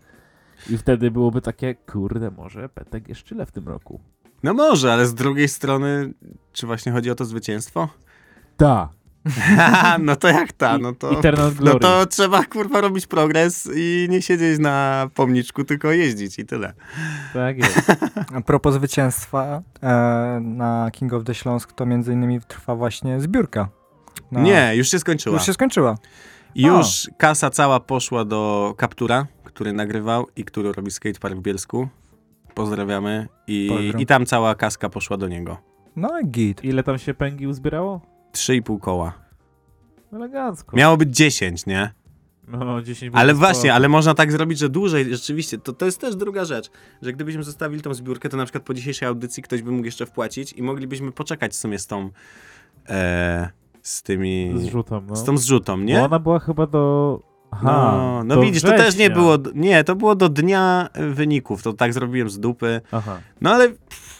I wtedy byłoby takie, kurde, może PTG Szczyle w tym roku. No może, ale z drugiej strony, czy właśnie chodzi o to zwycięstwo? Da. no to jak ta, no to... Eternal No to trzeba kurwa robić progres i nie siedzieć na pomniczku, tylko jeździć i tyle. Tak jest. A propos zwycięstwa e, na King of the Śląsk, to między innymi trwa właśnie zbiórka. Na- Nie, już się skończyła. Już się skończyła. Już kasa cała poszła do Kaptura, który nagrywał i który robi skatepark w Bielsku. Pozdrawiamy. I, Pozdro. I tam cała kaska poszła do niego. No i git. Ile tam się pęgi uzbierało? 3,5 koła. Elegancko. Miało być 10, nie? No, 10 Ale było właśnie, spoko. ale można tak zrobić, że dłużej, rzeczywiście, to, to jest też druga rzecz, że gdybyśmy zostawili tą zbiórkę, to na przykład po dzisiejszej audycji ktoś by mógł jeszcze wpłacić i moglibyśmy poczekać w sumie z tą, e, z tymi, Zrzutą, no. z tą zrzutą, Bo nie? ona była chyba do... Aha, no, no widzisz, to też nie września. było, nie, to było do dnia wyników, to tak zrobiłem z dupy, Aha, no ale pff,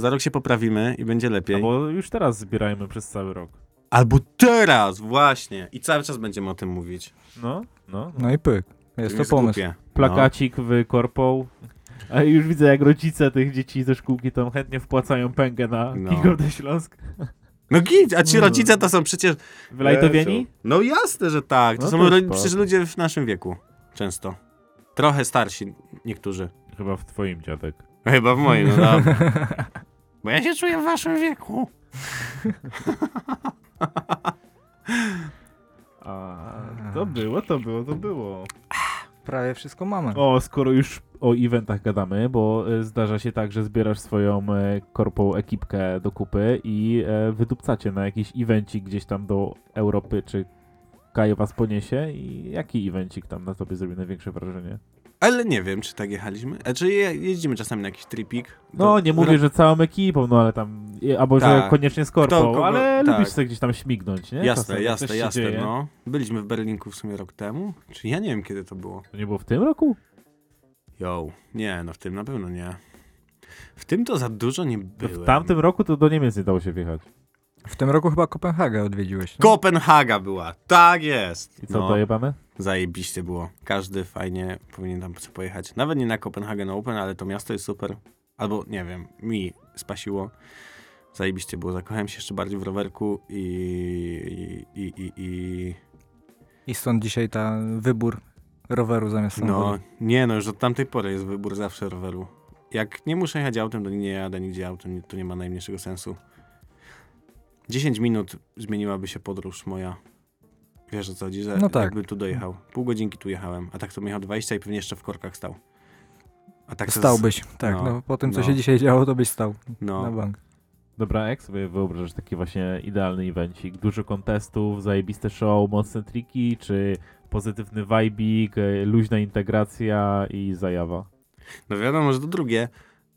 za rok się poprawimy i będzie lepiej. no bo już teraz zbierajmy przez cały rok. Albo teraz, właśnie, i cały czas będziemy o tym mówić. No, no. no. No i pyk. Jest to Jest pomysł. głupie. Plakacik w korpą. A już widzę, jak rodzice tych dzieci ze szkółki tam chętnie wpłacają pęgę na No. The Śląsk. No git, a ci rodzice to są przecież... Wylajtowieni? No jasne, że tak. To No są to ro- spoko. przecież ludzie w naszym wieku. Często. Trochę starsi niektórzy. Chyba w twoim dziadek. Chyba w moim, no dobra. Bo ja się czuję w waszym wieku. A, to było, to było, to było. Prawie wszystko mamy. O, skoro już o eventach gadamy, bo e, zdarza się tak, że zbierasz swoją e, korpą ekipkę do kupy i e, wydupcacie na jakiś evencik gdzieś tam do Europy, czy Kajo was poniesie i jaki evencik tam na tobie zrobi największe wrażenie? Ale nie wiem, czy tak jechaliśmy. A czy je, jeździmy czasami na jakiś tripik? No, To- nie mówię, że całą ekipą, no ale tam, albo że Tak. koniecznie z korpą, kogo- ale tak. lubisz sobie gdzieś tam śmignąć, nie? Jasne, Czasem jasne, jasne, dzieje. no. Byliśmy w Berlinku w sumie rok temu. Czy ja nie wiem, kiedy to było. To nie było w tym roku? Yo, nie, no w tym na pewno nie. W tym to za dużo nie To byłem. w tamtym roku to do Niemiec nie dało się wjechać. W tym roku chyba Kopenhagę odwiedziłeś. nie? Kopenhaga była, tak jest. I co, no, dojebane? zajebiście było. Każdy fajnie powinien tam pojechać. Nawet nie na Kopenhagen Open, ale to miasto jest super. Albo, nie wiem, mi spasiło. Zajebiście było. Zakochałem się jeszcze bardziej w rowerku i... i, i, i, i I stąd dzisiaj ta wybór roweru zamiast no, samochodu. nie no, już od tamtej pory jest wybór zawsze roweru. Jak nie muszę jechać autem, to nie jadę nigdzie autem, to nie ma najmniejszego sensu. 10 minut zmieniłaby się podróż moja. Wiesz o co chodzi, że No tak. jakbym tu dojechał. Pół godzinki tu jechałem, a tak to bym jechał 20 i pewnie jeszcze w korkach stał. A tak to z- Stałbyś, tak. no, No, po tym, co no. się dzisiaj działo, to byś stał na No, bank. Dobra, jak sobie wyobrażasz taki właśnie idealny evencik? Dużo kontestów, zajebiste show, mocne triki, czy pozytywny vibik, e, luźna integracja i zajawa? no wiadomo, że to drugie.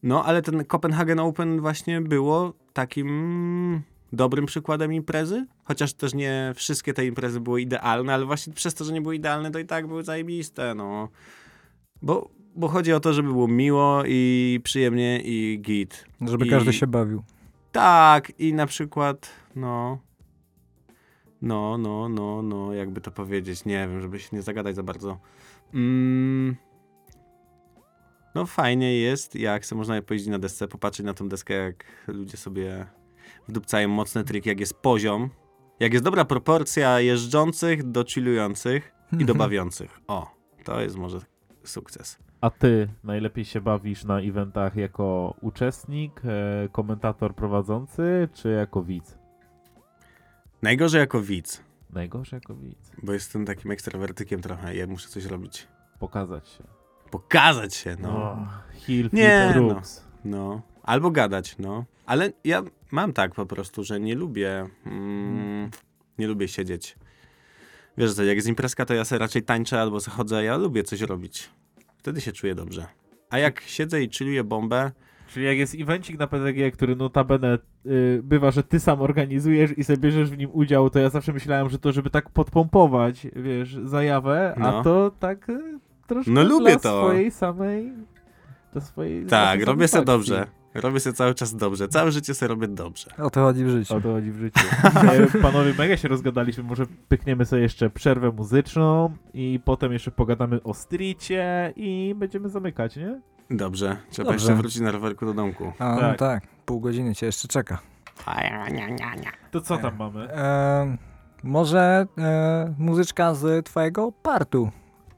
No, ale ten Copenhagen Open właśnie było takim dobrym przykładem imprezy. Chociaż też nie wszystkie te imprezy były idealne, ale właśnie przez to, że nie były idealne, to i tak były zajebiste, no. Bo, bo chodzi o to, żeby było miło i przyjemnie i git. Żeby I- każdy się bawił. Tak, i na przykład, no. No, no, no, no, jakby to powiedzieć, nie wiem, żeby się nie zagadać za bardzo. Mm, no, fajnie jest, jak se można pojeździć na desce, popatrzeć na tą deskę, jak ludzie sobie wdupcają mocne triki, jak jest poziom, jak jest dobra proporcja jeżdżących do chillujących i do bawiących. O, to jest może sukces. A ty najlepiej się bawisz na eventach jako uczestnik, e, komentator prowadzący, czy jako widz? Najgorzej jako widz, Najgorzej jako widz. bo jestem takim ekstrawertykiem trochę, ja muszę coś robić. Pokazać się. Pokazać się, no. Hill, Nie, no. No, albo gadać, no. Ale ja mam tak po prostu, że nie lubię, mm, nie lubię siedzieć. Wiesz co, jak jest imprezka, to ja sobie raczej tańczę albo se chodzę, ja lubię coś robić. Wtedy się czuję dobrze. A jak siedzę i chilluję bombę, Czyli jak jest evencik na PTG, który notabene y, bywa, że ty sam organizujesz i sobie bierzesz w nim udział, to ja zawsze myślałem, że to żeby tak podpompować, wiesz, zajawę, No. a to tak y, troszkę No lubię dla to. swojej samej... Dla swojej tak, robię sobie dobrze. Robię sobie cały czas dobrze. Całe życie sobie robię dobrze. O to chodzi w życiu. O to chodzi w życiu. E, Panowie, mega się rozgadaliśmy, może pykniemy sobie jeszcze przerwę muzyczną i potem jeszcze pogadamy o stricie i będziemy zamykać, nie? Dobrze. Trzeba Dobrze. jeszcze wrócić na rowerku do domku. A, no Tak. tak, pół godziny cię jeszcze czeka. To co tam mamy? E, może e, muzyczka z twojego partu.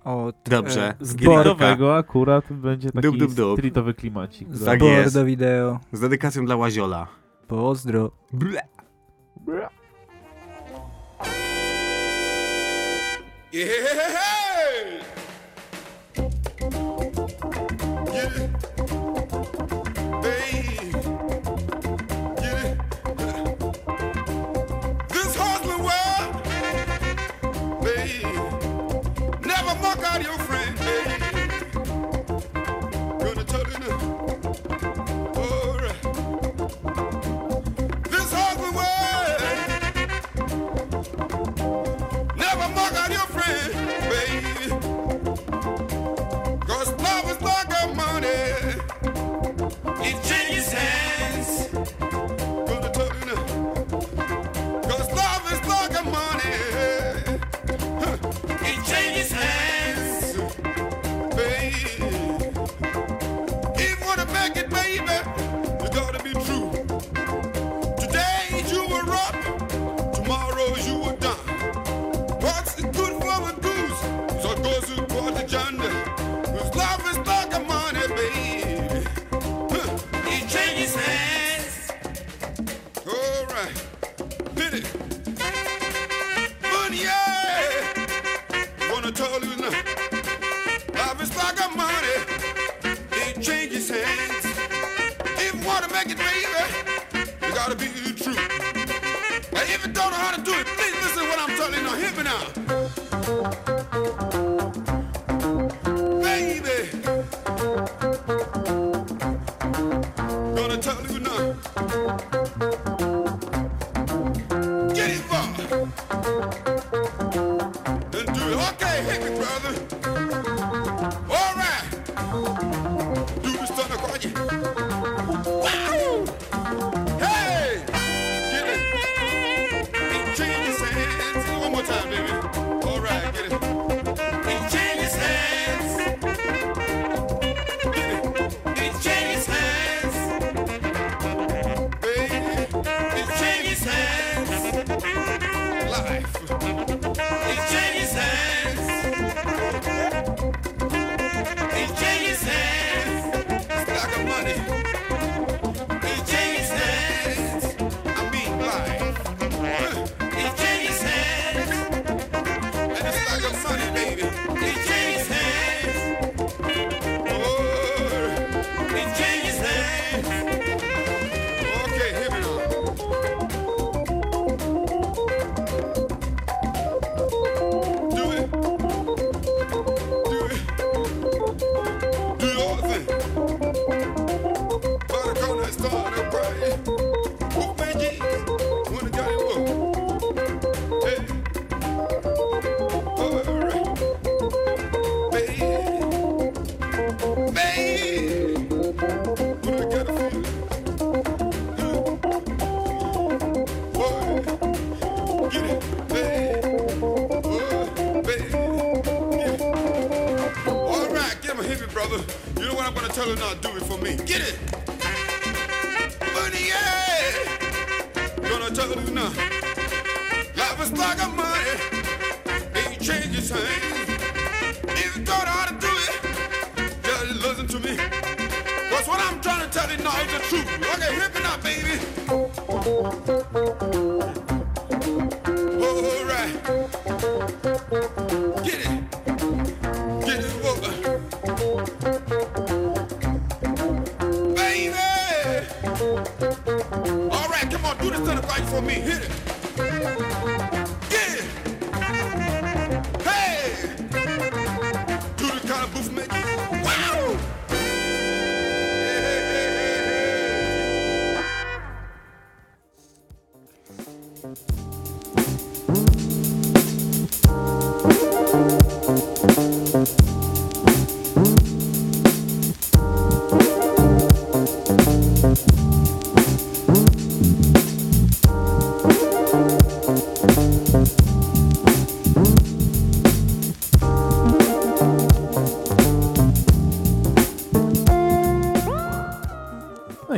Od, Dobrze. E, Gilika. Streetowego akurat będzie taki Dup, dup, dup. streetowy klimacik. z Tak jest. wideo. Z dedykacją dla Łaziola. Pozdro. Ble. Yeah.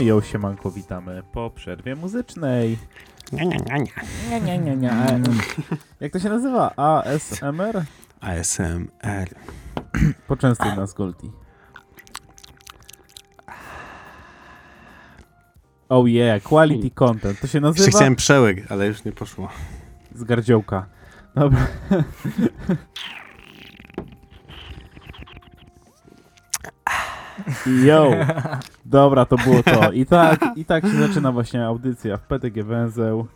I ją siemanko witamy po przerwie muzycznej. Nie, nie, nie, nie. Jak to się nazywa? ASMR? ASMR. Poczęstuj nas, Goldi. Oh yeah, quality content. To się Jeszcze nazywa chciałem przełyk, ale już nie poszło. z gardziołka. Dobra. Yo! Dobra, to było to. I tak, I tak się zaczyna właśnie audycja w PTG Węzeł.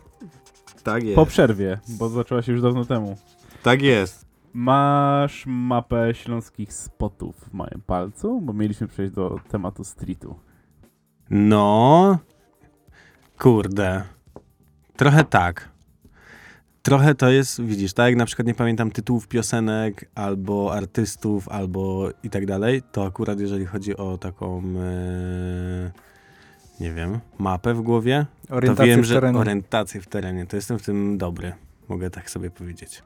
Tak jest. Po przerwie, bo zaczęła się już dawno temu. Tak jest. Masz mapę śląskich spotów w moim palcu, bo mieliśmy przejść do tematu streetu. No. Kurde. Trochę tak. Trochę to jest, widzisz, tak jak na przykład nie pamiętam tytułów piosenek, albo artystów, albo i tak dalej, to akurat jeżeli chodzi o taką, e, nie wiem, mapę w głowie, to Orientację wiem, w że terenie. orientację w terenie, to jestem w tym dobry, mogę tak sobie powiedzieć.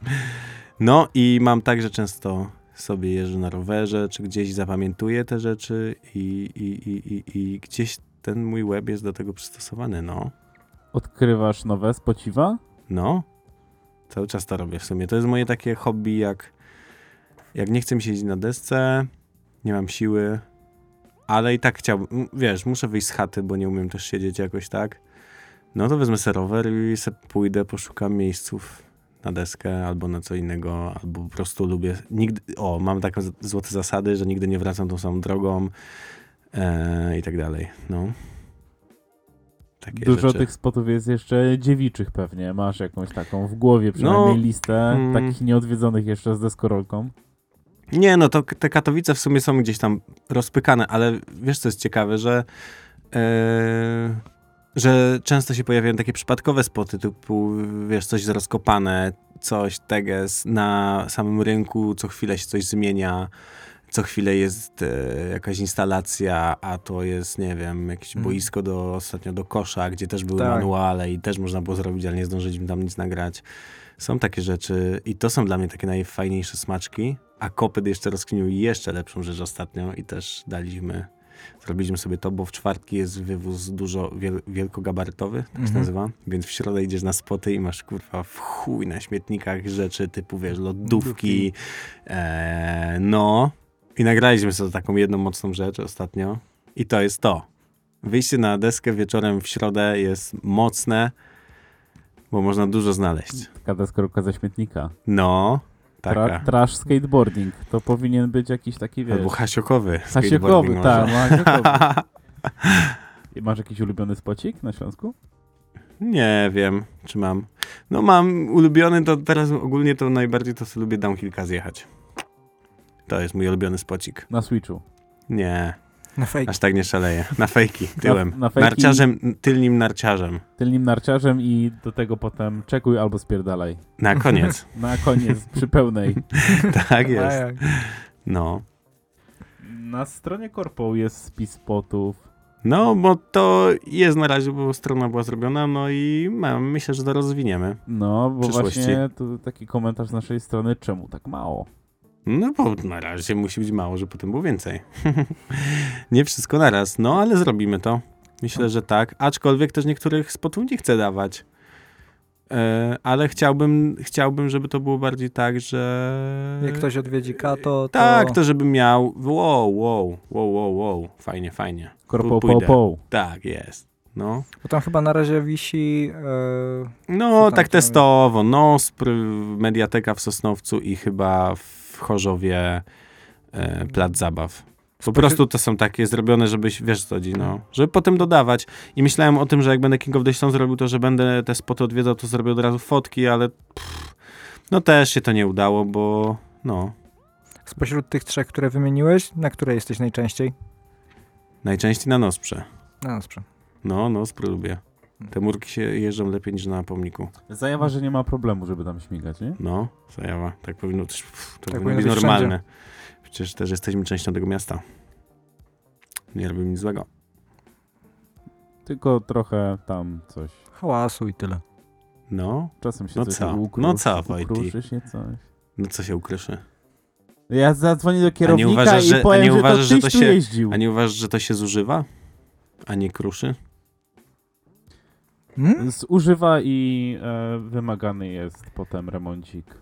no i mam tak, że często sobie jeżdżę na rowerze, czy gdzieś zapamiętuję te rzeczy i, i, i, i, i gdzieś ten mój web jest do tego przystosowany, no. Odkrywasz nowe spociwa? No. Cały czas to robię w sumie. To jest moje takie hobby, jak, jak nie chcę mi siedzieć na desce, nie mam siły, ale i tak chciałbym, wiesz, muszę wyjść z chaty, bo nie umiem też siedzieć jakoś tak. No to wezmę sobie rower i se pójdę, poszukam miejsców na deskę albo na co innego, albo po prostu lubię. Nigdy, o, mam takie złote zasady, że nigdy nie wracam tą samą drogą e, i tak dalej. No. Takie Dużo rzeczy. tych spotów jest jeszcze dziewiczych pewnie. Masz jakąś taką w głowie przynajmniej No, listę mm. takich nieodwiedzonych jeszcze z deskorolką. Nie, no to te Katowice w sumie są gdzieś tam rozpykane, ale wiesz co jest ciekawe, że e, że często się pojawiają takie przypadkowe spoty, typu wiesz, coś rozkopane, coś teges na samym rynku, co chwilę się coś zmienia, co chwilę jest e, jakaś instalacja, a to jest, nie wiem, jakieś Mhm. boisko do, ostatnio do kosza, gdzie też były Tak. manuale i też można było zrobić, ale nie zdążyliśmy tam nic nagrać. Są takie rzeczy i to są dla mnie takie najfajniejsze smaczki, a Kopyt jeszcze rozkminił jeszcze lepszą rzecz ostatnio i też daliśmy, zrobiliśmy sobie to, bo w czwartki jest wywóz dużo wiel, wielkogabarytowy, tak się Mhm. nazywa, więc w środę idziesz na spoty i masz kurwa w chuj na śmietnikach rzeczy typu, wiesz, lodówki, e, no i nagraliśmy sobie taką jedną mocną rzecz ostatnio i to jest to. Wyjście na deskę wieczorem w środę jest mocne, bo można dużo znaleźć. Taka deskorolka ze śmietnika. No, Tra taka. trash skateboarding. To powinien być jakiś taki, wiesz... Albo hasiokowy. Hasiokowy, tak, no, hasiokowy. I Masz jakiś ulubiony spocik na Śląsku? Nie wiem, czy mam. No mam ulubiony, to teraz ogólnie to najbardziej to sobie lubię downhillka zjechać. To jest mój ulubiony spocik. Na Switchu. Nie, Na fake. aż tak nie szaleję. Na fejki, tyłem. na fejki? Narciarzem, tylnim narciarzem. Tylnym narciarzem i do tego potem czekuj albo spierdalaj. Na koniec. Na koniec, przy pełnej. tak jest. No. Na stronie Korpo jest spis spotów. No, bo to jest na razie, bo strona była zrobiona, no i mam, myślę, że to rozwiniemy. No, bo właśnie tu taki komentarz z naszej strony, czemu tak mało? No bo na razie musi być mało, żeby potem było więcej. nie wszystko naraz, no ale zrobimy to. Myślę, że tak. Aczkolwiek też niektórych spotów nie chcę dawać. E, ale chciałbym, chciałbym, żeby to było bardziej tak, że... Jak ktoś odwiedzi Kato, to... Tak, to żeby miał wow, wow, wow, wow, wow. Fajnie, fajnie. Korpo, po, po. Tak, jest. No, Bo tam chyba na razie wisi... E, no tak testowo. Nospr, Mediateka w Sosnowcu i chyba w Chorzowie e, Plac Zabaw. Po prostu to są takie zrobione, żebyś, wiesz co chodzi, no, żeby potem dodawać. I myślałem o tym, że jak będę King of the Stone zrobił to, że będę te spoty odwiedzał, to zrobię od razu fotki, ale pff, no też się to nie udało, bo no, spośród tych trzech, które wymieniłeś, na które jesteś najczęściej? najczęściej na Nosprze. No, dobrze. No, Nospr lubię. Te murki się jeżdżą lepiej niż na pomniku. Zajawa, że nie ma problemu, żeby tam śmigać, nie? No, zajawa. Tak powinno, pff, to Tak powinno być powinno być normalne. Przecież też jesteśmy częścią tego miasta. Nie robimy nic złego. Tylko trochę tam coś. Hałasu i tyle. No, Czasem się No coś co? ukrusz, No co, ukruszy się coś. no co się ukryszy? Ja zadzwonię do kierownika uważasz, i że- a nie że uważasz, to że tyś to się- jeździł. A nie uważasz, że to się zużywa? A nie kruszy? Hmm? Zużywa i e, wymagany jest potem remoncik.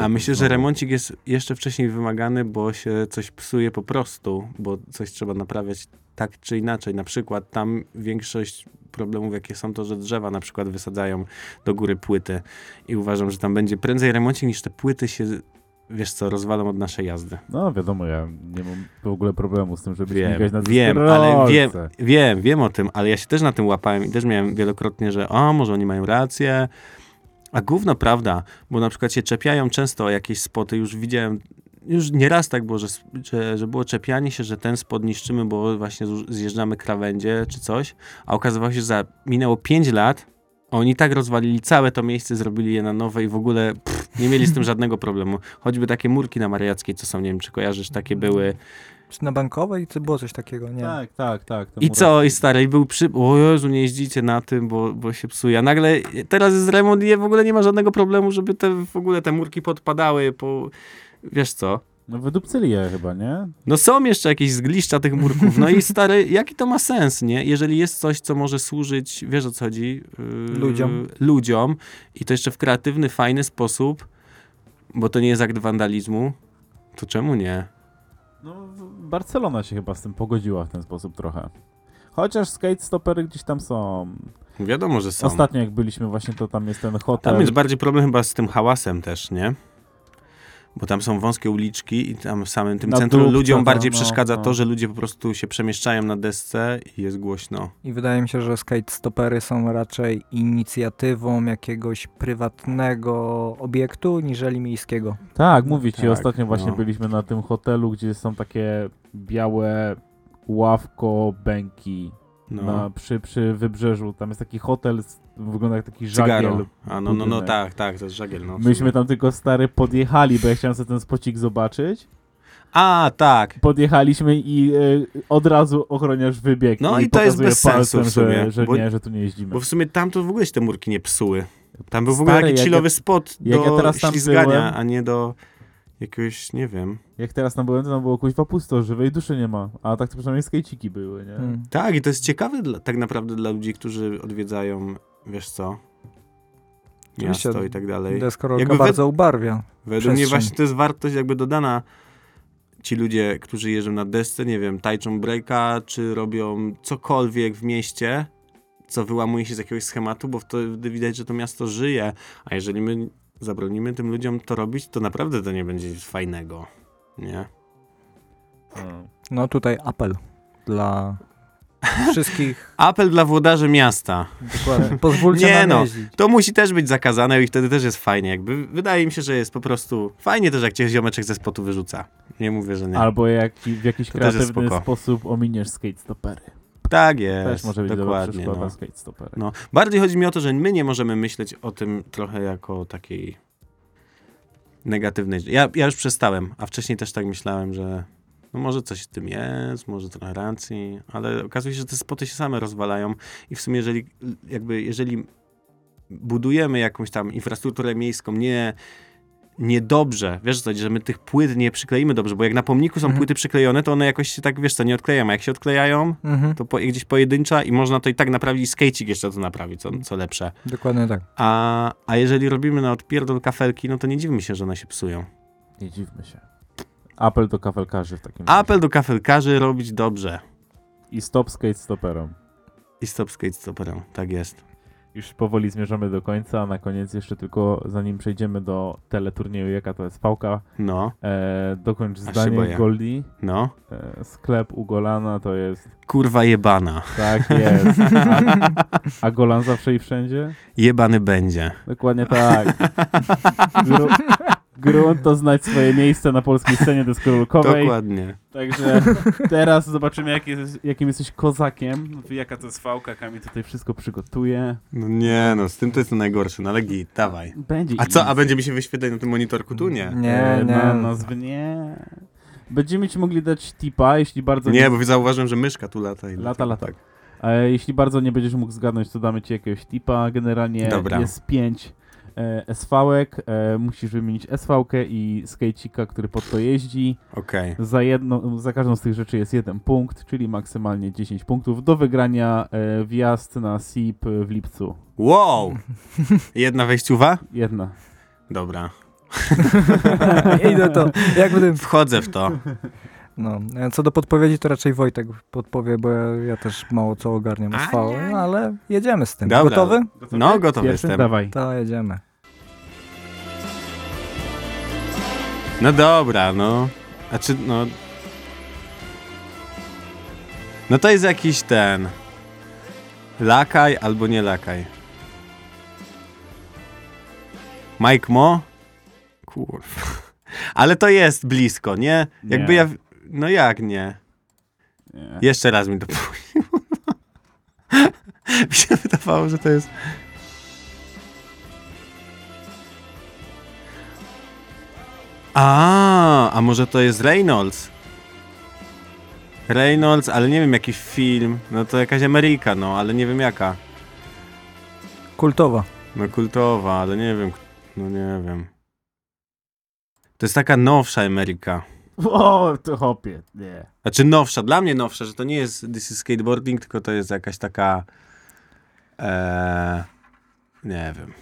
A myślę, że remoncik jest jeszcze wcześniej wymagany, bo się coś psuje po prostu, bo coś trzeba naprawiać tak czy inaczej. Na przykład tam większość problemów, jakie są, to, że drzewa na przykład wysadzają do góry płyty i uważam, że tam będzie prędzej remoncik niż te płyty się, wiesz co, rozwalą od naszej jazdy. No wiadomo, ja nie mam w ogóle problemu z tym, żeby Wiem, śmigać na wiem, ale wiem, wiem, wiem o tym, ale ja się też na tym łapałem i też miałem wielokrotnie, że o, może oni mają rację, a gówno prawda, bo na przykład się czepiają często o jakieś spoty, już widziałem, już nieraz tak było, że, że, że było czepianie się, że ten spot niszczymy, bo właśnie zjeżdżamy krawędzie czy coś, a okazywało się, że za, minęło 5 lat, oni tak rozwalili całe to miejsce, zrobili je na nowe i w ogóle pff, nie mieli z tym żadnego problemu. Choćby takie murki na Mariackiej, co są, nie wiem, czy kojarzysz, takie były, Czy na bankowej, czy było coś takiego? Nie. Tak, tak, tak. I co? I stary, i był przy... O Jezu, nie jeździcie na tym, bo, bo się psuje. A nagle teraz jest remont i w ogóle nie ma żadnego problemu, żeby te w ogóle te murki podpadały po... Wiesz co? No wydupcyli je chyba, nie? No są jeszcze jakieś zgliszcza tych murków. No i stary, jaki to ma sens, nie? Jeżeli jest coś, co może służyć, wiesz o co chodzi? Yy, Ludziom. Ludziom i to jeszcze w kreatywny, fajny sposób, bo to nie jest akt wandalizmu, to czemu nie? No, Barcelona się chyba z tym pogodziła w ten sposób trochę. Chociaż skate stopery gdzieś tam są. Wiadomo, że są. Ostatnio jak byliśmy właśnie, to tam jest ten hotel. Tam jest bardziej problem chyba z tym hałasem też, nie? Bo tam są wąskie uliczki i tam w samym tym Na centrum ludziom to, bardziej no, przeszkadza no. to, że ludzie po prostu się przemieszczają na desce i jest głośno. I wydaje mi się, że skate stopery są raczej inicjatywą jakiegoś prywatnego obiektu, niżeli miejskiego. Tak, mówię ci, Tak, ostatnio właśnie no. byliśmy na tym hotelu, gdzie są takie białe ławko, bęki No. na, przy, przy wybrzeżu. Tam jest taki hotel, z- wygląda jak taki żagiel. Cygaro. A no, no, no tak, tak, to jest żagiel. No, Myśmy tam tylko stary podjechali, bo ja chciałem sobie ten spocik zobaczyć. A, tak. Podjechaliśmy i e, od razu ochroniarz wybiegł No i, i to jest bez sensu palcem, w sumie, że, że bo- nie, że tu nie jeździmy. Bo w sumie tam to w ogóle się te murki nie psuły. Tam był w ogóle Stary, taki jak chillowy ja- spot do ja teraz tam ślizgania, byłem- a nie do jakiegoś, nie wiem. Jak teraz tam byłem, to tam było kuźwa pusto, żywej duszy nie ma. A tak to przynajmniej skejciki były, nie? Hmm. Tak, i to jest ciekawe dla, tak naprawdę dla ludzi, którzy odwiedzają, wiesz co, Oczywiście, miasto i tak dalej. Deskorolka Jakby we- bardzo ubarwia. Według mnie właśnie to jest wartość jakby dodana. Ci ludzie, którzy jeżdżą na desce, nie wiem, tańczą breaka, czy robią cokolwiek w mieście, co wyłamuje się z jakiegoś schematu, bo wtedy widać, że to miasto żyje. A jeżeli my zabronimy tym ludziom to robić, to naprawdę to nie będzie nic fajnego. Nie? Mm. No tutaj apel dla wszystkich. Apel dla włodarzy miasta. Dokładnie. Pozwólcie Nie nam no, jeździć. To musi też być zakazane i wtedy też jest fajnie. Jakby wydaje mi się, że jest po prostu fajnie też, jak cię ziomeczek ze spotu wyrzuca. Nie mówię, że nie. Albo jak w jakiś To kreatywny sposób ominiesz skate stopery. tak jest. Też może być dokładnie. No. skate stopery. No. Bardziej chodzi mi o to, że my nie możemy myśleć o tym trochę jako takiej negatywnej. Ja, ja już przestałem, a wcześniej też tak myślałem, że no może coś w tym jest, może trochę racji, ale okazuje się, że te spoty się same rozwalają i w sumie jeżeli jakby jeżeli budujemy jakąś tam infrastrukturę miejską nie niedobrze, wiesz co, że my tych płyt nie przykleimy dobrze, bo jak na pomniku są Mhm. płyty przyklejone, to one jakoś się tak, wiesz co, nie odklejają, a jak się odklejają, Mhm. to po, gdzieś pojedyncza i można to i tak naprawić, skejcik jeszcze to naprawi, co, co lepsze. Dokładnie tak. A, a jeżeli robimy na odpierdol kafelki, no to nie dziwmy się, że one się psują. Nie dziwmy się. Apel do kafelkarzy w takim razie. Apel do kafelkarzy robić dobrze. I stop skate stoperom. I stop skate stoperem, tak jest. Już powoli zmierzamy do końca, a na koniec jeszcze tylko zanim przejdziemy do teleturnieju, jaka to jest pałka, No, e, dokończ zdanie boję. Goldie. no. E, sklep u Golana to jest, Kurwa jebana. tak jest. A, a Golan zawsze i wszędzie? Jebany będzie. Dokładnie tak. Gru, grunt to znać swoje miejsce na polskiej scenie deskorolkowej. Dokładnie. Także teraz zobaczymy, jak jest, jakim jesteś kozakiem. Jaka to jest fałka, Kamil tutaj wszystko przygotuje. No nie no, z tym to jest najgorsze, no ale git, dawaj. Będzie A co, a będzie mi się wyświetlać na tym monitorku? Tu nie. Nie, E, nie. Na nazwy nie. Będziemy ci mogli dać tipa, jeśli bardzo Nie, bo zauważyłem, że myszka tu lata. I Lata, lata. Tak. E, jeśli bardzo nie będziesz mógł zgadnąć, to damy ci jakiegoś tipa. Generalnie Dobra. jest 5 e, SV-ek. E, musisz wymienić SV-kę i skejcika, który pod to jeździ. Okej. Za, jedno, za każdą z tych rzeczy jest jeden punkt, czyli maksymalnie 10 punktów. Do wygrania e, wjazd na SIP w lipcu. Wow! Jedna wejściuwa? Jedna. Dobra. Idę to. Jak będę... Wchodzę w to. No, e, co do podpowiedzi, to raczej Wojtek podpowie, bo ja, ja też mało co ogarniam nie. no, ale jedziemy z tym. Dobra. Gotowy? No, gotowy Pierwszy? jestem. Dawaj. To jedziemy. No dobra, no. A czy, no... No to jest jakiś ten... Lakaj albo nie lakaj. Mike Mo? Kurwa. Ale to jest blisko, nie? Jakby Nie. ja... No jak nie? Nie. Jeszcze raz mi to powiedział. mi się wydawało, że to jest... A, a może to jest Reynolds? Reynolds, ale nie wiem, jakiś film. No to jakaś Ameryka, no, ale nie wiem jaka. Kultowa. No kultowa, ale nie wiem. No nie wiem. To jest taka nowsza Ameryka. O, to hopie. Nie. Znaczy nowsza, dla mnie nowsza, że to nie jest This is Skateboarding, tylko to jest jakaś taka... E, nie wiem.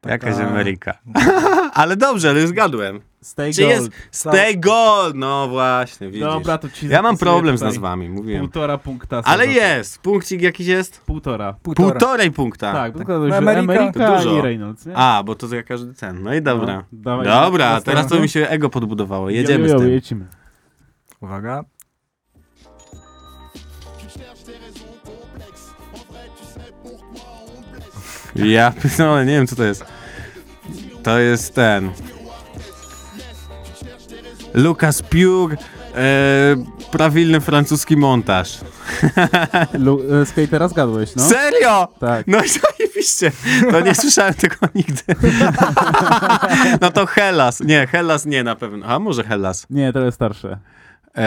Taka- Jakaś Ameryka. ale dobrze, ale zgadłem. Stay Czy jest Gold. Stay Gold? No właśnie, widzisz. Dobra, to ci ja mam problem z nazwami, mówiłem. Półtora punkta. Ale jest! Punkcik jakiś jest? Półtora. Półtora. Półtorej punkta. Tak, tylko że Ameryka- Ameryka, To dużo. i Reynolds, nie? A, bo to za każdy ten. No i dobra. No, dawaj, dobra, teraz to mi się ego podbudowało. Jedziemy Jo, jo, z tym. Jedźmy. Uwaga. Ja no, nie wiem co to jest. To jest ten. Lucas Pure, e, prawilny francuski montaż. Lu- e, skatera zgadłeś, no? Serio? Tak. No i zajebiście. To nie słyszałem tego nigdy. no to Hellas. Nie, Hellas nie na pewno. A może Hellas. Nie, to jest starsze. Eee,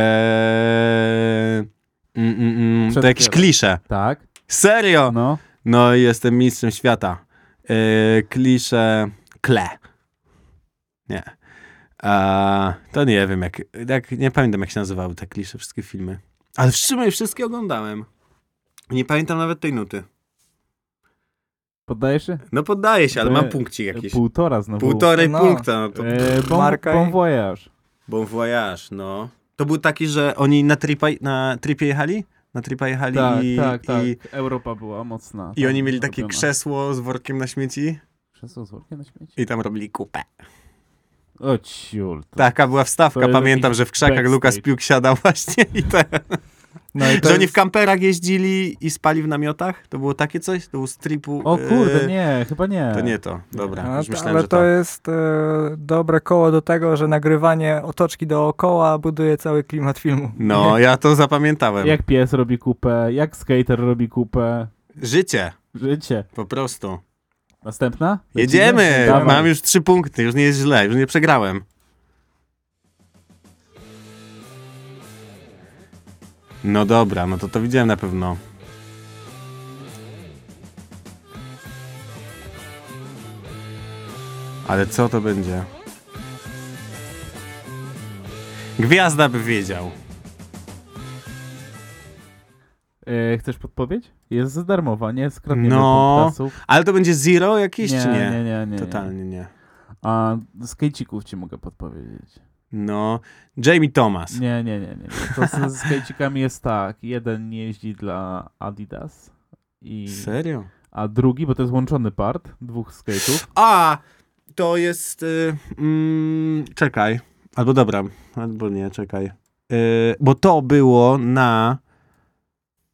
mm, mm, mm, to Przed jakieś klisze. Tak, Serio? no. No i jestem mistrzem świata. Eee, klisze kle. Nie. A, to nie wiem, jak, jak, nie pamiętam jak się nazywały te klisze, wszystkie filmy. Ale w sumie wszystkie oglądałem. Nie pamiętam nawet tej nuty. Poddajesz się? No poddaję się, ale mam punkcik jakiś. Półtora znowu. Półtorej No. punkta. No to E, bon, Marka bon voyage. bon voyage, no. To był taki, że oni na, tripa, na tripie jechali? Na tripa jechali Tak, i, tak, tak. i, Europa była mocna. i oni mieli takie robiona. krzesło z workiem na śmieci Krzesło z workiem na śmieci? i tam robili kupę. O ciul. To... Taka była wstawka, pamiętam, że w krzakach. Lukas Piuk siadał właśnie i te, No i to że oni w kamperach jeździli i spali w namiotach? To było takie coś? To był stripu? O kurde, e, nie, chyba nie. To nie to, dobra, to- myślałem, ale że to, to. jest e, dobre koło do tego, że nagrywanie otoczki dookoła buduje cały klimat filmu. No, ja to zapamiętałem. Jak pies robi kupę, jak skater robi kupę. Życie, Życie. po prostu. Następna? Jedziemy! Lecimy? Dawaj. Mam już trzy punkty, już nie jest źle, już nie przegrałem. No dobra, no to to widziałem na pewno. Ale co to będzie? Gwiazda by wiedział. E, chcesz podpowiedź? Jest za darmowa, nie skradniemy No. punktasów. Ale to będzie zero jakieś, czy nie? nie, nie, nie. Totalnie nie. A z ci mogę podpowiedzieć. No, Jamie Thomas. Nie, nie, nie, nie. nie. To z, z jest tak. Jeden jeździ dla Adidas, i, Serio? a drugi, bo to jest łączony part dwóch skate'ów. A, to jest. Y, mm, czekaj. Albo dobra, albo nie, czekaj. Y, bo to było na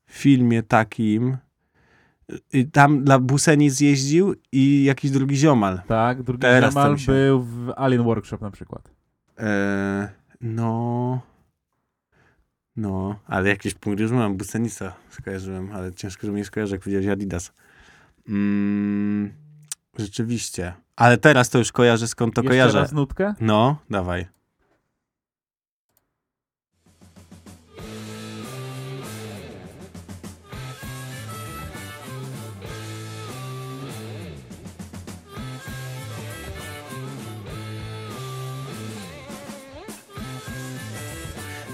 filmie takim. Y, tam dla Buseni zjeździł i jakiś drugi ziomal. Tak, drugi Teraz mi się- był w Alien Workshop na przykład. E, no. No, ale jakiś punkt już mam. Busenisa skojarzyłem, ale ciężko, że mnie skojarzy, jak powiedziałeś Adidas. Mm, rzeczywiście. Ale teraz to już kojarzę, skąd to Jeszcze kojarzę. raz nutkę? No, dawaj.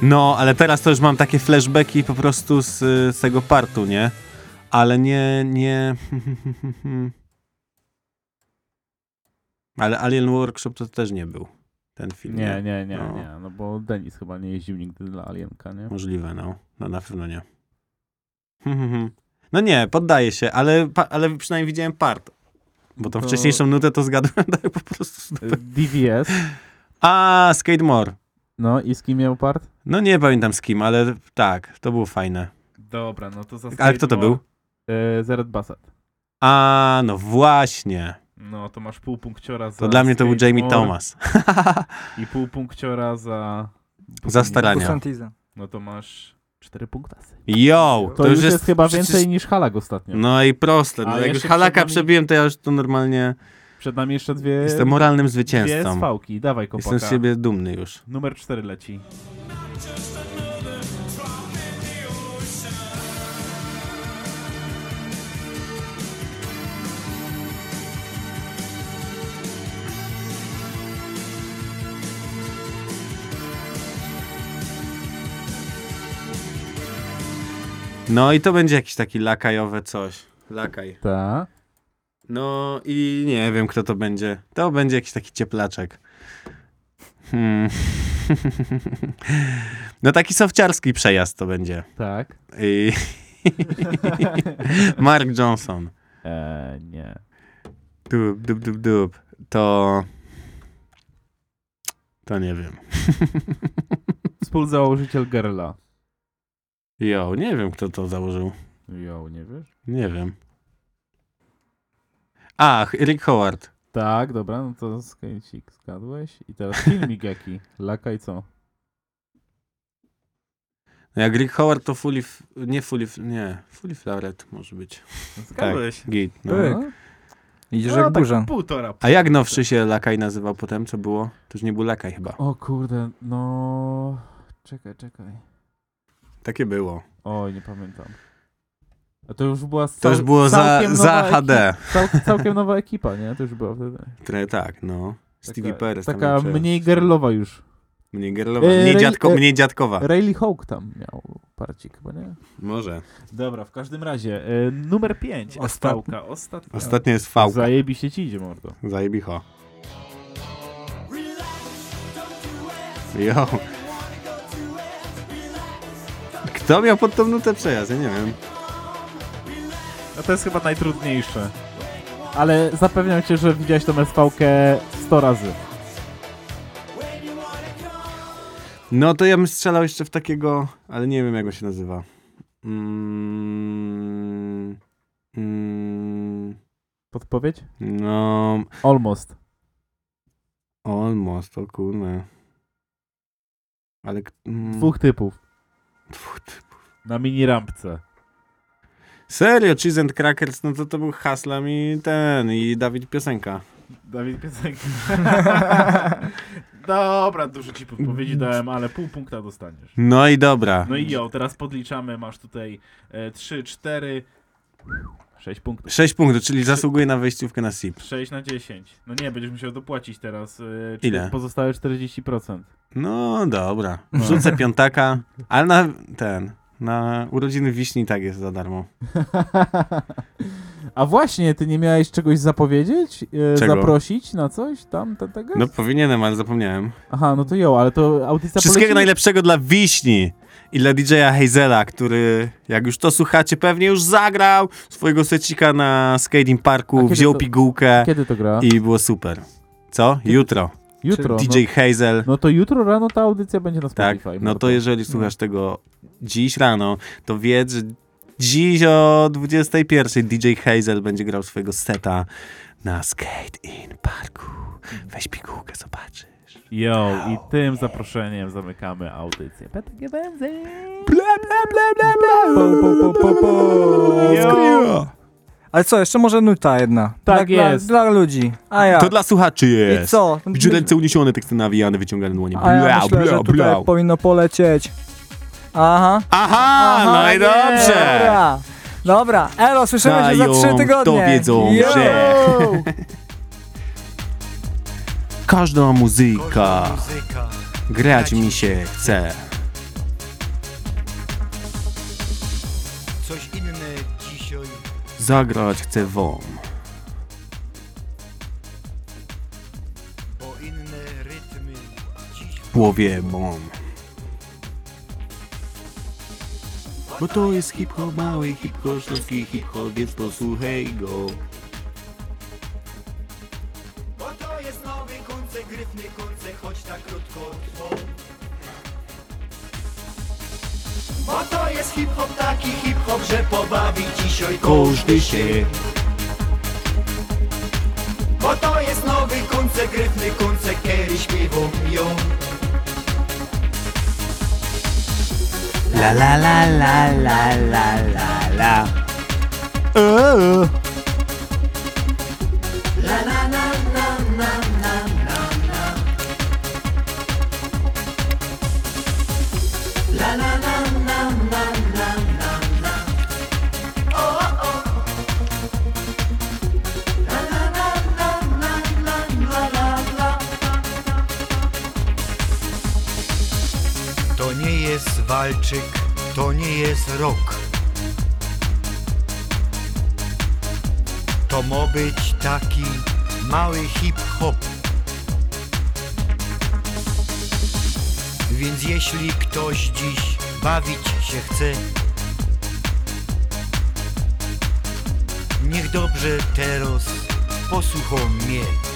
No, ale teraz to już mam takie flashbacki po prostu z, z tego partu, nie? Ale nie, nie... Ale Alien Workshop to też nie był ten film. Nie, nie, nie, No. nie. No bo Denis chyba nie jeździł nigdy dla Alienka, nie? Możliwe, no. No na pewno nie. No nie, poddaję się, ale, ale przynajmniej widziałem part. Bo tą To- wcześniejszą nutę to zgadłem tak po prostu. Y, DVS. A, Skate More. No i z kim miał part? No nie pamiętam z kim, ale tak, to było fajne. Dobra, no to za Ale kto to był? Y, Zered Bassett. A, no właśnie. No to masz pół punkciora za To dla mnie to był Jamie Thomas. I pół punkciora za... Za starania. No to masz cztery punktasy. Yo, To, już jest, chyba przecież- więcej niż Halak ostatnio. No i proste. No, jak już halaka nami- przebiłem, to ja już to normalnie Przed nami jeszcze dwie, jestem moralnym dwie zwycięzcą. svałki. Dawaj kopaka. Jestem z siebie dumny już. Numer cztery leci. No i to będzie jakiś taki lakajowe coś. Lakaj. Tak. No i nie wiem, kto to będzie. To będzie jakiś taki cieplaczek. Hmm. No taki sofciarski przejazd to będzie. Tak. I... Mark Johnson. Eee, nie. Dup, dup, dup, dup. To... To nie wiem. Współzałożyciel Gerla. Jo, nie wiem kto to założył. Jo, nie wiesz? Nie wiem. Ach, Rick Howard. Tak, dobra, no to skejcik zgadłeś. I teraz filmik jaki? Laka i co? No jak Rick Howard to Fully... F- Nie Fully... F- Nie. Fully Floweret może być. Zgadłeś. Git. No. Pyk. No, Idziesz No, jak burza. tak półtora. A jak nowszy się Lakaj nazywał potem? Co było? To już nie był Lakaj chyba. O kurde, no... Czekaj, czekaj. Takie było. Oj, nie pamiętam. A to już była To już cał- było za, za HD. Ekipa, cał, całkiem nowa ekipa, nie? To już była wtedy. Tak, no. Stevie Taka, Perez. taka mniej gerlowa już. Mniej gerlowa. E, Mniej, Ray- dziadko, e- mniej dziadkowa. Rayleigh Hawk tam miał parcik chyba, nie? Może. Dobra, w każdym razie. E, numer 5. Ostatni. Ostałka. Ostatnia. Ostatnio jest fałka. Zajebiście ci idzie, mordo. Zajebicho. Jo. Kto miał pod tą nutę przejazd? Ja nie wiem. No to jest chyba najtrudniejsze. Ale zapewniam cię, że widziałeś tą SV-kę 100 razy. No to ja bym strzelał jeszcze w takiego, ale nie wiem jak on się nazywa. Mm, mm, Podpowiedź? no, Almost. almost, o kurde. Ale... k- Mm, Dwóch typów. dwóch typów. Na mini rampce. Serio, Cheese and Crackers, no to to był Haslam i ten, i Dawid Piosenka. Dawid Piosenki. Dobra, dużo ci podpowiedzi dałem, ale pół punkta dostaniesz. No i dobra. No i jo, teraz podliczamy, masz tutaj e, 3, 4, 6 punktów. 6 punktów, czyli zasługuje na wejściówkę na SIP. 6 na 10. No nie, będziesz musiał dopłacić teraz. E, Ile? Pozostałe 40%. No dobra. Wrzucę piątaka, ale na ten, na urodziny wiśni tak jest za darmo. A właśnie, ty nie miałeś czegoś zapowiedzieć? E, Czego? Zaprosić na coś tam, te- tego? No powinienem, ale zapomniałem. Aha, no to jo, ale to audycja Wszystkiego poleci... najlepszego dla wiśni i dla DJ-a Hazela, który, jak już to słuchacie, pewnie już zagrał swojego secika na skating parku, wziął to- pigułkę Kiedy to gra? i było super. Co? Jutro. Jutro. DJ Hazel. No, no to jutro rano ta audycja będzie na Tak, Spotify. no to jeżeli słuchasz tego dziś rano, to wiedz, że dziś o 21 DJ Hazel będzie grał swojego seta na Skate in Parku. Weź pigułkę, zobaczysz. Jo, i tym zaproszeniem zamykamy audycję. PTG Benzyn! Bla, bla, bla, bla, bla. Po, po, po, po, po. Ale co, jeszcze może nuta jedna. Tak dla, jest. Dla, dla ludzi. A ja. To dla słuchaczy I jest. co? Widzisz ręce uniesione, teksty nawijane, wyciągane dłonie. A ja Bla, myślę, bla, że tutaj bla. powinno polecieć. Aha. Aha, Aha, no i dobrze. Dobra. Dobra, Elo, słyszymy się za Dają, trzy tygodnie. to wiedzą, Yo! że- Każda muzyka muzyka grać mi się chce. Zagrać chcę wam. Bo inne rytmy dziś w głowie mam. Bo to jest hip-hop, mały hip-hop, śląski hip-hop, więc posłuchaj go. Bo to jest nowy koncert, gryfny koncert, choć tak krótko Bo to jest hip-hop, taki hip-hop, że pobawi dzisiaj każdy się. Bo to jest nowy koncert, gryfny koncert, kiedy śpiewą ją. La la la la la la la la. To nie jest walczyk, to nie jest rok. To ma być taki mały hip-hop. Więc jeśli ktoś dziś bawić się chce, niech dobrze teraz posłuchał mnie.